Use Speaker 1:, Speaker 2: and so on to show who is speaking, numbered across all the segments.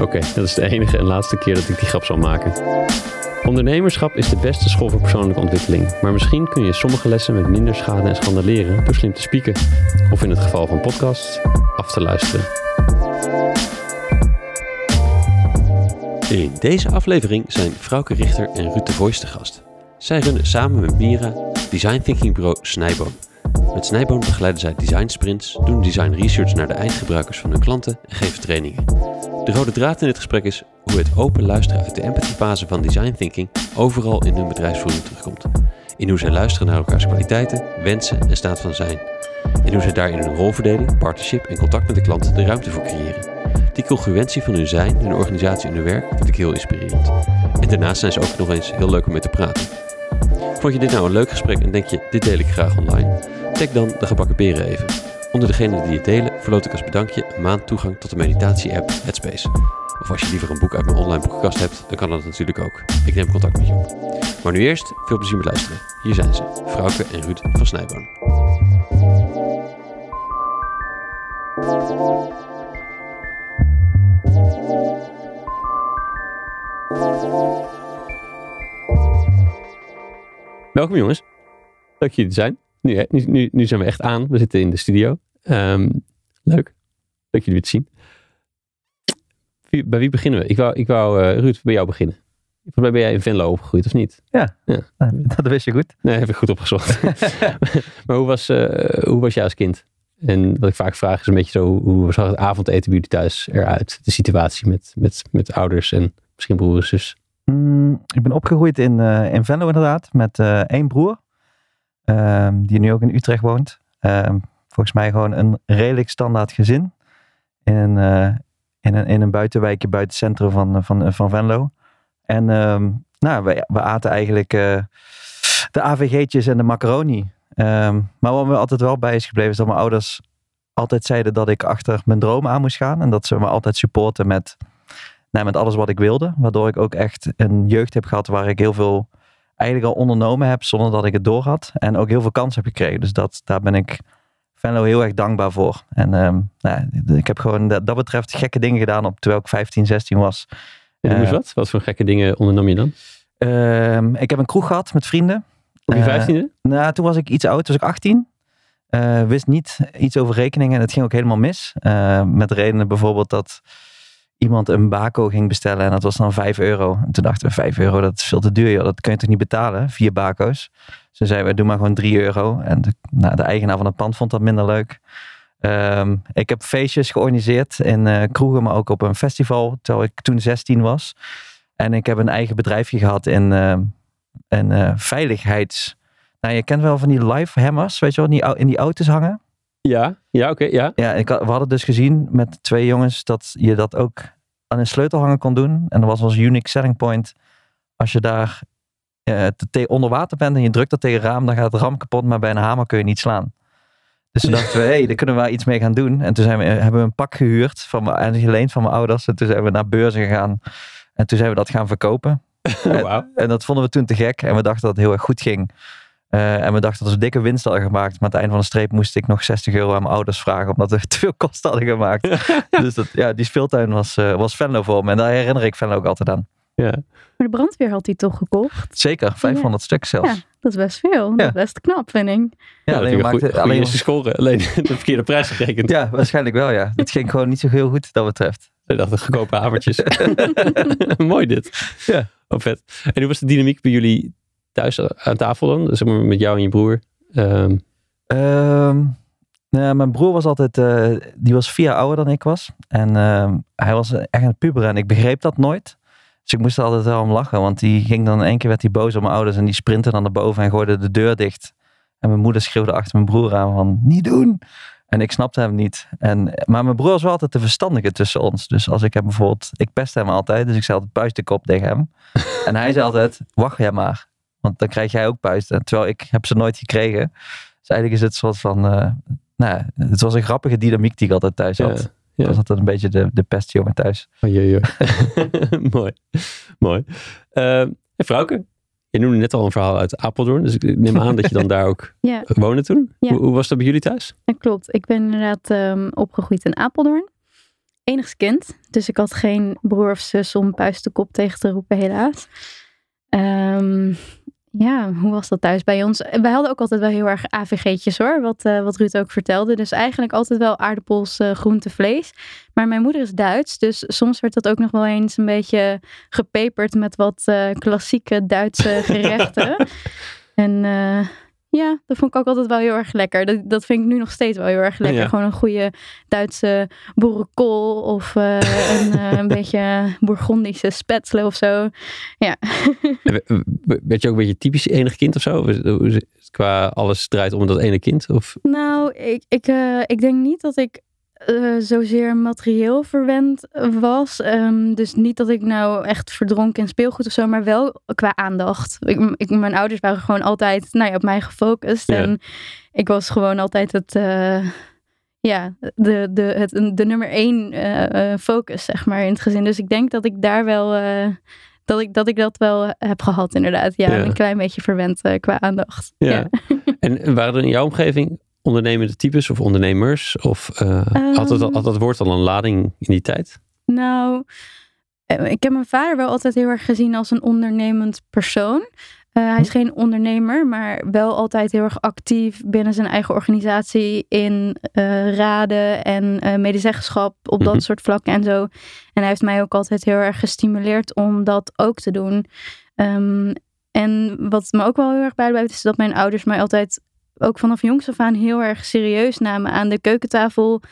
Speaker 1: Oké, dat is de enige en laatste keer dat ik die grap zal maken. Ondernemerschap is de beste school voor persoonlijke ontwikkeling, maar misschien kun je sommige lessen met minder schade en schande leren door slim te spieken. Of in het geval van podcasts, af te luisteren. In deze aflevering zijn Frauke Richter en Ruud de Voice te gast. Zij runnen samen met Mira design thinking bureau Snijboon. Met Snijboon begeleiden zij design sprints, doen design research naar de eindgebruikers van hun klanten en geven trainingen. De rode draad in dit gesprek is hoe het open luisteren uit de empathyfase van design thinking overal in hun bedrijfsvoering terugkomt. In hoe zij luisteren naar elkaars kwaliteiten, wensen en staat van zijn. En hoe zij daar in hun rolverdeling, partnership en contact met de klant de ruimte voor creëren. Die congruentie van hun zijn, hun organisatie en hun werk vind ik heel inspirerend. En daarnaast zijn ze ook nog eens heel leuk om mee te praten. Vond je dit nou een leuk gesprek en denk je, dit deel ik graag online? Tag dan de gebakken peren even. Onder degenen die het delen verloot ik als bedankje een maand toegang tot de meditatie-app Headspace. Of als je liever een boek uit mijn online boekenkast hebt, dan kan dat natuurlijk ook. Ik neem contact met je op. Maar nu eerst, veel plezier met luisteren. Hier zijn ze, Frauke en Ruud van Snijboon. Welkom jongens. Leuk jullie er zijn. Nu, nu, nu zijn we echt aan. We zitten in de studio. Ehm, leuk. Leuk jullie weer te zien. Bij wie beginnen we? Ik wou, ik wou eh, Ruud, bij jou beginnen. Volgens mij ben jij in Venlo opgegroeid, of niet?
Speaker 2: Ja,
Speaker 1: Ja.
Speaker 2: Nou, dat wist je goed.
Speaker 1: Nee, heb ik goed opgezocht. maar hoe was, eh, hoe was jij als kind? En wat ik vaak vraag is een beetje zo, hoe- zag het avondeten bij jullie thuis eruit? De situatie met, met, met ouders en misschien broer en zus.
Speaker 2: Mm, ik ben opgegroeid in, eh, in Venlo inderdaad, met één broer. ehm, die nu ook in Utrecht woont. Ehm, volgens mij gewoon een redelijk standaard gezin. In een, eh, in een, in een buitenwijkje buiten het centrum van, van, van Venlo. En ehm, nou, we, we aten eigenlijk eh, de AVG'tjes en de macaroni. Ehm, maar wat me altijd wel bij is gebleven is dat mijn ouders altijd zeiden dat ik achter mijn droom aan moest gaan. En dat ze me altijd supporten met, nou, met alles wat ik wilde. Waardoor ik ook echt een jeugd heb gehad waar ik heel veel eigenlijk al ondernomen heb zonder dat ik het door had. En ook heel veel kansen heb gekregen. Dus dat, daar ben ik Venlo heel erg dankbaar voor. En ehm, nou, ik heb gewoon dat, dat betreft gekke dingen gedaan op terwijl ik 15, 16 was.
Speaker 1: Noem eens
Speaker 2: Eh,
Speaker 1: wat? Wat voor gekke dingen ondernam je dan?
Speaker 2: Ehm, ik heb een kroeg gehad met vrienden.
Speaker 1: Op je
Speaker 2: Eh,
Speaker 1: vijftiende?
Speaker 2: Nou, toen was ik iets oud, toen was ik 18. Eh, wist niet iets over rekeningen en het ging ook helemaal mis. Eh, met redenen bijvoorbeeld dat iemand een bako ging bestellen en dat was dan 5 euro. En toen dachten we, 5 euro, dat is veel te duur. Joh. Dat kun je toch niet betalen, vier bako's. Toen zeiden we, doe maar gewoon 3 euro. En de, nou, de eigenaar van het pand vond dat minder leuk. Ehm, ik heb feestjes georganiseerd in eh, kroegen, maar ook op een festival, terwijl ik toen 16 was. En ik heb een eigen bedrijfje gehad in, ehm, een eh, veiligheids... Nou, je kent wel van die live hammers, weet je wel, die in die auto's hangen.
Speaker 1: Ja, ja oké, ja.
Speaker 2: Ja, ik, had- we hadden dus gezien met twee jongens dat je dat ook aan een sleutelhanger kon doen. En dat was als unique selling point. Als je daar te- te- onder water bent en je drukt dat tegen het raam, dan gaat het ram kapot, maar bij een hamer kun je niet slaan. Dus toen dachten we, hé, hey, daar kunnen we wel iets mee gaan doen. En toen zijn we, hebben we een pak gehuurd, van, en geleend van mijn ouders. En toen zijn we naar beurzen gegaan. En toen zijn we dat gaan verkopen.
Speaker 1: Oh, wauw.
Speaker 2: En dat vonden we toen te gek. En we dachten dat het heel erg goed ging. Eh, en we dachten dat we dikke winst hadden gemaakt. Maar aan het einde van de streep moest ik nog 60 euro aan mijn ouders vragen. Omdat we te veel kosten hadden gemaakt. dus dat, ja, die speeltuin was, eh, was Venlo voor me. En daar herinner ik Venlo ook altijd aan.
Speaker 1: Ja.
Speaker 3: Maar de brandweer had hij toch gekocht?
Speaker 2: Zeker, 500 stuk zelfs.
Speaker 3: Ja, dat is best veel. Dat
Speaker 2: Ja.
Speaker 3: is best knap, vind ik.
Speaker 1: Ja,
Speaker 2: alleen
Speaker 1: een goeie- goeie
Speaker 2: alleen
Speaker 1: eerste score. Alleen de verkeerde prijs gerekend.
Speaker 2: Ja, waarschijnlijk wel ja. Het ging gewoon niet zo heel goed dat betreft.
Speaker 1: Ik dacht, goedkope havertjes. Mooi dit.
Speaker 2: Ja.
Speaker 1: Oh, vet. En hoe was de dynamiek bij jullie thuis aan tafel dan? Zeg maar met jou en je broer. Ehm,
Speaker 2: Ehm, nou, mijn broer was altijd, eh, die was vier jaar ouder dan ik was. En ehm, hij was echt een puber en ik begreep dat nooit. Dus ik moest altijd wel om lachen, want die ging dan in één keer werd hij boos op mijn ouders en die sprintte dan naar boven en gooide de deur dicht. En mijn moeder schreeuwde achter mijn broer aan van, niet doen. En ik snapte hem niet. En, maar mijn broer was wel altijd de verstandige tussen ons. Dus als ik hem bijvoorbeeld, ik pestte hem altijd, dus ik zei altijd de kop tegen hem. en hij zei altijd, wacht jij maar. Want dan krijg jij ook puisten. Terwijl ik heb ze nooit gekregen. Dus eigenlijk is het een soort van, eh, nou, het was een grappige dynamiek die ik altijd thuis had.
Speaker 1: Ja.
Speaker 2: was altijd een beetje de, de pestjongen thuis.
Speaker 1: Oh, jee, jee. Mooi. Mooi. Uh, en Frauke, je noemde net al een verhaal uit Apeldoorn. Dus ik neem aan dat je dan daar ook
Speaker 3: Ja,
Speaker 1: woonde toen.
Speaker 3: Ja.
Speaker 1: Hoe, hoe was dat bij jullie thuis?
Speaker 3: dat klopt. Ik ben inderdaad ehm, opgegroeid in Apeldoorn. Enigst kind. Dus ik had geen broer of zus om puist de kop tegen te roepen, helaas. Ehm, ja, hoe was dat thuis bij ons? Wij hadden ook altijd wel heel erg AVG'tjes hoor, wat, eh, wat Ruud ook vertelde. Dus eigenlijk altijd wel aardappels, eh, groente, vlees. Maar mijn moeder is Duits, dus soms werd dat ook nog wel eens een beetje gepeperd met wat eh, klassieke Duitse gerechten. en eh, ja, dat vond ik ook altijd wel heel erg lekker. Dat, dat vind ik nu nog steeds wel heel erg lekker.
Speaker 1: Ja.
Speaker 3: Gewoon een goede Duitse boerenkool of eh, een, eh, een beetje Bourgondische spetselen of zo. Ja.
Speaker 1: Werd je ook een beetje typisch enig kind of zo? Qua alles draait om dat ene kind? Of,
Speaker 3: Nou, ik, ik, eh, ik denk niet dat ik eh, zozeer materieel verwend was. Ehm, dus niet dat ik nou echt verdronk in speelgoed of zo, maar wel qua aandacht. Ik, ik, mijn ouders waren gewoon altijd nou ja, op mij gefocust. En ik was gewoon altijd het, eh, ja, de, de, het, de nummer één eh, focus, zeg maar, in het gezin. Dus ik denk dat ik daar wel... dat ik, dat ik dat wel heb gehad, inderdaad. Ja, een klein beetje verwend qua aandacht.
Speaker 1: ja. En waren er in jouw omgeving ondernemende types of ondernemers? Of eh, had, het,
Speaker 3: Ehm.
Speaker 1: had dat woord al een lading in die tijd?
Speaker 3: Nou, eh, ik heb mijn vader wel altijd heel erg gezien als een ondernemend persoon. Eh, hij is geen ondernemer, maar wel altijd heel erg actief binnen zijn eigen organisatie in raden en medezeggenschap op
Speaker 1: Mhm.
Speaker 3: dat soort vlakken en zo. En hij heeft mij ook altijd heel erg gestimuleerd om dat ook te doen. Ehm, en wat me ook wel heel erg bijblijft, is dat mijn ouders mij altijd ook vanaf jongs af aan heel erg serieus namen aan de keukentafel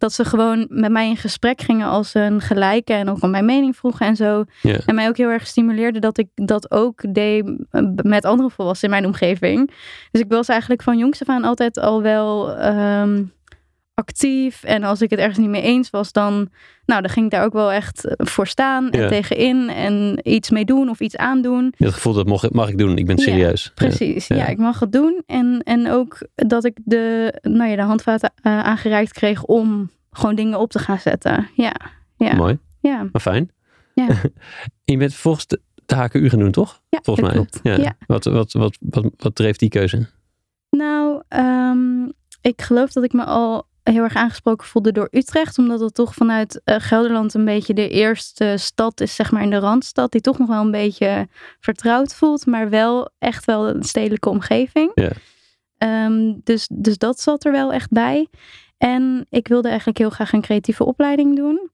Speaker 3: dat ze gewoon met mij in gesprek gingen als een gelijke en ook om mijn mening vroegen en zo. En mij ook heel erg stimuleerde dat ik dat ook deed eh, met andere volwassenen in mijn omgeving. Dus ik was eigenlijk van jongs af aan altijd al wel ehm, actief. En als ik het ergens niet mee eens was, dan, nou, dan ging ik daar ook wel echt eh, voor staan en
Speaker 1: Ja.
Speaker 3: tegenin en iets mee doen of iets aandoen.
Speaker 1: Het gevoel dat mag, mag ik doen, ik ben serieus. Ja.
Speaker 3: Precies, ja.
Speaker 1: Ja.
Speaker 3: ik mag het doen. En, en ook dat ik de, nou ja, de handvaten eh, aangereikt kreeg om gewoon dingen op te gaan zetten. Ja, ja,
Speaker 1: Mooi,
Speaker 3: ja.
Speaker 1: maar fijn.
Speaker 3: Ja.
Speaker 1: En je bent volgens de, de HKU gaan doen, toch?
Speaker 3: ja
Speaker 1: Volgens mij.
Speaker 3: klopt. Ja.
Speaker 1: Wat, wat, wat, wat, wat dreef die keuze?
Speaker 3: Nou, ehm, ik geloof dat ik me al heel erg aangesproken voelde door Utrecht. Omdat het toch vanuit eh, Gelderland een beetje de eerste stad is, zeg maar in de Randstad. Die toch nog wel een beetje vertrouwd voelt. Maar wel echt wel een stedelijke omgeving.
Speaker 1: Ja.
Speaker 3: Ehm, dus, dus dat zat er wel echt bij. En ik wilde eigenlijk heel graag een creatieve opleiding doen.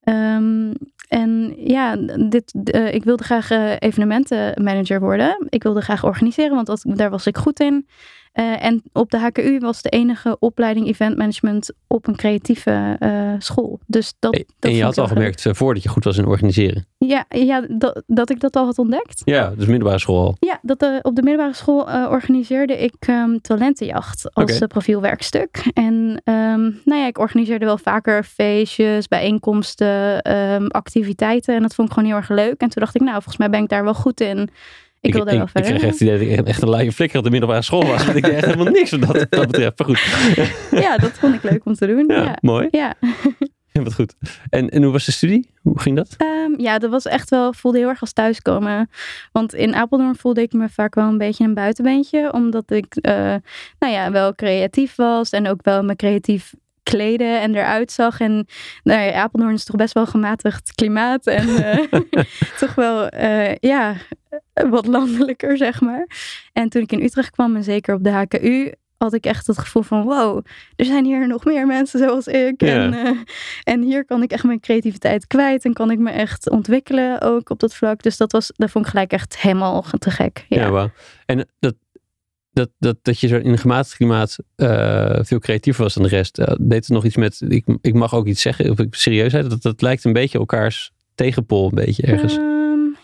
Speaker 3: Ehm, en ja, dit, eh, ik wilde graag eh, evenementenmanager worden. Ik wilde graag organiseren, want dat, daar was ik goed in. Eh, en op de HKU was de enige opleiding event management op een creatieve eh, school. Dus dat, dat
Speaker 1: en je had al gemerkt eh, voordat je goed was in organiseren.
Speaker 3: Ja, ja dat, dat ik dat al had ontdekt.
Speaker 1: Ja, dus middelbare school al.
Speaker 3: Ja, dat, op de middelbare school organiseerde ik ehm, talentenjacht als profielwerkstuk. En ehm, nou ja, ik organiseerde wel vaker feestjes, bijeenkomsten, ehm, activiteiten. En dat vond ik gewoon heel erg leuk. En toen dacht ik, nou, volgens mij ben ik daar wel goed in. Ik, wil daar wel
Speaker 1: ik,
Speaker 3: verder.
Speaker 1: kreeg echt idee dat ik echt een luie flikker op de middelbare school was. Want ik deed echt helemaal niks wat dat, dat betreft. Maar goed.
Speaker 3: Ja, dat vond ik leuk om te doen.
Speaker 1: Ja,
Speaker 3: Ja,
Speaker 1: mooi.
Speaker 3: ja.
Speaker 1: Ja, wat goed. En, en hoe was de studie? Hoe ging dat?
Speaker 3: Ehm, ja, dat was echt wel, voelde heel erg als thuiskomen. Want in Apeldoorn voelde ik me vaak wel een beetje een buitenbeentje. Omdat ik, eh, nou ja, wel creatief was. En ook wel me creatief kleden en eruit zag. En nou ja, Apeldoorn is toch best wel gematigd klimaat. En eh, toch wel, eh, ja, wat landelijker, zeg maar. En toen ik in Utrecht kwam, en zeker op de HKU, had ik echt het gevoel van wow, er zijn hier nog meer mensen zoals ik.
Speaker 1: Ja.
Speaker 3: En, eh, en hier kan ik echt mijn creativiteit kwijt en kan ik me echt ontwikkelen ook op dat vlak. Dus dat was, dat vond ik gelijk echt helemaal te gek.
Speaker 1: Ja,
Speaker 3: Ja.
Speaker 1: En dat, dat, dat, dat je zo in een gematigd klimaat eh, veel creatiever was dan de rest. eh, deed het nog iets met, ik, ik mag ook iets zeggen, of ik serieusheid. Dat, dat lijkt een beetje elkaars tegenpol een beetje ergens.
Speaker 3: Ehm,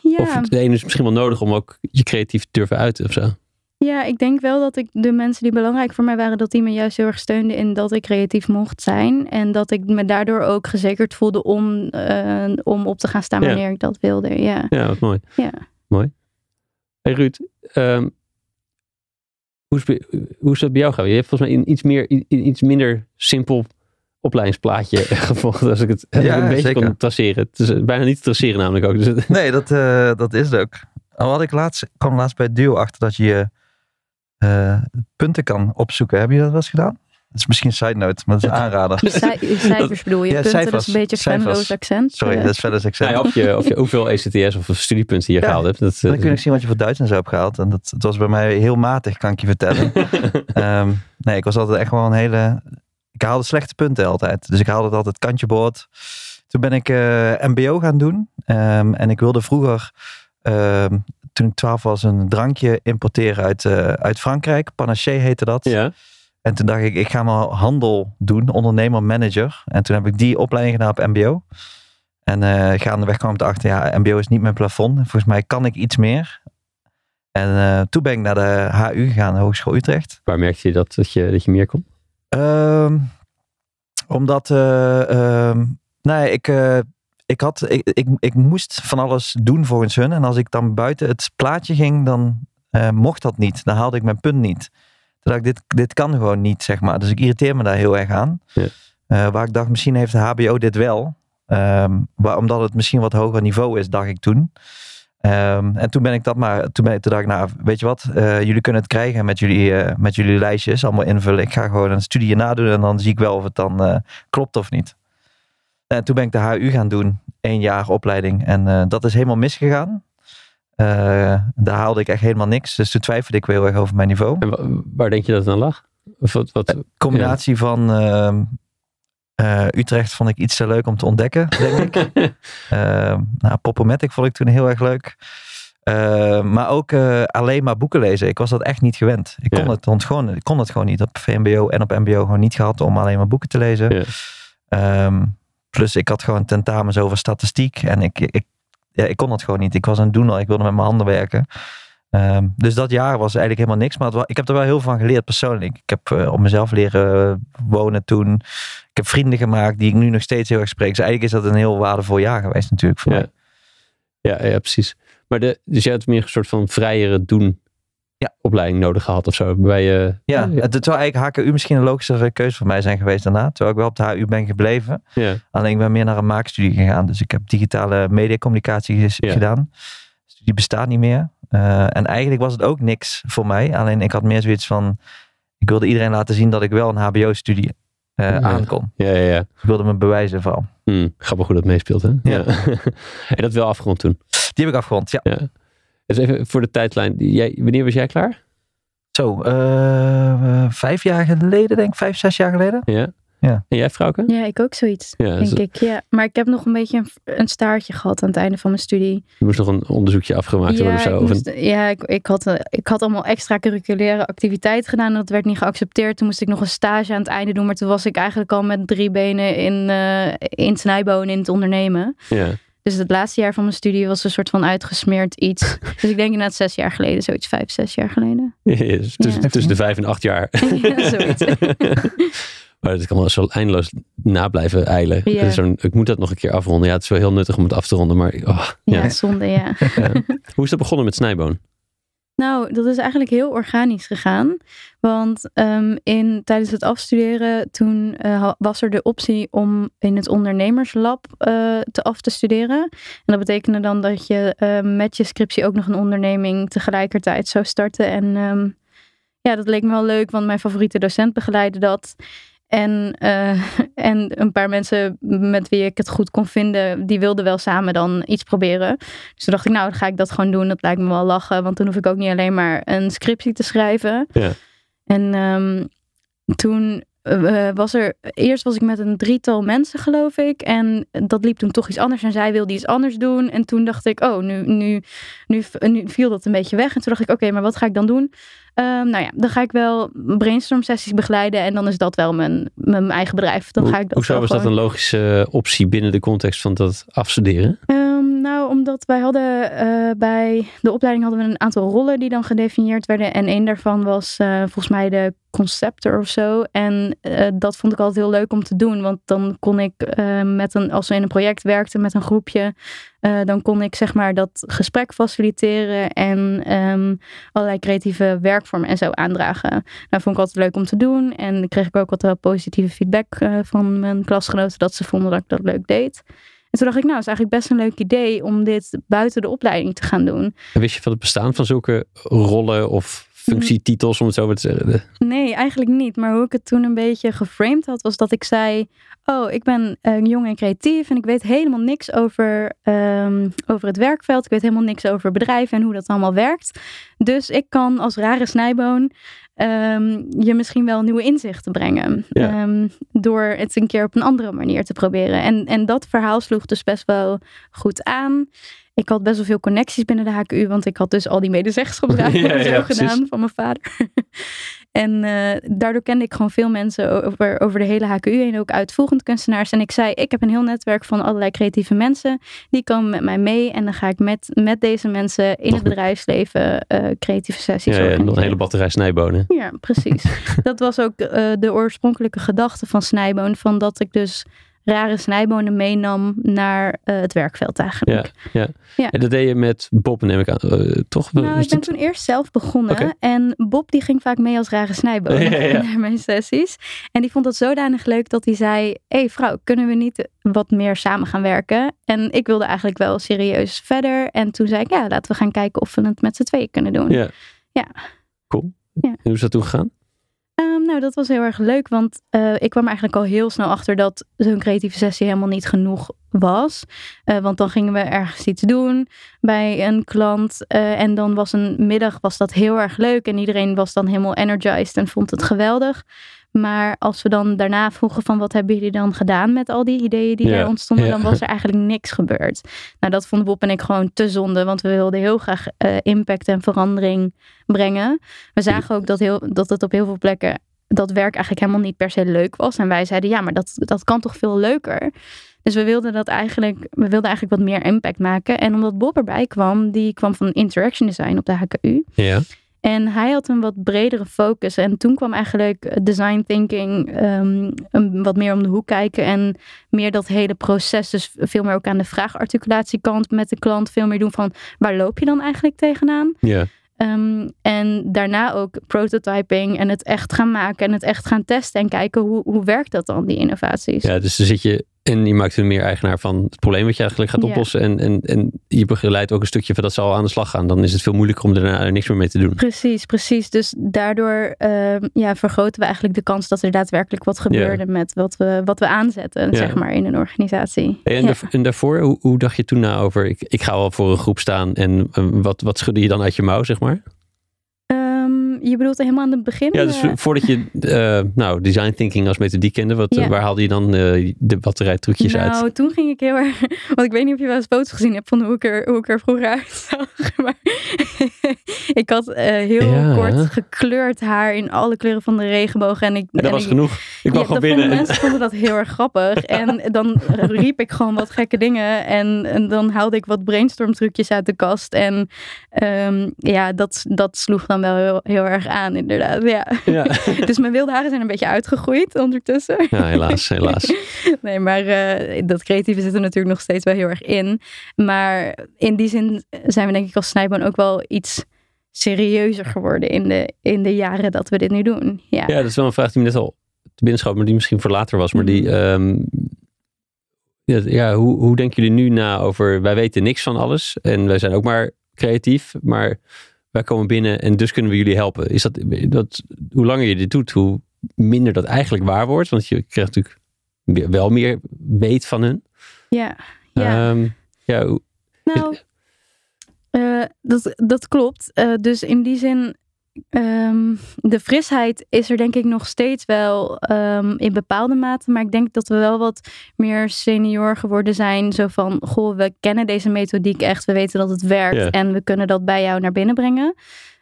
Speaker 3: ja.
Speaker 1: Of de ene is misschien wel nodig om ook je creatief te durven uiten of zo.
Speaker 3: Ja, ik denk wel dat ik de mensen die belangrijk voor mij waren, dat die me juist heel erg steunden in dat ik creatief mocht zijn. En dat ik me daardoor ook gezekerd voelde om, eh, om op te gaan staan
Speaker 1: Ja.
Speaker 3: wanneer ik dat wilde. Ja.
Speaker 1: Ja, wat mooi.
Speaker 3: Ja.
Speaker 1: Mooi. Hey Ruud, ehm, hoe, is, hoe dat bij jou gegaan? Je hebt volgens mij een iets, meer, iets minder simpel opleidingsplaatje gevolgd, als ik het
Speaker 2: Ja,
Speaker 1: een beetje
Speaker 2: zeker.
Speaker 1: kon traceren. Het is eh, bijna niet te traceren namelijk ook. Dus
Speaker 2: Nee, dat, eh, dat is het ook. Al had ik laatst, kwam laatst bij duo achter dat je je eh, punten kan opzoeken. Heb je dat wel eens gedaan? Dat is misschien een side note, maar dat is een aanrader.
Speaker 3: Cij- cijfers bedoel je?
Speaker 2: Ja,
Speaker 3: punten, dat is een beetje. Venlo's accent.
Speaker 2: Sorry,
Speaker 3: Eh,
Speaker 2: dat is verder
Speaker 1: ja, of, je, of je, hoeveel ECTS of studiepunten je
Speaker 2: Ja.
Speaker 1: gehaald hebt. Dat,
Speaker 2: Dan
Speaker 1: eh,
Speaker 2: kun je zien wat je voor Duits en zo hebt gehaald. En dat, het was bij mij heel matig, kan ik je vertellen. Ehm, nee, ik was altijd echt wel een hele... Ik haalde slechte punten altijd. Dus ik haalde het altijd kantje boord. Toen ben ik eh, mbo gaan doen. Ehm, en ik wilde vroeger, ehm, toen ik twaalf was, een drankje importeren uit, eh, uit Frankrijk. Panaché heette dat.
Speaker 1: ja,
Speaker 2: En toen dacht ik, ik ga maar handel doen, ondernemer, manager. En toen heb ik die opleiding gedaan op mbo. En eh gaandeweg kwam ik erachter, ja, mbo is niet mijn plafond. Volgens mij kan ik iets meer. En eh, toen ben ik naar de HU gegaan, de Hogeschool Utrecht.
Speaker 1: waar merkte je dat, dat, je, dat je meer kon?
Speaker 2: Ehm, omdat, eh, ehm, nee, ik, eh, ik, had, ik, ik, ik moest van alles doen volgens hun. En als ik dan buiten het plaatje ging, dan mocht dat niet. Dan haalde ik mijn punt niet. Toen dacht ik, dit, dit kan gewoon niet, zeg maar. Dus ik irriteer me daar heel erg aan.
Speaker 1: Ja.
Speaker 2: Eh, waar ik dacht, misschien heeft de HBO dit wel. Ehm, waar, omdat het misschien wat hoger niveau is, dacht ik toen. Ehm, en toen ben ik dat maar, toen, ben ik, toen dacht ik, nou, weet je wat, Eh, jullie kunnen het krijgen met jullie, eh, met jullie lijstjes, allemaal invullen. Ik ga gewoon een studie nadoen en dan zie ik wel of het dan klopt of niet. En toen ben ik de HU gaan doen, één jaar opleiding. En dat is helemaal misgegaan. Eh, daar haalde ik echt helemaal niks. Dus toen twijfelde ik weer heel erg over mijn niveau.
Speaker 1: En waar denk je dat het aan lag? Of wat, wat,
Speaker 2: combinatie van ehm, eh, Utrecht vond ik iets te leuk om te ontdekken, denk ik. Ehm nou, Popomatic vond ik toen heel erg leuk. Ehm, maar ook eh, alleen maar boeken lezen. Ik was dat echt niet gewend. Ik kon,
Speaker 1: Ja.
Speaker 2: het, want gewoon, ik kon het gewoon niet op VMBO en op MBO gewoon niet gehad om alleen maar boeken te lezen.
Speaker 1: Ja.
Speaker 2: Plus ik had gewoon tentamens over statistiek en ik, ik, ja, ik kon dat gewoon niet. Ik was een doener, ik wilde met mijn handen werken. Ehm, dus dat jaar was eigenlijk helemaal niks. Maar het ik heb er wel heel veel van geleerd persoonlijk. Ik heb eh, op mezelf leren wonen toen. Ik heb vrienden gemaakt die ik nu nog steeds heel erg spreek. Dus eigenlijk is dat een heel waardevol jaar geweest natuurlijk voor
Speaker 1: Ja.
Speaker 2: mij.
Speaker 1: ja, ja, precies. Maar de, dus jij had meer een soort van vrijere doen
Speaker 2: Ja.
Speaker 1: opleiding nodig gehad of zo. Bij je,
Speaker 2: Ja, het het zou eigenlijk HKU misschien een logischere keuze voor mij zijn geweest daarna. Terwijl ik wel op de HU ben gebleven.
Speaker 1: ja.
Speaker 2: Alleen ik ben meer naar een maakstudie gegaan. Dus ik heb digitale mediacommunicatie
Speaker 1: Ja.
Speaker 2: gedaan. Die bestaat niet meer. Eh, en eigenlijk was het ook niks voor mij. Alleen ik had meer zoiets van... Ik wilde iedereen laten zien dat ik wel een hbo-studie eh
Speaker 1: Ja.
Speaker 2: aankon.
Speaker 1: Ja, ja, ja.
Speaker 2: Ik wilde me bewijzen van.
Speaker 1: Hm, grappig hoe dat meespeelt, hè?
Speaker 2: Ja.
Speaker 1: en dat wel afgerond toen.
Speaker 2: Die heb ik afgerond, ja.
Speaker 1: Ja. Dus even voor de tijdlijn. Jij, wanneer was jij klaar?
Speaker 2: Zo, eh, vijf jaar geleden denk ik. Vijf, zes jaar geleden.
Speaker 1: Ja.
Speaker 2: Ja.
Speaker 1: En jij, Frauke?
Speaker 3: Ja, ik ook zoiets,
Speaker 1: Ja,
Speaker 3: denk ik. Ja. Maar ik heb nog een beetje een, een staartje gehad aan het einde van mijn studie.
Speaker 1: je moest nog een onderzoekje afgemaakt worden
Speaker 3: ja,
Speaker 1: of zo.
Speaker 3: ik, moest- ja ik, ik, had, eh, ik had allemaal extracurriculaire activiteiten gedaan. en Dat werd niet geaccepteerd. Toen moest ik nog een stage aan het einde doen. Maar toen was ik eigenlijk al met drie benen in, eh in het snijbonen in het ondernemen.
Speaker 1: ja.
Speaker 3: Dus het laatste jaar van mijn studie was een soort van uitgesmeerd iets. dus ik denk inderdaad zes jaar geleden. Zoiets vijf, zes jaar geleden.
Speaker 1: Ja, dus tussen,
Speaker 3: Ja.
Speaker 1: tussen de vijf en acht jaar.
Speaker 3: Ja, zoiets.
Speaker 1: maar het kan wel zo eindeloos na blijven eilen.
Speaker 3: Ja.
Speaker 1: Zo'n- ik moet dat nog een keer afronden. Ja, het is wel heel nuttig om het af te ronden. Maar oh, ja.
Speaker 3: Ja, zonde, ja.
Speaker 1: Hoe is dat begonnen met snijboon?
Speaker 3: Nou, dat is eigenlijk heel organisch gegaan. Want ehm, in, tijdens het afstuderen, toen eh, was er de optie om in het ondernemerslab eh, te af te studeren. En dat betekende dan dat je eh, met je scriptie ook nog een onderneming tegelijkertijd zou starten. En ehm, ja, dat leek me wel leuk, want mijn favoriete docent begeleidde dat. En, eh, en een paar mensen met wie ik het goed kon vinden, die wilden wel samen dan iets proberen. Dus toen dacht ik, nou, dan ga ik dat gewoon doen. Dat lijkt me wel lachen, want toen hoef ik ook niet alleen maar een scriptie te schrijven.
Speaker 1: Ja.
Speaker 3: En ehm, toen eh, was er, eerst was ik met een drietal mensen, geloof ik. En dat liep toen toch iets anders. En zij wilde iets anders doen. En toen dacht ik, oh, nu, nu, nu, nu viel dat een beetje weg. En toen dacht ik, oké, maar wat ga ik dan doen? Ehm, nou ja, dan ga ik wel brainstorm sessies begeleiden. En dan is dat wel mijn, mijn eigen bedrijf. Dan
Speaker 1: Hoe-
Speaker 3: ga ik dat
Speaker 1: Hoezo was dat een logische optie binnen de context van dat afstuderen?
Speaker 3: Ehm, nou, omdat wij hadden eh, bij de opleiding hadden we een aantal rollen die dan gedefinieerd werden. En één daarvan was uh, volgens mij de conceptor of zo. En uh, dat vond ik altijd heel leuk om te doen. Want dan kon ik met een, als we in een project werkten met een groepje, dan kon ik zeg maar dat gesprek faciliteren en um, allerlei creatieve werkvormen en zo aandragen. Nou, vond ik altijd leuk om te doen. En kreeg ik ook wat positieve feedback van mijn klasgenoten dat ze vonden dat ik dat leuk deed. En toen dacht ik, nou, het is eigenlijk best een leuk idee om dit buiten de opleiding te gaan doen.
Speaker 1: En wist je van het bestaan van zulke rollen of functietitels, om het zo maar te zeggen?
Speaker 3: Nee, eigenlijk niet. Maar hoe ik het toen een beetje geframed had, was dat ik zei: Oh, ik ben uh, jong en creatief en ik weet helemaal niks over, um, over het werkveld. Ik weet helemaal niks over bedrijven en hoe dat allemaal werkt. Dus ik kan als rare snijboon um, je misschien wel nieuwe inzichten brengen.
Speaker 1: Ja.
Speaker 3: Um, door het een keer op een andere manier te proberen. En, en dat verhaal sloeg dus best wel goed aan. Ik had best wel veel connecties binnen de HKU, want ik had dus al die
Speaker 1: Ja, ja, precies.
Speaker 3: gedaan van mijn vader. En eh, daardoor kende ik gewoon veel mensen over, over de hele HKU heen, ook uitvoerend kunstenaars. En ik zei, ik heb een heel netwerk van allerlei creatieve mensen. Die komen met mij mee en dan ga ik met, met deze mensen in het bedrijfsleven eh, creatieve sessies
Speaker 1: Ja, ja, nog een hele batterij snijbonen.
Speaker 3: Ja, precies. dat was ook eh, de oorspronkelijke gedachte van Snijboon. Van dat ik dus rare snijbonen meenam naar eh, het werkveld eigenlijk.
Speaker 1: Ja.
Speaker 3: Ja.
Speaker 1: En dat deed je met Bob, neem ik aan. eh, toch?
Speaker 3: Nou, ik ben toen eerst zelf begonnen. En Bob die ging vaak mee als rare snijboon
Speaker 1: Ja, ja, ja.
Speaker 3: naar mijn sessies. En die vond dat zodanig leuk dat hij zei... Hé hey, vrouw, kunnen we niet wat meer samen gaan werken? En ik wilde eigenlijk wel serieus verder. En toen zei ik, ja, laten we gaan kijken of we het met z'n tweeën kunnen doen.
Speaker 1: Ja.
Speaker 3: Ja.
Speaker 1: Cool.
Speaker 3: Ja.
Speaker 1: En hoe is dat toen gegaan?
Speaker 3: Ehm, nou, dat was heel erg leuk, want eh, ik kwam eigenlijk al heel snel achter dat zo'n creatieve sessie helemaal niet genoeg was. Eh, want dan gingen we ergens iets doen bij een klant eh, en dan was een middag was dat heel erg leuk en iedereen was dan helemaal energized en vond het geweldig. Maar als we dan daarna vroegen van wat hebben jullie dan gedaan met al die ideeën die er ontstonden, dan was er eigenlijk niks gebeurd. Nou, dat vonden Bob en ik gewoon te zonde, want we wilden heel graag eh, impact en verandering brengen. We zagen ook dat, heel, dat het op heel veel plekken dat werk eigenlijk helemaal niet per se leuk was. En wij zeiden, ja, maar dat, dat kan toch veel leuker. Dus we wilden dat eigenlijk, we wilden eigenlijk wat meer impact maken. En omdat Bob erbij kwam, die kwam van interaction design op de HKU.
Speaker 1: Ja.
Speaker 3: En hij had een wat bredere focus. En toen kwam eigenlijk design thinking ehm, een- wat meer om de hoek kijken. En meer dat hele proces. Dus veel meer ook aan de vraagarticulatiekant met de klant. Veel meer doen van waar loop je dan eigenlijk tegenaan?
Speaker 1: Ja.
Speaker 3: Ehm, en daarna ook prototyping en het echt gaan maken en het echt gaan testen en kijken hoe, hoe werkt dat dan, die innovaties.
Speaker 1: ja, dus dan zit je en je maakt er meer eigenaar van het probleem wat je eigenlijk gaat
Speaker 3: Ja.
Speaker 1: oplossen. En, en, en je begeleidt ook een stukje van dat zal aan de slag gaan. Dan is het veel moeilijker om daarna er niks meer mee te doen.
Speaker 3: Precies, precies. Dus daardoor ehm, ja, vergroten we eigenlijk de kans dat er daadwerkelijk wat gebeurde met wat we, wat we aanzetten,
Speaker 1: Ja.
Speaker 3: zeg maar, in een organisatie.
Speaker 1: En, daarvoor, hoe, hoe dacht je toen na over, ik, ik ga wel voor een groep staan en eh, wat, wat schudde je dan uit je mouw, zeg maar?
Speaker 3: Je bedoelt helemaal aan het begin?
Speaker 1: Ja, dus
Speaker 3: eh,
Speaker 1: voordat je eh, nou, design thinking als methodiek kende, wat,
Speaker 3: Ja.
Speaker 1: waar haalde je dan eh, de batterijtrucjes uit?
Speaker 3: Nou, toen ging ik heel erg. Want ik weet niet of je wel eens foto's gezien hebt van hoe ik er, hoe ik er vroeger uitzag. Maar ik had heel
Speaker 1: Ja.
Speaker 3: kort gekleurd haar in alle kleuren van de regenboog. En, ik,
Speaker 1: En dat
Speaker 3: en
Speaker 1: was
Speaker 3: ik-
Speaker 1: genoeg. Ik kwam
Speaker 3: Ja,
Speaker 1: gewoon binnen.
Speaker 3: vonden mensen vonden dat heel erg grappig. En dan riep ik gewoon wat gekke dingen. En, en dan haalde ik wat brainstorm trucjes uit de kast. En ehm, ja, dat, dat sloeg dan wel heel, heel erg aan, inderdaad. Ja.
Speaker 1: ja.
Speaker 3: Dus mijn wilde haren zijn een beetje uitgegroeid ondertussen.
Speaker 1: ja, helaas, helaas.
Speaker 3: Nee, maar eh, dat creatieve zit er natuurlijk nog steeds wel heel erg in. Maar in die zin zijn we denk ik als Snijboon ook wel iets serieuzer geworden in de, in de jaren dat we dit nu doen. Ja.
Speaker 1: Ja, dat is wel een vraag die me net al te binnen schoot, maar die misschien voor later was. Maar die,
Speaker 3: Mhm.
Speaker 1: ehm, ja, ja, hoe, hoe denken jullie nu na over, wij weten niks van alles en wij zijn ook maar creatief, maar wij komen binnen en dus kunnen we jullie helpen. Is dat, dat hoe langer je dit doet, hoe minder dat eigenlijk waar wordt, want je krijgt natuurlijk wel meer weet van hun.
Speaker 3: ja. ja.
Speaker 1: Ehm, ja,
Speaker 3: Nou, eh, dat, dat klopt. Eh, dus in die zin, ehm, de frisheid is er denk ik nog steeds wel ehm, in bepaalde mate. Maar ik denk dat we wel wat meer senior geworden zijn. Zo van, goh, we kennen deze methodiek echt. We weten dat het werkt en we kunnen dat bij jou naar binnen brengen.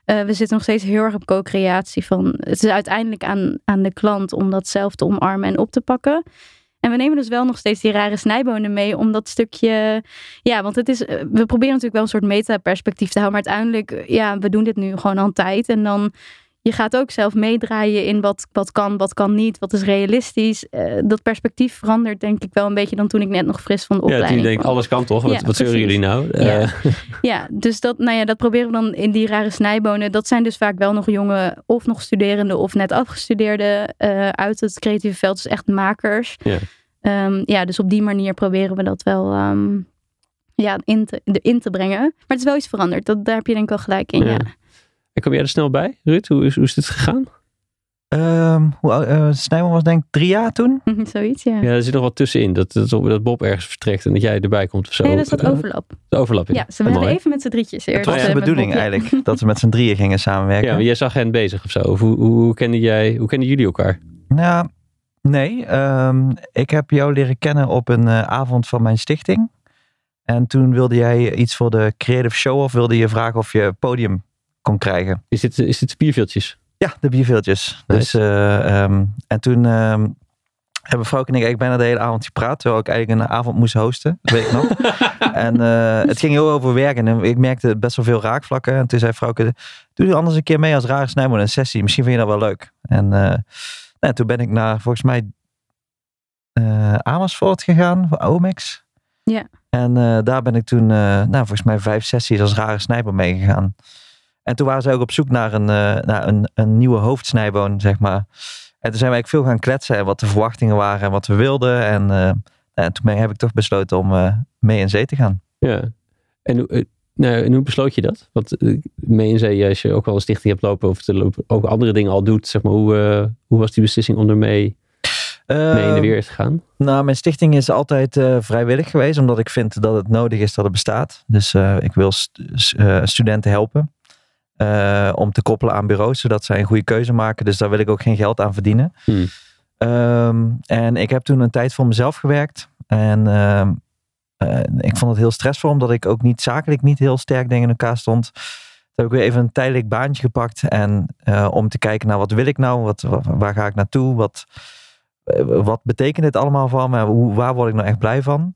Speaker 3: Eh, we zitten nog steeds heel erg op co-creatie van. Het is uiteindelijk aan, aan de klant om dat zelf te omarmen en op te pakken. En we nemen dus wel nog steeds die rare snijbonen mee om dat stukje. Ja, want het is. eh, We proberen natuurlijk wel een soort metaperspectief te houden. Maar uiteindelijk, ja, we doen dit nu gewoon al een tijd. En dan. Je gaat ook zelf meedraaien in wat, wat kan, wat kan niet, wat is realistisch. Eh, dat perspectief verandert denk ik wel een beetje dan toen ik net nog fris van de
Speaker 1: Ja,
Speaker 3: opleiding
Speaker 1: toen denk ik, alles kan toch? Wat,
Speaker 3: Ja,
Speaker 1: wat zeuren jullie nou?
Speaker 3: Ja.
Speaker 1: Eh,
Speaker 3: Ja, dus dat, nou ja, dat proberen we dan in die rare snijbonen. Dat zijn dus vaak wel nog jonge of nog studerende of net afgestudeerde eh, uit het creatieve veld. Dus echt makers.
Speaker 1: Ja.
Speaker 3: Ehm, ja, dus op die manier proberen we dat wel ehm, ja, in, te, in te brengen. Maar het is wel iets veranderd. Dat, daar heb je denk ik wel gelijk in,
Speaker 1: Ja.
Speaker 3: ja.
Speaker 1: En kom jij er snel bij, Ruud? Hoe is, hoe is dit gegaan?
Speaker 2: Ehm, hoe eh, Snijman was denk ik drie jaar toen.
Speaker 3: Zoiets, ja.
Speaker 1: Ja, er zit nog wat tussenin. Dat, dat, dat Bob ergens vertrekt en dat jij erbij komt of zo.
Speaker 3: nee, dat is dat
Speaker 1: Eh,
Speaker 3: overlap.
Speaker 1: de overlap.
Speaker 3: Ja, ze
Speaker 1: Mooi.
Speaker 3: werden even met z'n drietjes eerst.
Speaker 2: Het was
Speaker 3: eh,
Speaker 2: de bedoeling
Speaker 3: Bob, ja.
Speaker 2: eigenlijk. Dat we met z'n drieën gingen samenwerken.
Speaker 1: Ja, maar jij zag hen bezig of zo. Of hoe, hoe, hoe kende jij, hoe kenden jullie elkaar?
Speaker 2: Nou, nee. ehm, ik heb jou leren kennen op een eh, avond van mijn stichting. En toen wilde jij iets voor de Creative Show of wilde je vragen of je podium kon krijgen.
Speaker 1: Is dit, is dit bierveeltjes?
Speaker 2: Ja, de bierveeltjes.
Speaker 1: Nice.
Speaker 2: Dus, eh, ehm, en toen ehm, hebben vrouw en ik eigenlijk bijna de hele avond gepraat. Terwijl ik eigenlijk een avond moest hosten. Dat weet ik nog. en eh, het ging heel over werken. En ik merkte best wel veel raakvlakken. En toen zei vrouwke, doe je anders een keer mee als rare snijmoen een sessie. Misschien vind je dat wel leuk. En eh, nou, toen ben ik naar volgens mij eh, Amersfoort gegaan voor Omex.
Speaker 3: Ja.
Speaker 2: En eh, daar ben ik toen, eh, nou, volgens mij vijf sessies als rare snijboon meegegaan. En toen waren ze ook op zoek naar een, eh, naar een, een nieuwe hoofdsnijboon, zeg maar. En toen zijn we eigenlijk veel gaan kletsen en wat de verwachtingen waren en wat we wilden. En, eh, en toen heb ik toch besloten om eh, mee in zee te gaan.
Speaker 1: Ja. En, hoe- nou, en hoe besloot je dat? Want mee in zee, als je ook wel een stichting hebt lopen of te lopen, ook andere dingen al doet, zeg maar, hoe, hoe was die beslissing om er mee, mee in de weer te gaan?
Speaker 2: Nou, mijn stichting is altijd vrijwillig geweest, omdat ik vind dat het nodig is dat het bestaat. Dus ik wil st- studenten helpen eh, om te koppelen aan bureaus, zodat zij een goede keuze maken. Dus daar wil ik ook geen geld aan verdienen.
Speaker 1: Hmm.
Speaker 2: Ehm, en ik heb toen een tijd voor mezelf gewerkt. En ehm, eh, ik vond het heel stressvol, omdat ik ook niet zakelijk niet heel sterk denk in elkaar stond. Toen heb ik weer even een tijdelijk baantje gepakt. En eh, om te kijken naar wat wil ik nou? Wat, wa- waar ga ik naartoe? Wat, wat betekent dit allemaal van me? Hoe, waar word ik nou echt blij van?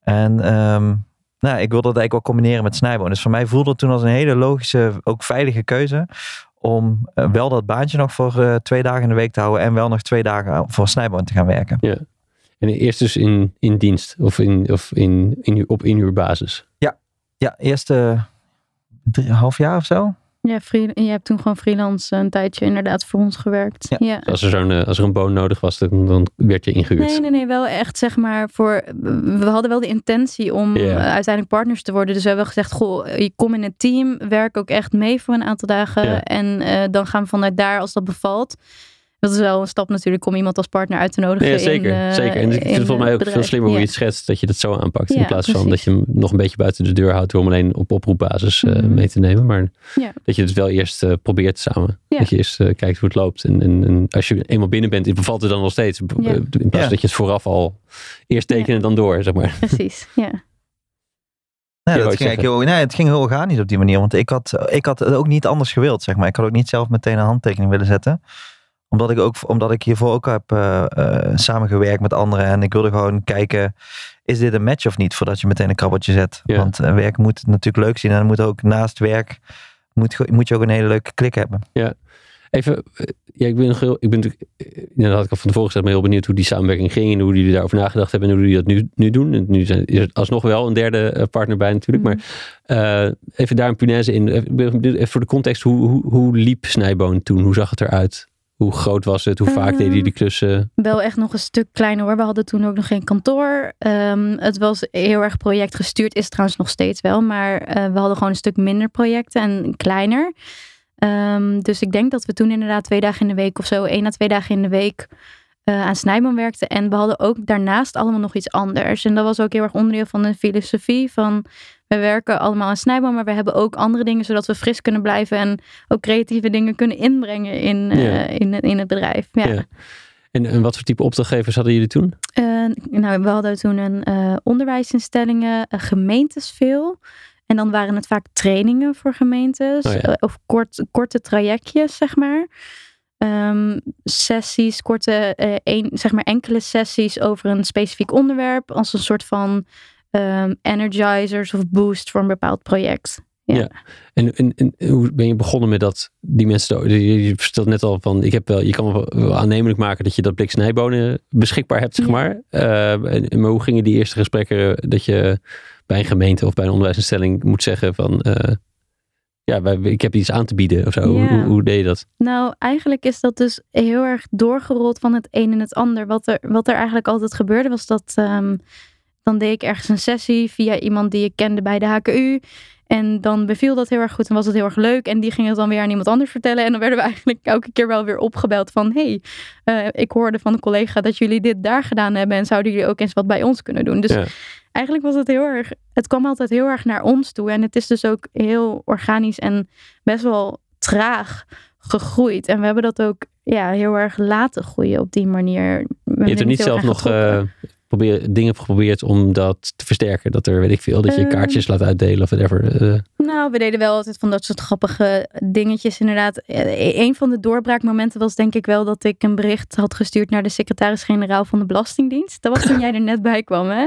Speaker 2: En ehm, nou, ik wilde dat eigenlijk wel combineren met snijboon. Dus voor mij voelde het toen als een hele logische, ook veilige keuze. Om eh, wel dat baantje nog voor eh, twee dagen in de week te houden. En wel nog twee dagen voor snijboon te gaan werken.
Speaker 1: En eerst dus in, in dienst of, in, of in, in, op inhuurbasis.
Speaker 2: Ja, eerste drie, half jaar of zo.
Speaker 3: Ja, free, je hebt toen gewoon freelance een tijdje inderdaad voor ons gewerkt.
Speaker 2: Ja.
Speaker 3: ja.
Speaker 1: Als er, zo'n, eh, als er een boon nodig was, dan, dan werd je ingehuurd.
Speaker 3: Nee, nee, nee, wel echt zeg maar voor. We hadden wel de intentie om eh, uiteindelijk partners te worden. Dus we hebben gezegd: Goh, je kom in het team, werk ook echt mee voor een aantal dagen.
Speaker 1: Ja.
Speaker 3: En eh, dan gaan we vanuit daar, als dat bevalt. Dat is wel een stap natuurlijk om iemand als partner uit te nodigen.
Speaker 1: Nee, zeker,
Speaker 3: in, eh,
Speaker 1: zeker. En ik vind
Speaker 3: in
Speaker 1: het volgens mij ook
Speaker 3: bedrijf.
Speaker 1: veel slimmer hoe je
Speaker 3: Ja.
Speaker 1: het schetst, dat je dat zo aanpakt. in
Speaker 3: Ja,
Speaker 1: plaats van dat je hem nog een beetje buiten de deur houdt door hem alleen op oproepbasis eh,
Speaker 3: Mhm.
Speaker 1: mee te nemen. Maar
Speaker 3: Ja.
Speaker 1: dat je het wel eerst eh, probeert samen.
Speaker 3: Ja.
Speaker 1: Dat je eerst eh, kijkt hoe het loopt. En, en, en als je eenmaal binnen bent, bevalt het dan nog steeds.
Speaker 3: Ja.
Speaker 1: Eh, In plaats
Speaker 2: Ja.
Speaker 1: dat je het vooraf al eerst tekenen en dan door, zeg maar.
Speaker 3: Precies, ja.
Speaker 2: Nee, dat
Speaker 1: iets
Speaker 2: ging eigenlijk heel, nee, het ging heel organisch op die manier. Want ik had, ik had het ook niet anders gewild, zeg maar. Ik had ook niet zelf meteen een handtekening willen zetten. Omdat ik, ook, omdat ik hiervoor ook heb eh, eh, samengewerkt met anderen. En ik wilde gewoon kijken, is dit een match of niet? Voordat je meteen een krabbeltje zet.
Speaker 1: Ja.
Speaker 2: Want eh, werk moet natuurlijk leuk zien. En dan moet ook naast werk, moet, moet je ook een hele leuke klik hebben.
Speaker 1: Even, eh, ja, ik ben nog heel, ik ben natuurlijk, ja, dat had ik al van tevoren gezegd, maar heel benieuwd hoe die samenwerking ging en hoe jullie daarover nagedacht hebben en hoe jullie dat nu, nu doen. En nu zijn, is er alsnog wel een derde partner bij natuurlijk, maar eh, even daar een punaise in. Even, ben even voor de context, hoe, hoe, hoe liep Snijboon toen? Hoe zag het eruit? Hoe groot was het? Hoe vaak
Speaker 3: Ehm,
Speaker 1: deden jullie die klussen?
Speaker 3: Wel echt nog een stuk kleiner hoor. We hadden toen ook nog geen kantoor. Ehm, het was heel erg projectgestuurd. Is het trouwens nog steeds wel. Maar eh, we hadden gewoon een stuk minder projecten en kleiner. Ehm, dus ik denk dat we toen inderdaad twee dagen in de week of zo, één à twee dagen in de week eh, aan Snijboom werkten. En we hadden ook daarnaast allemaal nog iets anders. En dat was ook heel erg onderdeel van de filosofie van we werken allemaal aan Snijboom, maar we hebben ook andere dingen zodat we fris kunnen blijven en ook creatieve dingen kunnen inbrengen in, eh, in, in het bedrijf. Ja.
Speaker 1: Ja. En, en wat voor type opdrachtgevers hadden jullie toen?
Speaker 3: Eh, nou, we hadden toen een eh, onderwijsinstellingen, gemeentes veel. En dan waren het vaak trainingen voor gemeentes.
Speaker 1: Oh ja.
Speaker 3: of kort, korte trajectjes, zeg maar. ehm, sessies, korte, een, zeg maar enkele sessies over een specifiek onderwerp. Als een soort van ehm, energizers of boost voor een bepaald project. Ja.
Speaker 1: Ja. En, en, en hoe ben je begonnen met dat, die mensen, je, vertelt net al van, ik heb wel, je kan wel, aannemelijk maken dat je dat blik snijbonen beschikbaar hebt, zeg
Speaker 3: Ja.
Speaker 1: maar. Eh, en, maar hoe gingen die eerste gesprekken dat je bij een gemeente of bij een onderwijsinstelling moet zeggen van, eh, ja, wij, ik heb iets aan te bieden of zo.
Speaker 3: Ja.
Speaker 1: hoe, hoe deed je dat?
Speaker 3: Nou, eigenlijk is dat dus heel erg doorgerold van het een en het ander. Wat er, wat er eigenlijk altijd gebeurde was dat ehm, dan deed ik ergens een sessie via iemand die ik kende bij de HKU. En dan beviel dat heel erg goed en was het heel erg leuk. En die ging het dan weer aan iemand anders vertellen. En dan werden we eigenlijk elke keer wel weer opgebeld van... hey, eh, ik hoorde van een collega dat jullie dit daar gedaan hebben... en zouden jullie ook eens wat bij ons kunnen doen? Dus
Speaker 1: Ja.
Speaker 3: eigenlijk was het heel erg... Het kwam altijd heel erg naar ons toe. En het is dus ook heel organisch en best wel traag gegroeid. En we hebben dat ook ja, heel erg laten groeien op die manier.
Speaker 1: Je hebt er niet zelf nog probeer, dingen geprobeerd om dat te versterken. Dat er, weet ik veel, dat je
Speaker 3: Ehm.
Speaker 1: kaartjes laat uitdelen of whatever. Eh,
Speaker 3: Nou, we deden wel altijd van dat soort grappige dingetjes inderdaad. Eh, Een van de doorbraakmomenten was denk ik wel dat ik een bericht had gestuurd naar de secretaris-generaal van de Belastingdienst. Dat was toen jij er net bij kwam, hè?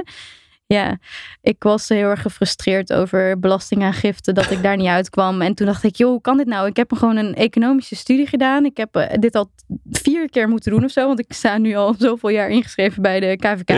Speaker 3: Ja, ik was heel erg gefrustreerd over belastingaangifte, dat ik daar niet uitkwam. En toen dacht ik, joh, hoe kan dit nou? Ik heb gewoon een economische studie gedaan. Ik heb eh, dit al vier keer moeten doen of zo, want ik sta nu al zoveel jaar ingeschreven bij de KVK.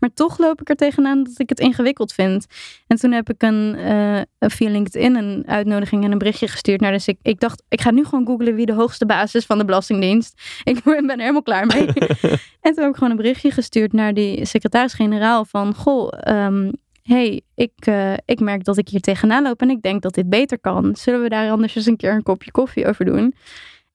Speaker 3: Maar toch loop ik er tegenaan dat ik het ingewikkeld vind. En toen heb ik een, eh, via LinkedIn een uitnodiging en een berichtje gestuurd naar de sec- Ik dacht, ik ga nu gewoon googlen wie de hoogste baas is van de Belastingdienst. Ik ben er helemaal klaar mee. en toen heb ik gewoon een berichtje gestuurd naar die secretaris-generaal van... Goh, ehm, hey, ik, eh, ik merk dat ik hier tegenaan loop en ik denk dat dit beter kan. Zullen we daar anders eens een keer een kopje koffie over doen?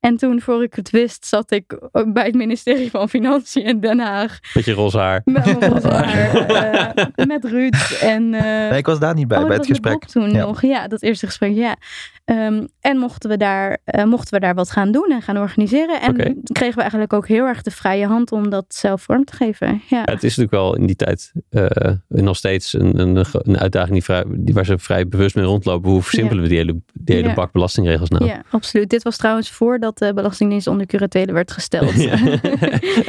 Speaker 3: En toen, voor ik het wist, zat ik bij het ministerie van Financiën in Den Haag.
Speaker 1: Met je roze haar.
Speaker 3: Met roze haar, eh, met Ruud en... eh,
Speaker 2: Nee, ik was daar niet bij,
Speaker 3: oh,
Speaker 2: bij het gesprek.
Speaker 3: Toen
Speaker 2: Ja.
Speaker 3: nog. Ja, dat eerste gesprek, ja. Ehm, en mochten we, daar, eh, mochten we daar wat gaan doen en gaan organiseren. En kregen we eigenlijk ook heel erg de vrije hand om dat zelf vorm te geven. Ja,
Speaker 1: Ja, het is natuurlijk wel in die tijd eh, nog steeds een, een, een uitdaging die vrij, die, waar ze vrij bewust mee rondlopen. Hoe versimpelen we die hele, die hele
Speaker 3: Ja.
Speaker 1: bak belastingregels nou?
Speaker 3: ja, absoluut. Dit was trouwens voordat de Belastingdienst onder curatele werd gesteld.
Speaker 1: Ja.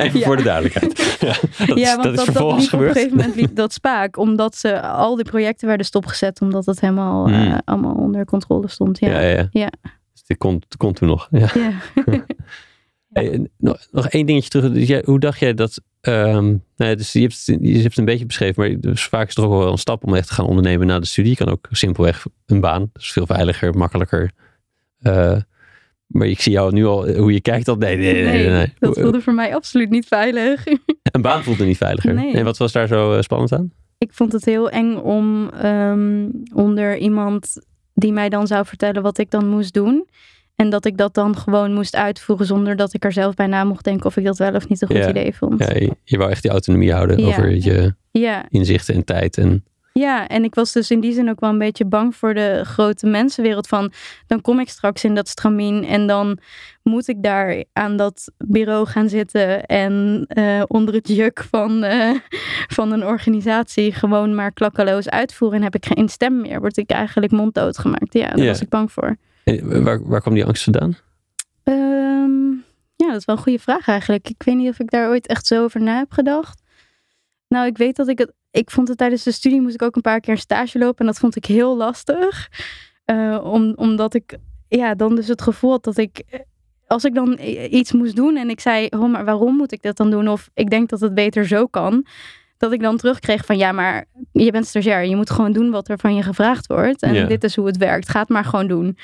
Speaker 1: Even
Speaker 3: Ja.
Speaker 1: voor de duidelijkheid. Ja, dat, is,
Speaker 3: ja, want
Speaker 1: dat is
Speaker 3: dat, dat
Speaker 1: vervolgens
Speaker 3: liep op een gegeven moment liep dat spaak. Omdat ze al die projecten werden stopgezet. Omdat het helemaal eh,
Speaker 1: Hmm.
Speaker 3: allemaal onder controle stond. Ja,
Speaker 1: Ja, ja. Dus dit kon, kon toen nog. Ja. Hey, nog, nog één dingetje terug. Dus jij, hoe dacht jij dat... ehm, nou, dus je, hebt, het- je hebt het een beetje beschreven, maar dus vaak is het toch ook wel een stap om echt te gaan ondernemen na de studie. Je kan ook simpelweg een baan. Dat is veel veiliger, makkelijker. Eh, maar ik zie jou nu al, hoe je kijkt al. Nee, nee, nee. nee,
Speaker 3: dat voelde voor mij absoluut niet veilig.
Speaker 1: Een baan voelt er niet veiliger.
Speaker 3: Nee.
Speaker 1: En wat was daar zo eh, spannend aan?
Speaker 3: Ik vond het heel eng om ehm, onder iemand die mij dan zou vertellen wat ik dan moest doen. En dat ik dat dan gewoon moest uitvoeren zonder dat ik er zelf bij na mocht denken of ik dat wel of niet een goed
Speaker 1: Ja.
Speaker 3: idee vond.
Speaker 1: Ja, je, je wou echt die autonomie houden
Speaker 3: Ja.
Speaker 1: over je
Speaker 3: Ja,
Speaker 1: inzichten en tijd. En,
Speaker 3: ja, en ik was dus in die zin ook wel een beetje bang voor de grote mensenwereld van dan kom ik straks in dat stramien en dan moet ik daar aan dat bureau gaan zitten en eh, onder het juk van, eh, van een organisatie gewoon maar klakkeloos uitvoeren en heb ik geen stem meer. Word ik eigenlijk monddood gemaakt. Ja, daar
Speaker 1: Ja.
Speaker 3: was ik bang voor.
Speaker 1: en waar, waar kwam die angst vandaan?
Speaker 3: Ehm, ja, dat is wel een goede vraag eigenlijk. Ik weet niet of ik daar ooit echt zo over na heb gedacht. Nou, ik weet dat ik het. Ik vond het tijdens de studie moest ik ook een paar keer een stage lopen. En dat vond ik heel lastig. Eh, om, omdat ik ja, dan dus het gevoel had dat ik. eh, Als ik dan iets moest doen en ik zei, oh, maar waarom moet ik dat dan doen? Of ik denk dat het beter zo kan. Dat ik dan terugkreeg van ja, maar je bent stagiair. Je moet gewoon doen wat er van je gevraagd wordt. En dit is hoe het werkt. Ga het maar gewoon doen.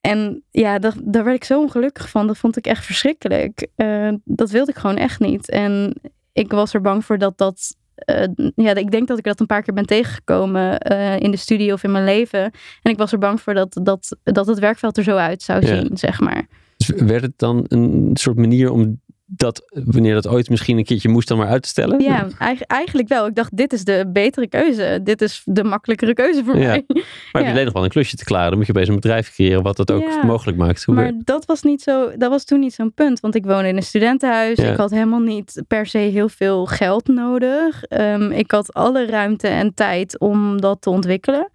Speaker 3: En ja, dat, daar werd ik zo ongelukkig van. Dat vond ik echt verschrikkelijk. Eh, dat wilde ik gewoon echt niet. En ik was er bang voor dat dat. eh, ja, ik denk dat ik dat een paar keer ben tegengekomen eh, in de studie of in mijn leven. En ik was er bang voor dat, dat, dat het werkveld er zo uit zou
Speaker 1: Ja.
Speaker 3: zien, zeg maar.
Speaker 1: Dus werd het dan een soort manier om dat, wanneer dat ooit misschien een keertje moest, dan maar uit te stellen?
Speaker 3: Ja, eigen- eigenlijk wel. Ik dacht, dit is de betere keuze. Dit is de makkelijkere keuze voor
Speaker 1: Ja.
Speaker 3: mij.
Speaker 1: Maar heb je alleen nog wel een klusje te klaren? Dan moet je opeens een bedrijf creëren wat dat ook
Speaker 3: Ja.
Speaker 1: mogelijk maakt. Hoe
Speaker 3: Maar dat was, niet zo, dat was toen niet zo'n punt. Want ik woonde in een studentenhuis.
Speaker 1: Ja.
Speaker 3: Ik had helemaal niet per se heel veel geld nodig. Ehm, ik had alle ruimte en tijd om dat te ontwikkelen.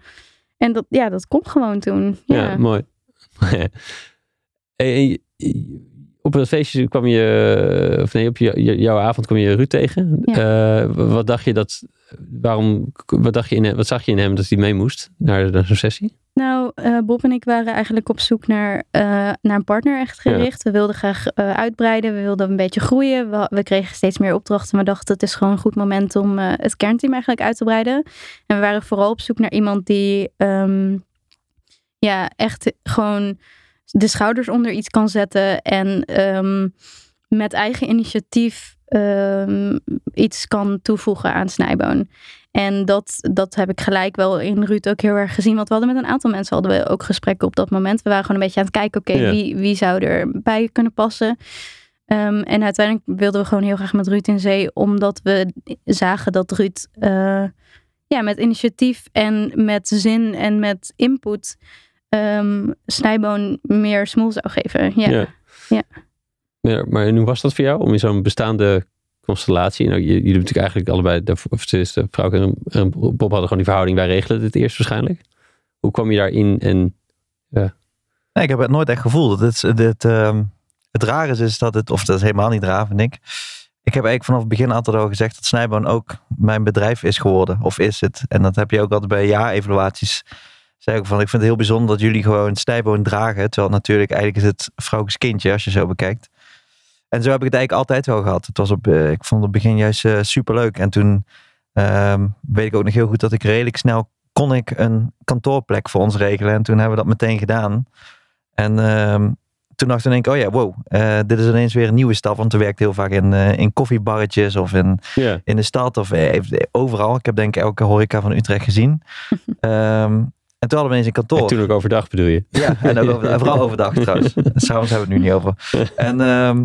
Speaker 3: En dat, ja, dat kon gewoon toen.
Speaker 1: Ja, mooi. Hey, en op een feestje kwam je, of nee, op je, jouw avond kwam je Ruud tegen. Eh, wat dacht je dat, waarom, wat dacht je in wat zag je in hem dat hij mee moest naar, naar zo'n sessie?
Speaker 3: Nou, eh, Bob en ik waren eigenlijk op zoek naar, eh, naar een partner echt gericht. We wilden graag uitbreiden, we wilden een beetje groeien. We, we kregen steeds meer opdrachten, maar dachten het is gewoon een goed moment om het kernteam eigenlijk uit te breiden. En we waren vooral op zoek naar iemand die ehm, ja, echt gewoon de schouders onder iets kan zetten en ehm, met eigen initiatief ehm, iets kan toevoegen aan Snijboon. En dat, dat heb ik gelijk wel in Ruud ook heel erg gezien. Want we hadden met een aantal mensen hadden we ook gesprekken op dat moment. We waren gewoon een beetje aan het kijken, oké,
Speaker 1: Ja.
Speaker 3: wie, wie zou erbij kunnen passen? Ehm, en uiteindelijk wilden we gewoon heel graag met Ruud in zee, omdat we zagen dat Ruud eh, ja, met initiatief en met zin en met input ehm Snijboon meer smoel zou geven. Ja.
Speaker 1: Ja.
Speaker 3: Ja.
Speaker 1: Maar, maar en hoe was dat voor jou om in zo'n bestaande constellatie? Nou, jullie hebben natuurlijk eigenlijk allebei, de, of tenminste, Vrouw en, en Bob hadden gewoon die verhouding. Wij regelen dit eerst waarschijnlijk. Hoe kwam je daarin? En
Speaker 2: Nee, ik heb het nooit echt gevoeld. Het, dit, ehm, het raar is, is dat het, of dat is helemaal niet raar, vind ik. Ik heb eigenlijk vanaf het begin altijd al gezegd dat Snijboon ook mijn bedrijf is geworden. Of is het. En dat heb je ook altijd bij jaarevaluaties. Zei ik van, ik vind het heel bijzonder dat jullie gewoon Snijboon dragen. Terwijl natuurlijk eigenlijk is het vrouwens kindje als je zo bekijkt. En zo heb ik het eigenlijk altijd wel gehad. Het was op, eh, ik vond het begin juist super superleuk. En toen ehm, weet ik ook nog heel goed dat ik redelijk snel kon ik een kantoorplek voor ons regelen. En toen hebben we dat meteen gedaan. En ehm, toen dacht ik oh ja, wow, eh, dit is ineens weer een nieuwe stap. Want we werkte heel vaak in, eh, in koffiebarretjes of in, in de stad of eh, overal. Ik heb denk ik elke horeca van Utrecht gezien. Ehm, en toen hadden we ineens een kantoor.
Speaker 1: en toen ook overdag bedoel je?
Speaker 2: Ja, en ook over, vooral overdag trouwens. S'avonds hebben we het nu niet over. En ehm,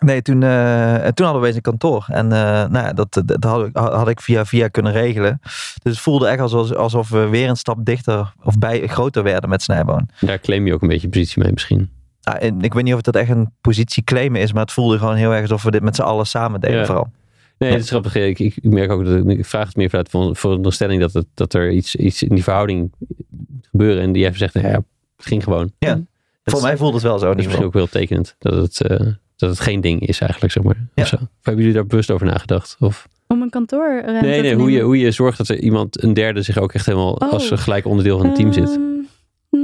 Speaker 2: nee, toen, eh, en toen hadden we eens een kantoor. En eh, nou ja, dat, dat dat had, ik, had ik via via kunnen regelen. Dus het voelde echt alsof, alsof we weer een stap dichter of bij groter werden met Snijboon.
Speaker 1: Daar claim je ook een beetje positie mee misschien.
Speaker 2: En ik weet niet of het echt een positie claimen is, maar het voelde gewoon heel erg alsof we dit met z'n allen samen deden
Speaker 1: Ja.
Speaker 2: vooral.
Speaker 1: Nee, het is grappig. Ik, ik ik merk ook dat ik vraag het meer vanuit voor, voor stelling dat, het, dat er iets, iets in die verhouding gebeuren. En die even zegt, ja, het ging gewoon.
Speaker 2: Ja.
Speaker 1: Dat
Speaker 2: Voor
Speaker 1: is-
Speaker 2: mij voelt het wel zo.
Speaker 1: Dat is misschien ook wel tekenend. Dat het, eh, dat het geen ding is eigenlijk, zeg maar.
Speaker 2: Ja.
Speaker 1: Of, zo. of hebben jullie daar bewust over nagedacht? Of,
Speaker 3: Om een kantoor.
Speaker 1: nee, nee, hoe je, hoe je zorgt dat er iemand, een derde, zich ook echt helemaal
Speaker 3: Oh.
Speaker 1: als gelijk onderdeel van het team zit.
Speaker 3: Ehm,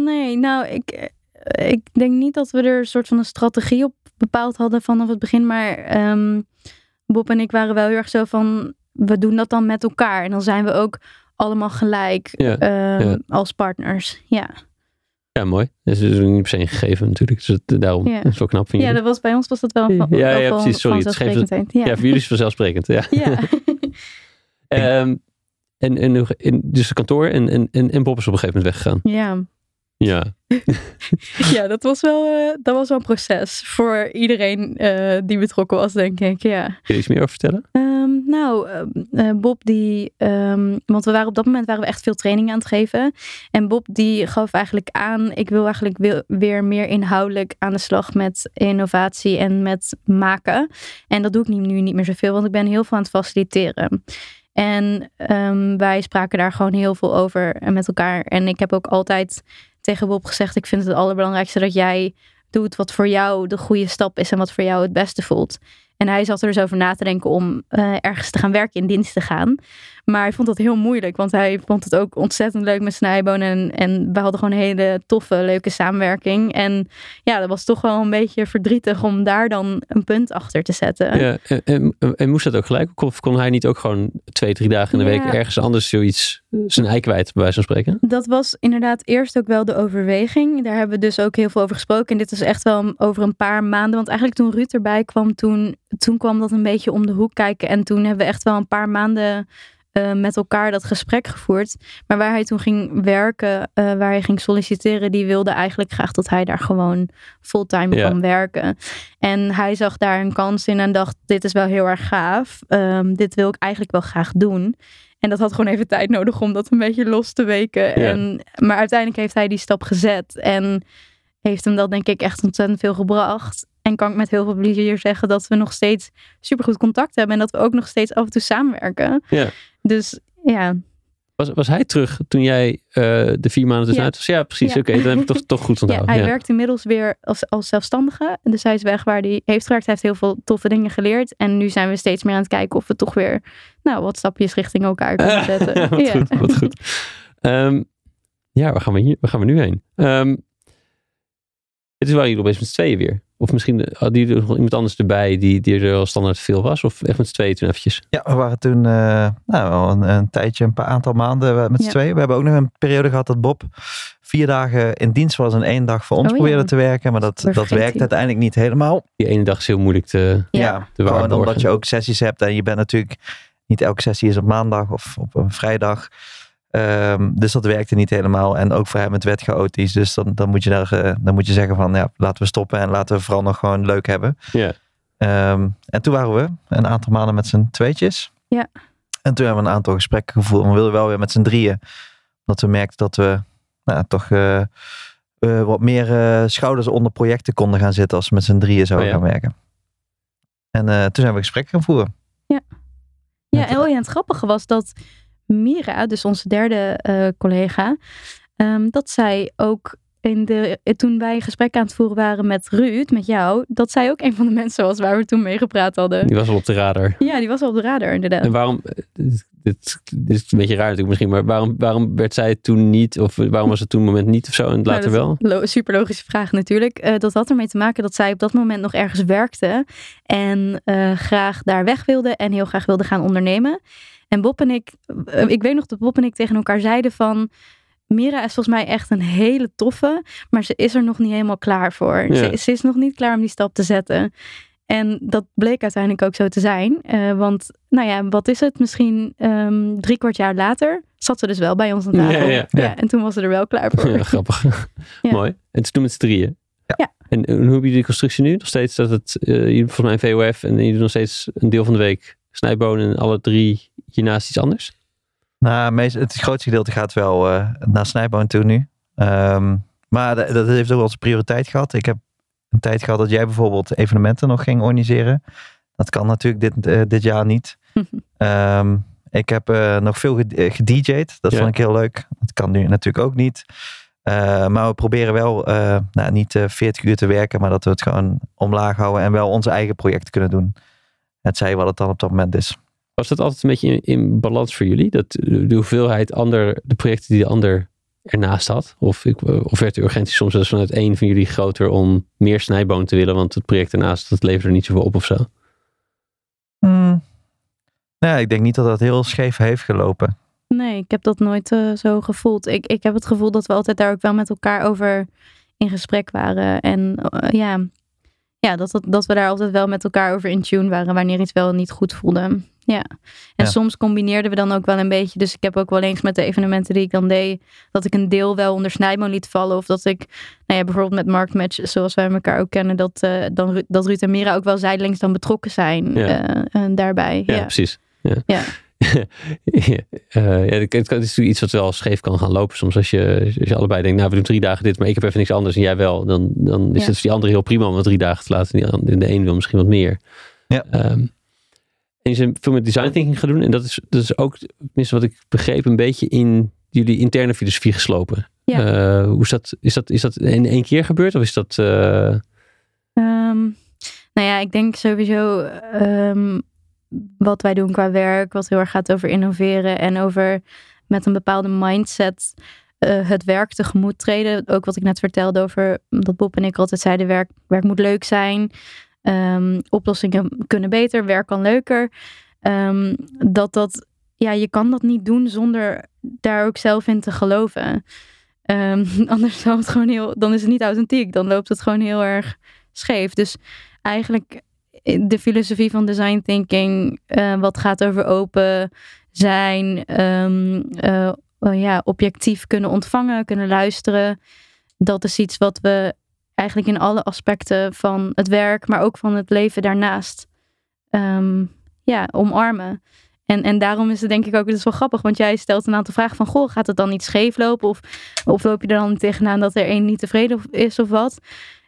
Speaker 3: Nee, nou, ik, eh, ik denk niet dat we er een soort van een strategie op bepaald hadden vanaf het begin. Maar ehm, Bob en ik waren wel heel erg zo van, we doen dat dan met elkaar. En dan zijn we ook allemaal gelijk
Speaker 1: Ja, ja.
Speaker 3: als partners. Ja.
Speaker 1: Ja, mooi. Dat is dus niet per se een gegeven natuurlijk. Dus het, daarom
Speaker 3: Ja.
Speaker 1: is wel knap van
Speaker 3: ja,
Speaker 1: jullie.
Speaker 3: dat was bij ons was dat wel
Speaker 1: Ja,
Speaker 3: van,
Speaker 1: ja, ja, precies. Sorry, het
Speaker 3: vanzelfsprekendheid.
Speaker 1: Ja,
Speaker 3: Ja.
Speaker 1: voor jullie is het vanzelfsprekend. Ja.
Speaker 3: Ja.
Speaker 1: Ehm, en, en, dus het kantoor en, en, en, en Bob is op een gegeven moment weggegaan.
Speaker 3: ja.
Speaker 1: Ja,
Speaker 3: Ja, dat was wel, eh, dat was wel een proces voor iedereen eh, die betrokken was, denk ik. Ja.
Speaker 1: Kun je iets meer over vertellen?
Speaker 3: Ehm, nou, ehm, eh, Bob die, ehm, want we waren op dat moment waren we echt veel training aan het geven. En Bob die gaf eigenlijk aan, ik wil eigenlijk wil- weer meer inhoudelijk aan de slag met innovatie en met maken. En dat doe ik nu, niet meer zoveel, want ik ben heel veel aan het faciliteren. En wij spraken daar gewoon heel veel over met elkaar. En ik heb ook altijd tegen Bob gezegd, ik vind het allerbelangrijkste dat jij doet wat voor jou de goede stap is en wat voor jou het beste voelt. En hij zat er dus over na te denken om eh, ergens te gaan werken, in dienst te gaan. Maar hij vond dat heel moeilijk, want hij vond het ook ontzettend leuk met Snijboon. En, en we hadden gewoon een hele toffe, leuke samenwerking. En ja, dat was toch wel een beetje verdrietig om daar dan een punt achter te zetten.
Speaker 1: Ja, en, en, en moest dat ook gelijk? Of kon hij niet ook gewoon twee, drie dagen in de
Speaker 3: Ja.
Speaker 1: week ergens anders zoiets zijn ei kwijt, bij wijze van spreken?
Speaker 3: Dat was inderdaad eerst ook wel de overweging. Daar hebben we dus ook heel veel over gesproken. En dit is echt wel over een paar maanden. Want eigenlijk toen Ruud erbij kwam, toen, toen kwam dat een beetje om de hoek kijken. En toen hebben we echt wel een paar maanden eh, met elkaar dat gesprek gevoerd. Maar waar hij toen ging werken, eh, waar hij ging solliciteren, die wilde eigenlijk graag dat hij daar gewoon fulltime
Speaker 1: Ja.
Speaker 3: kan werken. En hij zag daar een kans in en dacht, dit is wel heel erg gaaf. Ehm, dit wil ik eigenlijk wel graag doen. En dat had gewoon even tijd nodig om dat een beetje los te weken.
Speaker 1: Ja.
Speaker 3: En, maar uiteindelijk heeft hij die stap gezet. En heeft hem dat denk ik echt ontzettend veel gebracht. En kan ik met heel veel plezier zeggen dat we nog steeds supergoed contact hebben. En dat we ook nog steeds af en toe samenwerken.
Speaker 1: Ja.
Speaker 3: Dus ja,
Speaker 1: Was, was hij terug toen jij eh, de vier maanden tussenuit was? Ja, precies.
Speaker 3: Ja.
Speaker 1: Oké, dan heb ik toch, toch goed
Speaker 3: Ja,
Speaker 1: onthouden.
Speaker 3: hij
Speaker 1: Ja,
Speaker 3: werkt inmiddels weer als, als zelfstandige. Dus hij is weg waar hij heeft gewerkt. Hij heeft heel veel toffe dingen geleerd. En nu zijn we steeds meer aan het kijken of we toch weer nou, wat stapjes richting elkaar kunnen zetten.
Speaker 1: wat
Speaker 3: ja.
Speaker 1: goed, wat goed. Ehm, ja, waar gaan, we hier, waar gaan we nu heen? Ehm het is waar jullie opeens met z'n tweeën weer. Of misschien hadden jullie nog iemand anders erbij die, die er al standaard veel was? Of echt met z'n tweeën toen eventjes?
Speaker 2: Ja, we waren toen eh, nou, wel een, een tijdje, een paar aantal maanden eh, met z'n
Speaker 3: Ja.
Speaker 2: tweeën. We hebben ook nog een periode gehad dat Bob vier dagen in dienst was en één dag voor ons
Speaker 3: Oh, ja.
Speaker 2: probeerde te werken. Maar dat,
Speaker 3: Dat
Speaker 2: werkt uiteindelijk niet helemaal.
Speaker 1: Die ene dag is heel moeilijk te...
Speaker 3: Ja.
Speaker 1: te
Speaker 2: gewoon omdat je ook sessies hebt en je bent natuurlijk niet elke sessie is op maandag of op een vrijdag. Ehm, dus dat werkte niet helemaal. En ook voor hem het werd chaotisch. Dus dan, dan, moet je daar, eh, dan moet je zeggen van ja, laten we stoppen en laten we vooral nog gewoon leuk hebben.
Speaker 1: Ja.
Speaker 2: Ehm, en toen waren we een aantal maanden met z'n tweetjes.
Speaker 3: Ja.
Speaker 2: En toen hebben we een aantal gesprekken gevoerd. We wilden wel weer met z'n drieën. Omdat we merkten dat we nou, toch eh, eh, wat meer eh, schouders onder projecten konden gaan zitten als we met z'n drieën zouden
Speaker 1: Oh ja.
Speaker 2: gaan werken. En eh, toen zijn we gesprekken gaan voeren.
Speaker 3: Ja, en, oh ja, en het grappige was dat Mira, dus onze derde eh, collega, ehm, dat zij ook in de, toen wij gesprekken aan het voeren waren met Ruud, met jou, dat zij ook een van de mensen was waar we toen mee gepraat hadden.
Speaker 1: Die was al op de radar.
Speaker 3: Ja, die was wel op de radar inderdaad.
Speaker 1: En waarom, eh, dit, dit, is een beetje raar natuurlijk misschien, maar waarom, waarom werd zij toen niet, of waarom was het toen moment niet of zo en later
Speaker 3: Nou,
Speaker 1: wel?
Speaker 3: een lo- super logische vraag natuurlijk. Eh, dat had ermee te maken dat zij op dat moment nog ergens werkte en graag daar weg wilde en heel graag wilde gaan ondernemen. En Bob en ik, eh, ik weet nog dat Bob en ik tegen elkaar zeiden van, Mira is volgens mij echt een hele toffe, maar ze is er nog niet helemaal klaar voor.
Speaker 1: Ja.
Speaker 3: Ze, ze is nog niet klaar om die stap te zetten. En dat bleek uiteindelijk ook zo te zijn. Eh, want, nou ja, wat is het? Misschien ehm, drie kwart jaar later zat ze dus wel bij ons aan tafel.
Speaker 1: Ja, ja,
Speaker 2: ja.
Speaker 3: en toen was ze er wel klaar voor.
Speaker 1: Ja, grappig.
Speaker 3: Ja.
Speaker 1: Mooi. En toen met z'n drieën.
Speaker 3: Ja.
Speaker 1: En, en hoe hebben jullie de constructie nu? Nog steeds dat het, eh jullie volgens mij een VOF en jullie doen nog steeds een deel van de week snijbonen en alle drie hiernaast iets anders?
Speaker 2: Nou, meest, het grootste gedeelte gaat wel eh, naar Snijboon toe nu. Ehm, maar dat, dat heeft ook wel zijn prioriteit gehad. Ik heb een tijd gehad dat jij bijvoorbeeld evenementen nog ging organiseren. Dat kan natuurlijk dit, eh, dit jaar niet. Ehm, ik heb eh, nog veel ged- gedj'd. Dat
Speaker 1: Ja.
Speaker 2: vond ik heel leuk. Dat kan nu natuurlijk ook niet. Maar we proberen wel nou, niet eh 40 uur te werken, maar dat we het gewoon omlaag houden en wel onze eigen projecten kunnen doen. Het zij wat het dan op dat moment is.
Speaker 1: Was dat altijd een beetje in, in balans voor jullie? Dat de de hoeveelheid ander, de projecten die de ander ernaast had? Of, ik, of werd de urgentie soms wel eens vanuit één van jullie groter om meer snijboon te willen, want het project ernaast dat leverde niet zoveel op of zo?
Speaker 2: Hmm. Nou, ja, ik denk niet dat dat heel scheef heeft gelopen.
Speaker 3: Nee, ik heb dat nooit eh, zo gevoeld. Ik, ik heb het gevoel dat we altijd daar ook wel met elkaar over in gesprek waren. En eh, ja, ja dat, dat, dat we daar altijd wel met elkaar over in tune waren wanneer iets wel niet goed voelde. Ja. En
Speaker 2: Ja.
Speaker 3: soms combineerden we dan ook wel een beetje. Dus ik heb ook wel eens met de evenementen die ik dan deed, dat ik een deel wel onder Snijboon liet vallen. Of dat ik, nou ja, bijvoorbeeld met Marktmatch, zoals wij elkaar ook kennen, dat, eh, dan, dat Ruud en Mira ook wel zijdelings dan betrokken zijn
Speaker 1: Ja.
Speaker 3: eh, eh, daarbij.
Speaker 1: Ja,
Speaker 3: Ja.
Speaker 1: precies. Ja.
Speaker 3: Ja.
Speaker 1: eh, het, is natuurlijk iets wat wel scheef kan gaan lopen. Soms als je, als je allebei denkt, nou we doen drie dagen dit, maar ik heb even niks anders en jij wel. Dan, dan is
Speaker 3: Ja.
Speaker 1: het voor die andere heel prima om het drie dagen te laten. En die- de een wil misschien wat meer.
Speaker 2: Ja.
Speaker 1: Ehm, en je bent veel met design thinking gaan doen. En dat is, dat is ook, tenminste wat ik begreep, een beetje in jullie interne filosofie geslopen.
Speaker 3: Ja.
Speaker 1: Eh, hoe is dat, is dat? Is dat in één keer gebeurd? Of is dat...
Speaker 3: Ehm, nou ja, ik denk sowieso ehm, wat wij doen qua werk, wat heel erg gaat over innoveren en over met een bepaalde mindset eh, het werk tegemoet treden. Ook wat ik net vertelde over dat Bob en ik altijd zeiden: werk, werk moet leuk zijn. Ehm, oplossingen kunnen beter, werk kan leuker. Ehm, dat dat, ja, je kan dat niet doen zonder daar ook zelf in te geloven. Ehm, anders zou het gewoon heel, dan is het niet authentiek. Dan loopt het gewoon heel erg scheef. Dus eigenlijk eh, de filosofie van design thinking, eh, wat gaat over open zijn, eh, oh ja, objectief kunnen ontvangen, kunnen luisteren. Dat is iets wat we eigenlijk in alle aspecten van het werk, maar ook van het leven daarnaast, ehm, ja, omarmen. En, en daarom is het denk ik ook, het is wel grappig, want jij stelt een aantal vragen van, goh, gaat het dan niet scheef lopen? Of, of loop je er dan tegenaan dat er één niet tevreden is of wat?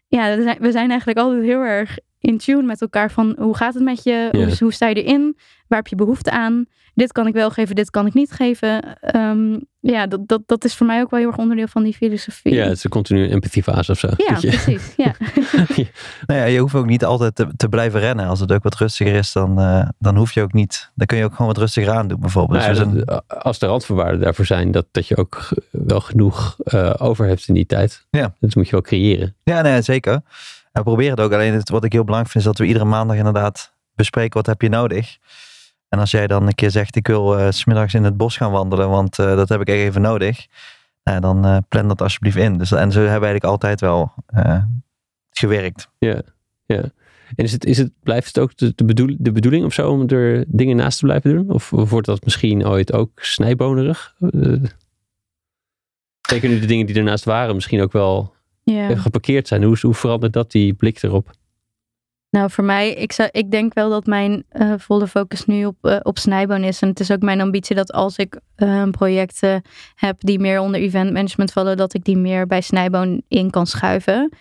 Speaker 3: Ja, we zijn, we zijn eigenlijk altijd heel erg in tune met elkaar van hoe gaat het met je? Hoe, hoe sta je erin? Waar heb je behoefte aan? Dit kan ik wel geven, dit kan ik niet geven. Ehm, ja, dat, dat, dat is voor mij ook wel heel erg onderdeel van die filosofie.
Speaker 1: Ja, het is een continue empathiefase of zo.
Speaker 3: Ja,
Speaker 1: je-
Speaker 3: precies. Ja.
Speaker 2: Nou ja, je hoeft ook niet altijd te, te blijven rennen. Als het ook wat rustiger is, dan, eh, dan hoef je ook niet. Dan kun je ook gewoon wat rustiger aan doen, bijvoorbeeld.
Speaker 1: Nou ja,
Speaker 2: Dus
Speaker 1: dat- als de randvoorwaarden daarvoor zijn dat, dat je ook wel genoeg eh, over hebt in die tijd.
Speaker 2: Ja.
Speaker 1: Dat moet je wel creëren.
Speaker 2: Ja, nee, zeker. We proberen het ook. Alleen het, wat ik heel belangrijk vind, is dat we iedere maandag inderdaad bespreken wat heb je nodig. En als jij dan een keer zegt, ik wil eh, s smiddags in het bos gaan wandelen, want eh, dat heb ik even nodig. Nou, dan eh, plan dat alsjeblieft in. Dus, en zo hebben we eigenlijk altijd wel eh, gewerkt.
Speaker 1: Ja, ja. En is het, is het, blijft het ook de, bedoel, de bedoeling of zo om er dingen naast te blijven doen? Of, wordt dat misschien ooit ook snijbonerig? Eh, Zeker nu de dingen die ernaast waren misschien ook wel
Speaker 3: ja.
Speaker 1: geparkeerd zijn. Hoe, hoe verandert dat die blik erop?
Speaker 3: Nou, voor mij, ik, zou, ik denk wel dat mijn eh, volle focus nu op, eh, op snijboon is. En het is ook mijn ambitie dat als ik eh, projecten heb die meer onder event management vallen, dat ik die meer bij snijboon in kan schuiven.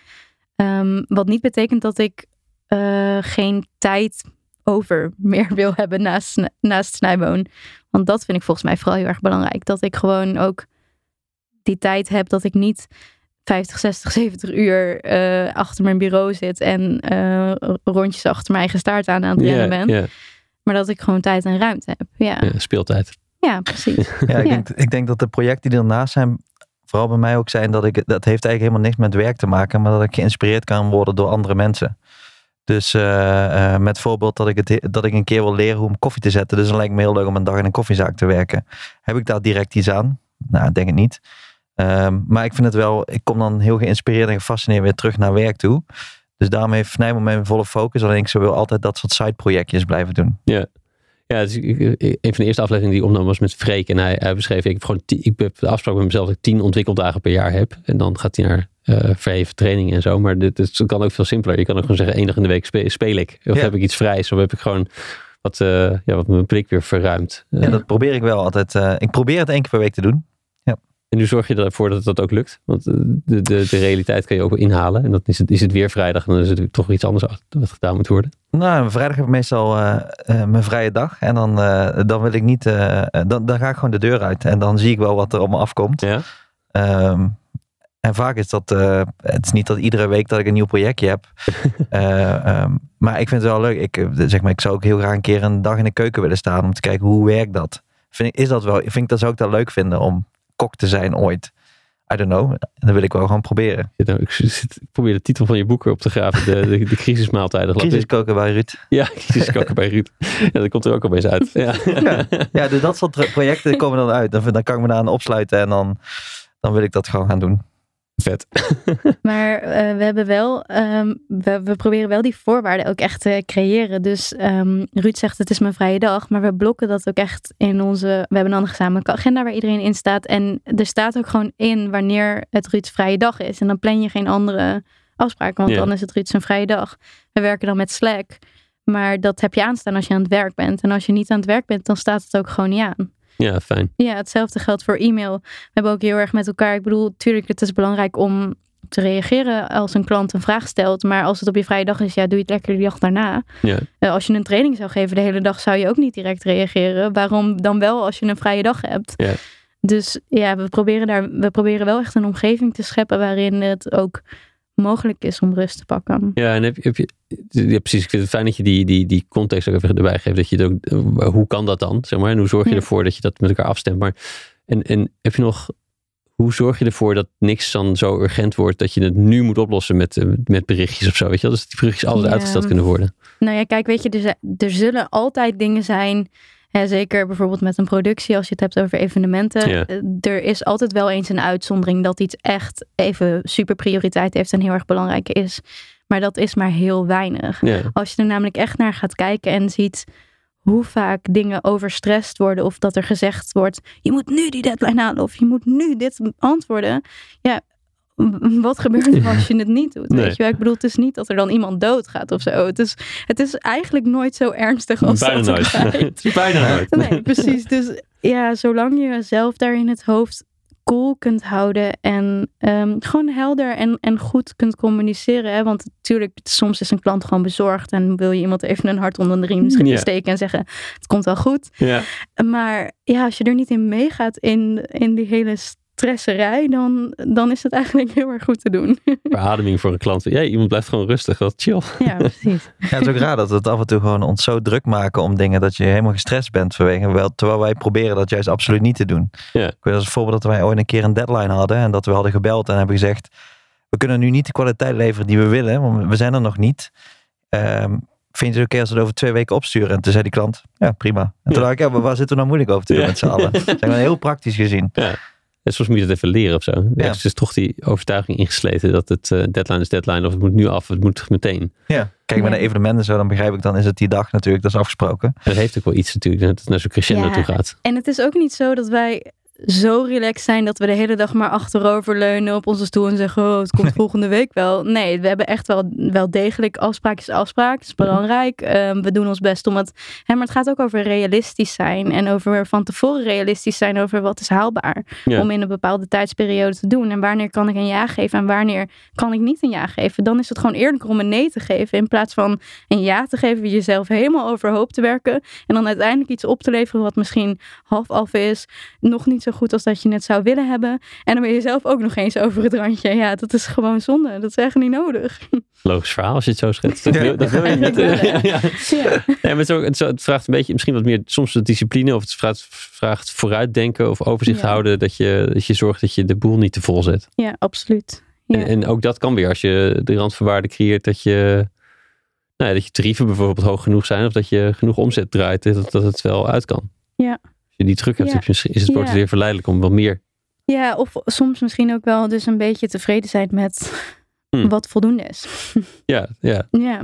Speaker 3: Ehm, wat niet betekent dat ik eh, geen tijd over meer wil hebben naast, naast snijboon. Want dat vind ik volgens mij vooral heel erg belangrijk. Dat ik gewoon ook die tijd heb dat ik niet 50, 60, 70 uur eh, achter mijn bureau zit en eh, rondjes achter mijn eigen staart aan aan het rennen ben.
Speaker 1: ja,
Speaker 3: Maar dat ik gewoon tijd en ruimte heb. Ja, ja.
Speaker 1: ja, speeltijd.
Speaker 3: precies.
Speaker 2: Ja, ik,
Speaker 3: Ja.
Speaker 2: Denk, ik denk dat de projecten die ernaast zijn, vooral bij mij ook zijn dat ik, dat heeft eigenlijk helemaal niks met werk te maken, maar dat ik geïnspireerd kan worden door andere mensen. Dus eh, eh, met voorbeeld dat ik, het, dat ik een keer wil leren hoe om koffie te zetten. Dus dan lijkt me heel leuk om een dag in een koffiezaak te werken. Heb ik daar direct iets aan? Nou, ik denk het niet. Ehm, maar ik vind het wel, ik kom dan heel geïnspireerd en gefascineerd weer terug naar werk toe. Dus daarom heeft Nijmel mijn volle focus. Alleen ik zou wil altijd dat soort sideprojectjes blijven doen.
Speaker 1: Ja, dus ik- ik- een van de eerste afleveringen die ik opnam was met Freek. En hij, hij beschreef, ik heb gewoon ik heb de afspraak met mezelf dat ik tien ontwikkeldagen per jaar heb. En dan gaat hij naar eh verheven trainingen en zo. Maar dit, dit kan ook veel simpeler. Je kan ook gewoon zeggen, één dag in de week spe- speel ik. Of
Speaker 2: Ja.
Speaker 1: heb ik iets vrijs. Of heb ik gewoon wat, eh, ja, wat mijn blik weer verruimd.
Speaker 2: En dat probeer ik wel altijd. eh, ik probeer het één keer per week te doen.
Speaker 1: En nu zorg je ervoor dat dat ook lukt. Want eh, de, de, de realiteit kan je ook inhalen. En dan is het, is het weer vrijdag. En dan is het toch iets anders wat gedaan moet worden.
Speaker 2: Nou, vrijdag heb ik meestal eh, eh, mijn vrije dag. En dan, dan wil ik niet. dan, dan ga ik gewoon de deur uit. En dan zie ik wel wat er op me afkomt.
Speaker 1: Ja?
Speaker 2: Ehm, en vaak is dat. het is niet dat iedere week dat ik een nieuw projectje heb. Eh, ehm, maar ik vind het wel leuk. Ik, zeg maar, ik zou ook heel graag een keer een dag in de keuken willen staan. Om te kijken hoe werkt dat. Vind ik, is dat wel, vind ik dat zou ik dat leuk vinden om kok te zijn ooit. I don't know. Dat wil ik wel gewoon proberen.
Speaker 1: Ja, nou, ik, zit- ik probeer de titel van je boek erop te graven. De, de, de crisismaaltijden. geloof ik.
Speaker 2: Crisis koken bij Ruud.
Speaker 1: Ja, crisiskoken bij Ruud. Ja, dat komt er ook opeens uit. Ja.
Speaker 2: Ja. Ja, dus dat soort pro- projecten komen dan uit. Dan, dan kan ik me daar aan opsluiten en dan, dan wil ik dat gewoon gaan doen.
Speaker 1: Vet.
Speaker 3: Maar eh, we hebben wel, ehm, we, we proberen wel die voorwaarden ook echt te creëren. Dus ehm, Ruud zegt het is mijn vrije dag, maar we blokken dat ook echt in onze. We hebben dan een gezamenlijke agenda waar iedereen in staat. En er staat ook gewoon in wanneer het Ruud's vrije dag is. En dan plan je geen andere afspraken, want dan is het Ruud zijn vrije dag. We werken dan met Slack. Maar dat heb je aanstaan als je aan het werk bent. En als je niet aan het werk bent, dan staat het ook gewoon niet aan.
Speaker 1: Ja, fijn.
Speaker 3: Ja, hetzelfde geldt voor e-mail. We hebben ook heel erg met elkaar. Ik bedoel, tuurlijk, het is belangrijk om te reageren als een klant een vraag stelt. Maar als het op je vrije dag is, ja, doe je het lekker die dag daarna.
Speaker 1: Ja.
Speaker 3: Eh, als je een training zou geven de hele dag, zou je ook niet direct reageren. Waarom dan wel als je een vrije dag hebt?
Speaker 1: Ja.
Speaker 3: Dus ja, we proberen, daar, we proberen wel echt een omgeving te scheppen waarin het ook mogelijk is om rust te pakken.
Speaker 1: Ja, en heb je, heb je ja, precies. Ik vind het fijn dat je die, die, die context ook even erbij geeft. Dat je het ook, eh, hoe kan dat dan? Zeg maar, en hoe zorg je
Speaker 3: Ja.
Speaker 1: ervoor dat je dat met elkaar afstemt? Maar, en, en heb je nog, hoe zorg je ervoor dat niks dan zo urgent wordt dat je het nu moet oplossen met, eh, met berichtjes of zo? Weet je wel? Dus die berichtjes altijd
Speaker 3: Ja.
Speaker 1: uitgesteld kunnen worden.
Speaker 3: Nou ja, kijk, weet je, er, zi- er zullen altijd dingen zijn. Zeker bijvoorbeeld met een productie, als je het hebt over evenementen.
Speaker 1: Ja.
Speaker 3: eh, Er is altijd wel eens een uitzondering dat iets echt even super prioriteit heeft en heel erg belangrijk is. Maar dat is maar heel weinig.
Speaker 1: Ja,
Speaker 3: Als je er namelijk echt naar gaat kijken en ziet hoe vaak dingen overstrest worden of dat er gezegd wordt, je moet nu die deadline halen of je moet nu dit antwoorden. Ja, wat gebeurt er als je het niet doet?
Speaker 1: Nee.
Speaker 3: Weet je wel? Ik bedoel, het is niet dat er dan iemand doodgaat of zo. Het is, het is eigenlijk nooit zo ernstig als
Speaker 1: bijna
Speaker 3: dat
Speaker 1: nooit.
Speaker 3: het lijkt.
Speaker 1: Het is bijna nooit.
Speaker 3: Nee, precies. Dus ja, zolang je zelf daar in het hoofd cool kunt houden en ehm, gewoon helder en, en goed kunt communiceren. Hè? Want natuurlijk, soms is een klant gewoon bezorgd en wil je iemand even een hart onder de riem steken en zeggen: Het komt wel goed. Maar ja, als je er niet in meegaat in, in die hele stresserij, dan, dan is het eigenlijk heel erg goed te doen.
Speaker 1: Verademing voor een klant. Ja, iemand blijft gewoon rustig. Wat chill.
Speaker 3: ja, precies.
Speaker 2: Ja, het is ook raar dat we het af en toe gewoon ons zo druk maken om dingen dat je helemaal gestrest bent vanwege. Wel, terwijl wij proberen dat juist absoluut niet te doen.
Speaker 1: Ja.
Speaker 2: Ik weet als voorbeeld dat wij ooit een keer een deadline hadden en dat we hadden gebeld en hebben gezegd: We kunnen nu niet de kwaliteit leveren die we willen, want we zijn er nog niet. Ehm, vind je het oké als we het over twee weken opsturen? En toen zei die klant: Ja, prima. En toen
Speaker 1: Ja.
Speaker 2: dacht ik: Ja, maar waar zitten we nou moeilijk over te doen
Speaker 1: Ja.
Speaker 2: met z'n allen? Dat zijn heel praktisch gezien.
Speaker 1: En soms moet je dat even leren of zo.
Speaker 2: Ja.
Speaker 1: Ergens is toch die overtuiging ingesleten dat het eh, deadline is deadline of het moet nu af, het moet meteen.
Speaker 2: Ja. Kijk, met
Speaker 3: Ja.
Speaker 2: een evenement en zo, dan begrijp ik, dan is het die dag natuurlijk, dat is afgesproken.
Speaker 1: Dat heeft ook wel iets natuurlijk, dat het naar zo'n crescendo
Speaker 3: Ja.
Speaker 1: toe gaat.
Speaker 3: En het is ook niet zo dat wij zo relaxed zijn dat we de hele dag maar achterover leunen op onze stoel en zeggen: Oh, het komt volgende week wel. Nee, we hebben echt wel, wel degelijk afspraak is afspraak. Het is belangrijk. Ehm, we doen ons best om het. Hè, maar het gaat ook over realistisch zijn en over van tevoren realistisch zijn over wat is haalbaar.
Speaker 1: Ja.
Speaker 3: Om in een bepaalde tijdsperiode te doen. En wanneer kan ik een ja geven en wanneer kan ik niet een ja geven. Dan is het gewoon eerlijker om een nee te geven. In plaats van een ja te geven, jezelf helemaal overhoop te werken. En dan uiteindelijk iets op te leveren wat misschien half af is. Nog niet zo goed als dat je het zou willen hebben. En dan ben je zelf ook nog eens over het randje. Ja, dat is gewoon zonde. Dat is echt niet nodig.
Speaker 1: Logisch verhaal als je het zo schetst. Dat,
Speaker 2: Ja.
Speaker 1: wil, dat wil je niet. Ja.
Speaker 3: Ja.
Speaker 1: Nee, maar het, ook- vraagt een beetje, misschien wat meer soms de discipline of het vraagt, vraagt vooruitdenken of overzicht
Speaker 3: Ja.
Speaker 1: houden. Dat je, dat je zorgt dat je de boel niet te vol zet.
Speaker 3: ja, absoluut. Ja.
Speaker 1: En, en ook dat kan weer als je de randvoorwaarden creëert dat je, nou ja, dat je tarieven bijvoorbeeld hoog genoeg zijn of dat je genoeg omzet draait, dat, dat het wel uit kan.
Speaker 3: Ja.
Speaker 1: Je die druk hebt,
Speaker 3: Ja.
Speaker 1: is het wordt weer verleidelijk om wel meer.
Speaker 3: Ja, of soms misschien ook wel dus een beetje tevreden zijn met
Speaker 1: Hmm.
Speaker 3: wat voldoende is.
Speaker 1: Ja, ja.
Speaker 3: Ja,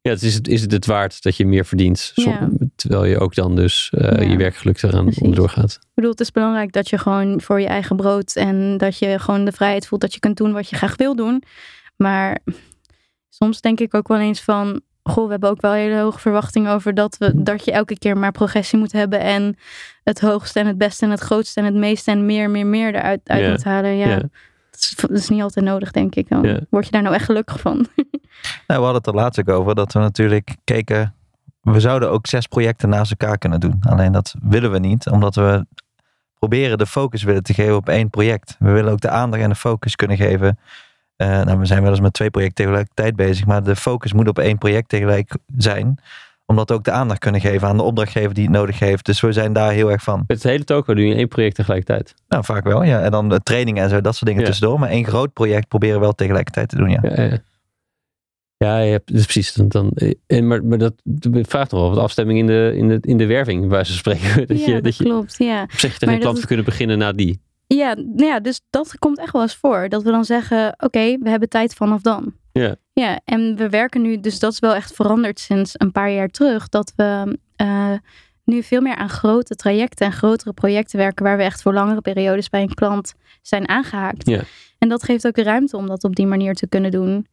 Speaker 1: ja het is, het, is het het waard dat je meer verdient,
Speaker 3: Ja.
Speaker 1: terwijl je ook dan dus eh,
Speaker 3: Ja.
Speaker 1: je werkgeluk eraan
Speaker 3: Precies.
Speaker 1: onderdoor gaat.
Speaker 3: Ik bedoel, het is belangrijk dat je gewoon voor je eigen brood en dat je gewoon de vrijheid voelt dat je kunt doen wat je graag wil doen. Maar soms denk ik ook wel eens van, goh, we hebben ook wel hele hoge verwachtingen over dat, we, dat je elke keer maar progressie moet hebben en het hoogste en het beste en het grootste en het meeste en meer, meer, meer eruit uit
Speaker 1: Ja.
Speaker 3: moet halen. Ja. Dat, is, dat is niet altijd nodig, denk ik. Dan word je daar nou echt gelukkig van.
Speaker 2: Nou, we hadden het er laatst ook over dat we natuurlijk keken. We zouden ook zes projecten naast elkaar kunnen doen. Alleen dat willen we niet, omdat we proberen de focus willen te geven op één project. We willen ook de aandacht en de focus kunnen geven. Eh, nou, we zijn wel eens met twee projecten tegelijkertijd bezig, maar de focus moet op één project tegelijk zijn. Omdat we ook de aandacht kunnen geven aan de opdrachtgever die het nodig heeft. Dus we zijn daar heel erg van.
Speaker 1: Met het hele toko doe je één project tegelijkertijd.
Speaker 2: Nou, vaak wel, ja. En dan de trainingen en zo, dat soort dingen
Speaker 1: Ja.
Speaker 2: tussendoor. Maar één groot project proberen we wel tegelijkertijd te doen, ja.
Speaker 1: Ja, ja. Ja, je hebt, dus precies. Dan, dan, en, maar, maar dat vraagt nog wel wat afstemming in de, in de, in de werving, waar ze spreken. Dat
Speaker 3: ja,
Speaker 1: je,
Speaker 3: dat,
Speaker 1: dat je
Speaker 3: klopt. Ja.
Speaker 1: op zich tegen
Speaker 3: Maar
Speaker 1: een klant
Speaker 3: dat
Speaker 1: te
Speaker 3: is-
Speaker 1: kunnen beginnen na die.
Speaker 3: Ja, nou ja, dus dat komt echt wel eens voor. Dat we dan zeggen, oké, we hebben tijd vanaf dan.
Speaker 1: Ja.
Speaker 3: Ja, en we werken nu, dus dat is wel echt veranderd sinds een paar jaar terug. Dat we eh, nu veel meer aan grote trajecten en grotere projecten werken. Waar we echt voor langere periodes bij een klant zijn aangehaakt.
Speaker 1: Ja.
Speaker 3: En dat geeft ook ruimte om dat op die manier te kunnen doen.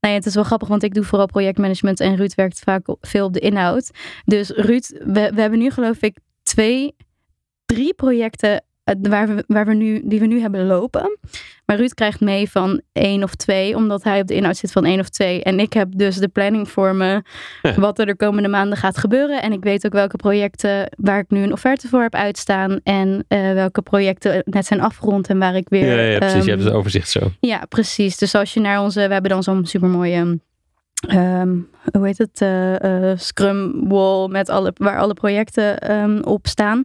Speaker 3: Nou ja, het is wel grappig, want ik doe vooral projectmanagement en Ruud werkt vaak veel op de inhoud. Dus Ruud, we, we hebben nu geloof ik twee, drie projecten waar we, waar we nu, die we nu hebben lopen. Maar Ruud krijgt mee van één of twee, omdat hij op de inhoud zit van één of twee. En ik heb dus de planning voor me, wat er de komende maanden gaat gebeuren. En ik weet ook welke projecten waar ik nu een offerte voor heb uitstaan. En eh, welke projecten net zijn afgerond en waar ik weer...
Speaker 1: Ja, ja, precies.
Speaker 3: ehm,
Speaker 1: je hebt het overzicht zo.
Speaker 3: ja, precies. Dus als je naar onze, we hebben dan zo'n supermooie, ehm hoe heet het, eh, eh, Scrum wall met alle, waar alle projecten ehm, op staan.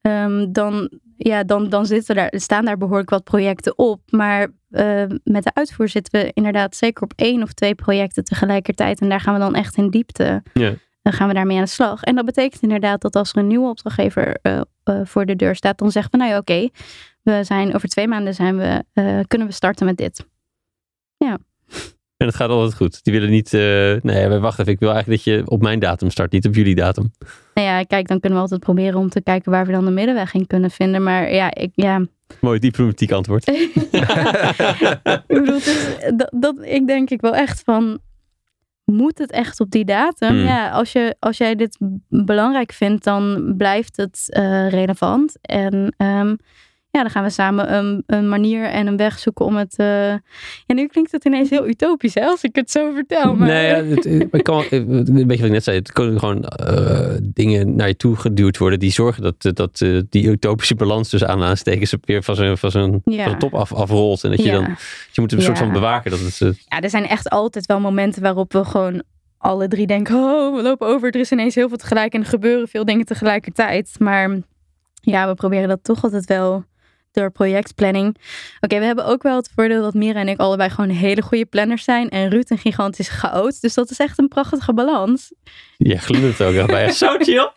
Speaker 3: Ehm, dan, ja, dan, dan zitten daar, staan daar behoorlijk wat projecten op. Maar eh, met de uitvoer zitten we inderdaad zeker op één of twee projecten tegelijkertijd. En daar gaan we dan echt in diepte.
Speaker 1: Ja.
Speaker 3: Dan gaan we daarmee aan de slag. En dat betekent inderdaad dat als er een nieuwe opdrachtgever eh, eh, voor de deur staat, dan zeggen we, nou ja, oké, we zijn over twee maanden zijn we, kunnen we starten met dit.
Speaker 1: En het gaat altijd goed. Die willen niet, eh, nee, maar wacht even. Ik wil eigenlijk dat je op mijn datum start, niet op jullie datum.
Speaker 3: Nou ja, kijk, dan kunnen we altijd proberen om te kijken waar we dan de middenweg in kunnen vinden. Maar ja, ik, ja.
Speaker 1: Mooi diplomatiek antwoord.
Speaker 3: ik bedoel, is, dat, dat, ik denk ik wel echt van, moet het echt op die datum?
Speaker 1: Hmm.
Speaker 3: Ja, als, je, als jij dit belangrijk vindt, dan blijft het eh, relevant. En ehm, ja, dan gaan we samen een, een manier en een weg zoeken om het. eh, Ja, nu klinkt het ineens heel utopisch, hè, als ik het zo vertel. Maar...
Speaker 1: Nee, ja, het, het kan, een beetje wat ik net zei. Het kunnen gewoon eh, dingen naar je toe geduwd worden die zorgen dat, dat eh, die utopische balans tussen aan aanstekens weer van zijn, van zijn,
Speaker 3: Ja.
Speaker 1: van de top af, afrolt. En dat je
Speaker 3: Ja.
Speaker 1: dan, je moet een soort van bewaken dat het...
Speaker 3: ja, er zijn echt altijd wel momenten waarop we gewoon alle drie denken: oh, we lopen over. Er is ineens heel veel tegelijk en er gebeuren veel dingen tegelijkertijd. Maar ja, we proberen dat toch altijd wel door projectplanning. Oké, we hebben ook wel het voordeel dat Mira en ik allebei gewoon hele goede planners zijn. En Ruud een gigantische chaot. Dus dat is echt een prachtige balans.
Speaker 1: je glundert ook echt bij. Zo chill.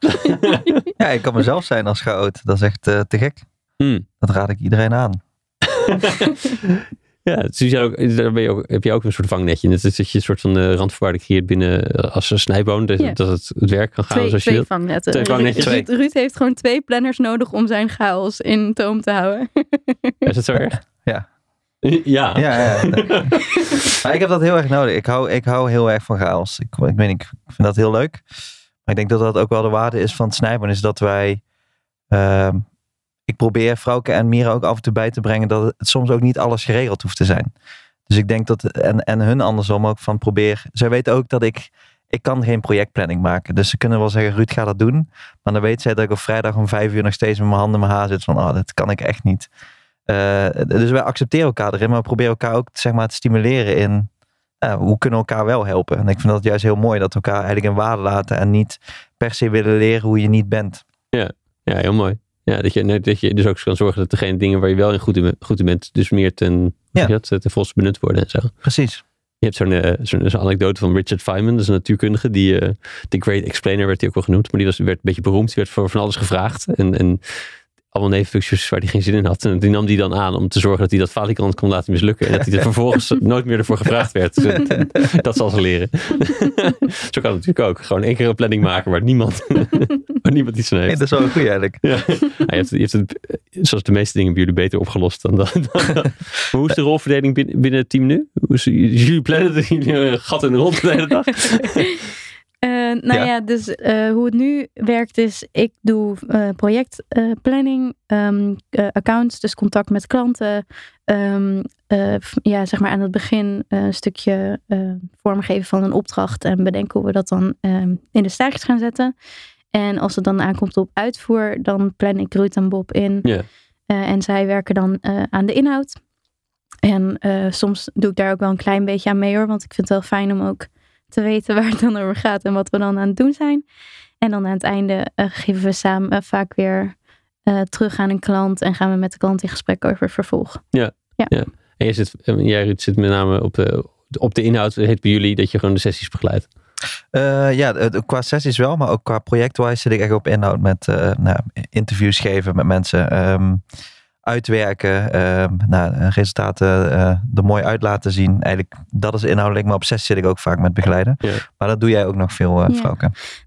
Speaker 2: Ja, ik kan mezelf zijn als chaot. Dat is echt eh, te gek.
Speaker 1: Hmm.
Speaker 2: Dat raad ik iedereen aan.
Speaker 1: Ja, dus ook, daar ben je ook, heb je ook een soort vangnetje. Net als dat je een soort van uh, randvoorwaarden creëert binnen eh, als een snijboon. Dat,
Speaker 3: Ja.
Speaker 1: dat het, het werk kan gaan
Speaker 3: Twee,
Speaker 1: zoals je
Speaker 3: twee vangnetten.
Speaker 1: Twee vangnetjes.
Speaker 3: Ruud, Ruud heeft gewoon twee planners nodig om zijn chaos in toom te houden.
Speaker 1: Is het zo erg?
Speaker 2: Ja.
Speaker 1: Ja.
Speaker 2: Ja, ja. maar ik heb dat heel erg nodig. Ik hou, ik hou heel erg van chaos. Ik, ik, weet niet, ik vind dat heel leuk. Maar ik denk dat dat ook wel de waarde is van het snijboon. Is dat wij... ehm, ik probeer Frauke en Mira ook af en toe bij te brengen dat het soms ook niet alles geregeld hoeft te zijn. Dus ik denk dat, en, en hun andersom ook van probeer. Zij weten ook dat ik, ik kan geen projectplanning maken. Dus ze kunnen wel zeggen, Ruud, ga dat doen. Maar dan weet zij dat ik op vrijdag om vijf uur nog steeds met mijn handen in mijn haar zit. Van, oh, dat kan ik echt niet. Uh, dus wij accepteren elkaar erin, maar we proberen elkaar ook zeg maar, te stimuleren in uh, hoe kunnen we elkaar wel helpen. En ik vind dat juist heel mooi dat we elkaar eigenlijk in waarde laten en niet per se willen leren hoe je niet bent.
Speaker 1: Ja, ja heel mooi. Ja, dat je, dat je dus ook kan zorgen dat degene dingen waar je wel in goed in, goed in bent, dus meer ten,
Speaker 2: Ja.
Speaker 1: ja. ten volste benut worden en zo.
Speaker 2: Precies.
Speaker 1: Je hebt zo'n uh, zo'n zo'n anekdote van Richard Feynman, dat is een natuurkundige, die uh, The Great Explainer werd hij ook wel genoemd, maar die was, werd een beetje beroemd, die werd voor van alles gevraagd en, en allemaal nevenfuncties waar hij geen zin in had. En die nam die dan aan om te zorgen dat hij dat falikant kon laten mislukken. En dat hij er vervolgens nooit meer ervoor gevraagd werd. Dat zal ze leren. Zo kan het natuurlijk ook. Gewoon één keer een planning maken waar niemand, waar niemand iets aan heeft.
Speaker 2: Nee, dat is wel goed eigenlijk.
Speaker 1: Ja. je, hebt, je hebt het, zoals de meeste dingen bij jullie, beter opgelost dan dat. hoe is de rolverdeling binnen, binnen het team nu? Hoe is, jullie plannen dat jullie een gat in de rond de hele dag?
Speaker 3: Uh, nou ja, ja dus uh, hoe het nu werkt is, ik doe uh, projectplanning, um, accounts, dus contact met klanten. Um, ja, zeg maar aan het begin een stukje vormgeven van een opdracht en bedenken hoe we dat dan um, in de stijgers gaan zetten. En als het dan aankomt op uitvoer, dan plan ik Ruud en Bob in. En zij werken dan aan de inhoud. En soms doe ik daar ook wel een klein beetje aan mee hoor, want ik vind het wel fijn om ook te weten waar het dan over gaat en wat we dan aan het doen zijn. En dan aan het einde uh, geven we samen uh, vaak weer uh, terug aan een klant en gaan we met de klant in gesprek over vervolg.
Speaker 1: Ja, ja. ja. En jij, zit, jij Ruud, zit met name op de, op de inhoud, heet bij jullie dat je gewoon de sessies begeleidt.
Speaker 2: Uh, ja, qua sessies wel, maar ook qua projectwise zit ik echt op inhoud met uh, nou, interviews geven met mensen. Um, uitwerken, uh, nou, resultaten uh, er mooi uit laten zien. Eigenlijk, dat is inhoudelijk, maar op sessie zit ik ook vaak met begeleiden.
Speaker 1: Ja.
Speaker 2: Maar dat doe jij ook nog veel, uh,
Speaker 3: Ja.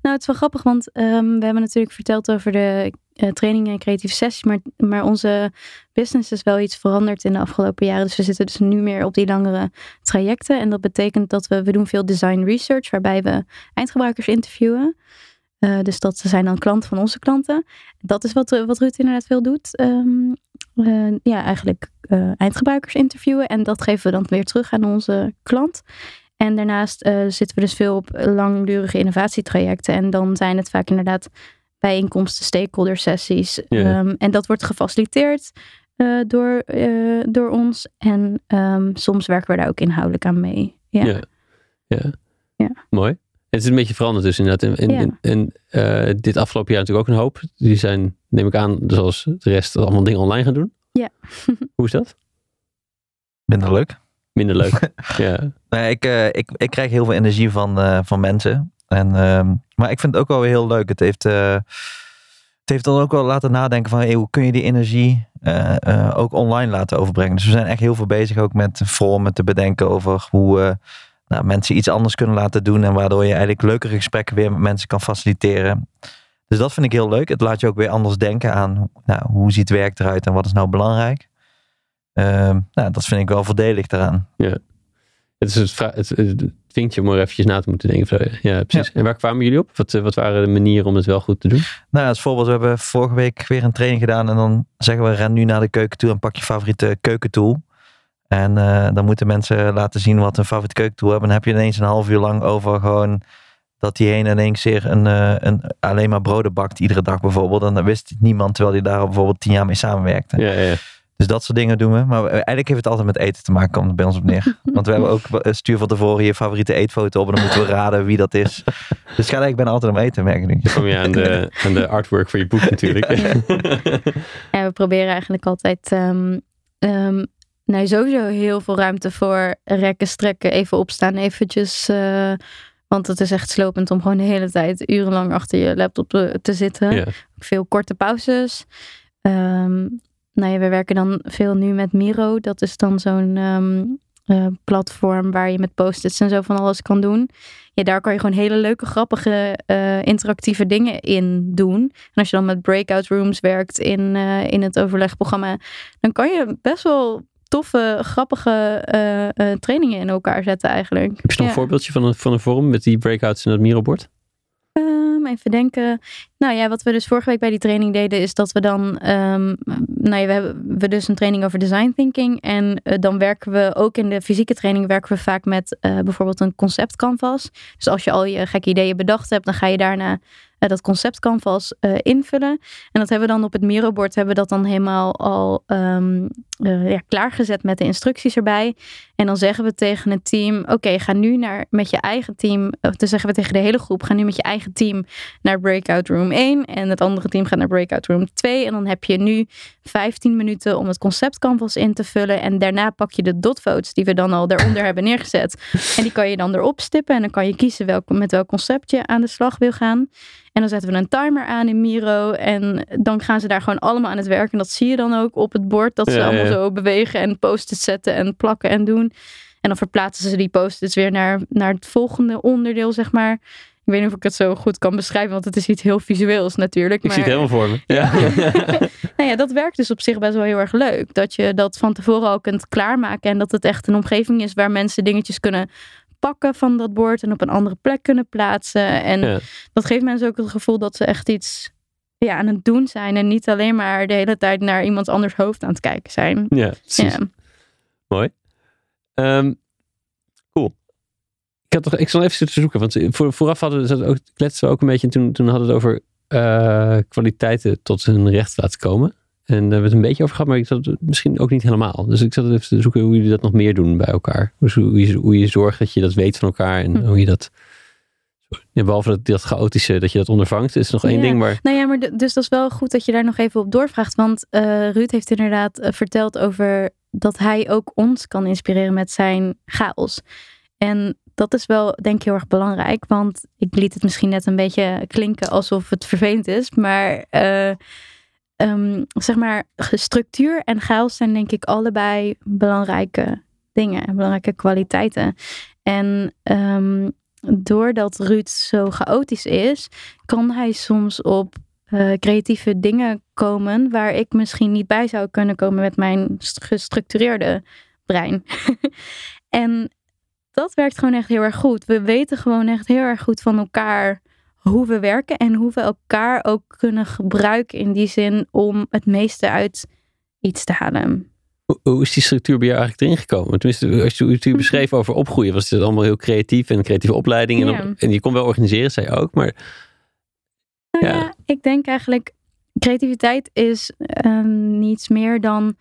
Speaker 3: Nou, het is wel grappig, want um, we hebben natuurlijk verteld over de uh, trainingen en creatieve sessies, maar, maar onze business is wel iets veranderd in de afgelopen jaren. Dus we zitten dus nu meer op die langere trajecten. En dat betekent dat we, we doen veel design research, waarbij we eindgebruikers interviewen. Uh, dus dat zijn dan klanten van onze klanten. Dat is wat, wat Ruud inderdaad veel doet. Um, uh, ja, eigenlijk uh, eindgebruikers interviewen. En dat geven we dan weer terug aan onze klant. En daarnaast uh, zitten we dus veel op langdurige innovatietrajecten. En dan zijn het vaak inderdaad bijeenkomsten, stakeholder sessies. Um, en dat wordt gefaciliteerd door, door ons. En um, soms werken we daar ook inhoudelijk aan mee. Ja.
Speaker 1: Ja. ja.
Speaker 3: Ja.
Speaker 1: Mooi. Het is een beetje veranderd dus inderdaad. En, en,
Speaker 3: Ja.
Speaker 1: en dit afgelopen jaar natuurlijk ook een hoop. Die zijn, neem ik aan, zoals de rest, allemaal dingen online gaan doen.
Speaker 3: Ja.
Speaker 1: Hoe is dat?
Speaker 2: Minder leuk.
Speaker 1: Minder leuk. ja.
Speaker 2: Nee, ik, uh, ik, ik krijg heel veel energie van, uh, van mensen. En, uh, maar ik vind het ook wel weer heel leuk. Het heeft, eh, het heeft dan ook wel laten nadenken van hey, hoe kun je die energie eh, ook online laten overbrengen. Dus we zijn echt heel veel bezig ook met vormen te bedenken over hoe nou, mensen iets anders kunnen laten doen. En waardoor je eigenlijk leukere gesprekken weer met mensen kan faciliteren. Dus dat vind ik heel leuk. Het laat je ook weer anders denken aan nou, hoe ziet werk eruit en wat is nou belangrijk. Uh, nou, dat vind ik wel voordelig daaraan.
Speaker 1: Ja. Het is het, het, het vinkje om er eventjes na te moeten denken. Zo, Ja, precies. En waar kwamen jullie op? Wat, eh, wat waren de manieren om het wel goed te doen?
Speaker 2: Nou, als voorbeeld, we hebben vorige week weer een training gedaan. En dan zeggen we, ren nu naar de keuken toe en pak je favoriete keukentool. En eh, dan moeten mensen laten zien wat hun favoriete keukentool hebben. En dan heb je ineens een half uur lang over gewoon dat diegene ineens weer een, eh, een, alleen maar broden bakt iedere dag bijvoorbeeld. En dan wist niemand, terwijl hij daar bijvoorbeeld tien jaar mee samenwerkte.
Speaker 1: Ja, ja.
Speaker 2: Dus dat soort dingen doen we. Maar eigenlijk heeft het altijd met eten te maken, komt het bij ons op neer. Want we hebben ook, eh, stuur van tevoren je favoriete eetfoto op en dan moeten we raden wie dat is. Dus gaat eigenlijk bijna altijd om eten, merk ik nu.
Speaker 1: Dan kom je aan de, aan de artwork voor je boek natuurlijk.
Speaker 3: En we proberen eigenlijk altijd ehm ehm, nou, sowieso heel veel ruimte voor rekken, strekken, even opstaan, eventjes. eh, want het is echt slopend om gewoon de hele tijd urenlang achter je laptop te, te zitten. Veel korte pauzes. Ehm, nou ja, we werken dan veel nu met Miro. Dat is dan zo'n ehm, eh, platform waar je met post-its en zo van alles kan doen. Ja, daar kan je gewoon hele leuke, grappige, eh, interactieve dingen in doen. En als je dan met breakout rooms werkt in, eh, in het overlegprogramma, dan kan je best wel toffe, grappige eh, eh, trainingen in elkaar zetten eigenlijk.
Speaker 1: Heb je nog
Speaker 3: Ja.
Speaker 1: een voorbeeldje van een, van een vorm met die breakouts en dat Miro-bord?
Speaker 3: Ehm, even denken. Nou ja, wat we dus vorige week bij die training deden, is dat we dan. ehm, nou ja, we hebben we dus een training over design thinking. En eh, dan werken we ook in de fysieke training werken we vaak met bijvoorbeeld een concept canvas. Dus als je al je gekke ideeën bedacht hebt, dan ga je daarna eh, dat concept canvas eh, invullen. En dat hebben we dan op het Miro-bord hebben we dat dan helemaal al ehm, eh, ja, klaargezet met de instructies erbij. En dan zeggen we tegen het team: Oké, ga nu naar met je eigen team. Of dan zeggen we tegen de hele groep: Ga nu met je eigen team naar breakout room 1. En het andere team gaat naar breakout room 2. En dan heb je nu 15 minuten om het concept canvas in te vullen. En daarna pak je de dotvotes die we dan al daaronder hebben neergezet. En die kan je dan erop stippen. En dan kan je kiezen welk, met welk concept je aan de slag wil gaan. En dan zetten we een timer aan in Miro. En dan gaan ze daar gewoon allemaal aan het werk. En dat zie je dan ook op het bord. Dat ze
Speaker 1: Ja,
Speaker 3: allemaal
Speaker 1: ja.
Speaker 3: zo bewegen en post-its zetten en plakken en doen. En dan verplaatsen ze die post-its weer naar, naar het volgende onderdeel, zeg maar. Ik weet niet of ik het zo goed kan beschrijven, want het is iets heel visueels natuurlijk.
Speaker 1: Ik zie het helemaal voor me. Ja.
Speaker 3: nou ja, dat werkt dus op zich best wel heel erg leuk. Dat je dat van tevoren al kunt klaarmaken. En dat het echt een omgeving is waar mensen dingetjes kunnen pakken van dat bord. En op een andere plek kunnen plaatsen. En
Speaker 1: Ja.
Speaker 3: dat geeft mensen ook het gevoel dat ze echt iets ja, aan het doen zijn. En niet alleen maar de hele tijd naar iemand anders hoofd aan het kijken zijn.
Speaker 1: ja, precies.
Speaker 3: Ja.
Speaker 1: Mooi. Ehm, cool. Ik, had toch, ik zal even zitten zoeken, want voor, vooraf hadden we ook, kletsten we ook een beetje. En toen, toen hadden we het over eh, kwaliteiten tot hun recht laten komen. En daar hebben we het een beetje over gehad, maar ik zat misschien ook niet helemaal. Dus ik zat even te zoeken hoe jullie dat nog meer doen bij elkaar. Dus hoe, je, hoe je zorgt dat je dat weet van elkaar en
Speaker 3: Hm.
Speaker 1: hoe je dat... Ja, behalve dat, dat chaotische, dat je dat ondervangt, is nog één
Speaker 3: Ja.
Speaker 1: ding, maar...
Speaker 3: Nou ja, maar dus dat is wel goed dat je daar nog even op doorvraagt. Want eh, Ruud heeft inderdaad eh, verteld over dat hij ook ons kan inspireren met zijn chaos. En dat is wel, denk ik, heel erg belangrijk. Want ik liet het misschien net een beetje klinken alsof het vervelend is. Maar eh, ehm, zeg maar, structuur en chaos zijn denk ik allebei belangrijke dingen. Belangrijke kwaliteiten. En ehm, doordat Ruud zo chaotisch is, kan hij soms op eh, creatieve dingen komen waar ik misschien niet bij zou kunnen komen met mijn st- gestructureerde brein. en dat werkt gewoon echt heel erg goed. We weten gewoon echt heel erg goed van elkaar hoe we werken en hoe we elkaar ook kunnen gebruiken in die zin om het meeste uit iets te halen.
Speaker 1: Hoe, is die structuur bij jou eigenlijk erin gekomen? Tenminste, als je het u beschreef over opgroeien, was het allemaal heel creatief en creatieve opleiding. En,
Speaker 3: Ja.
Speaker 1: op- en je kon wel organiseren, zei je ook. Maar
Speaker 3: Nou
Speaker 1: Ja.
Speaker 3: ja, ik denk eigenlijk, creativiteit is eh, niets meer dan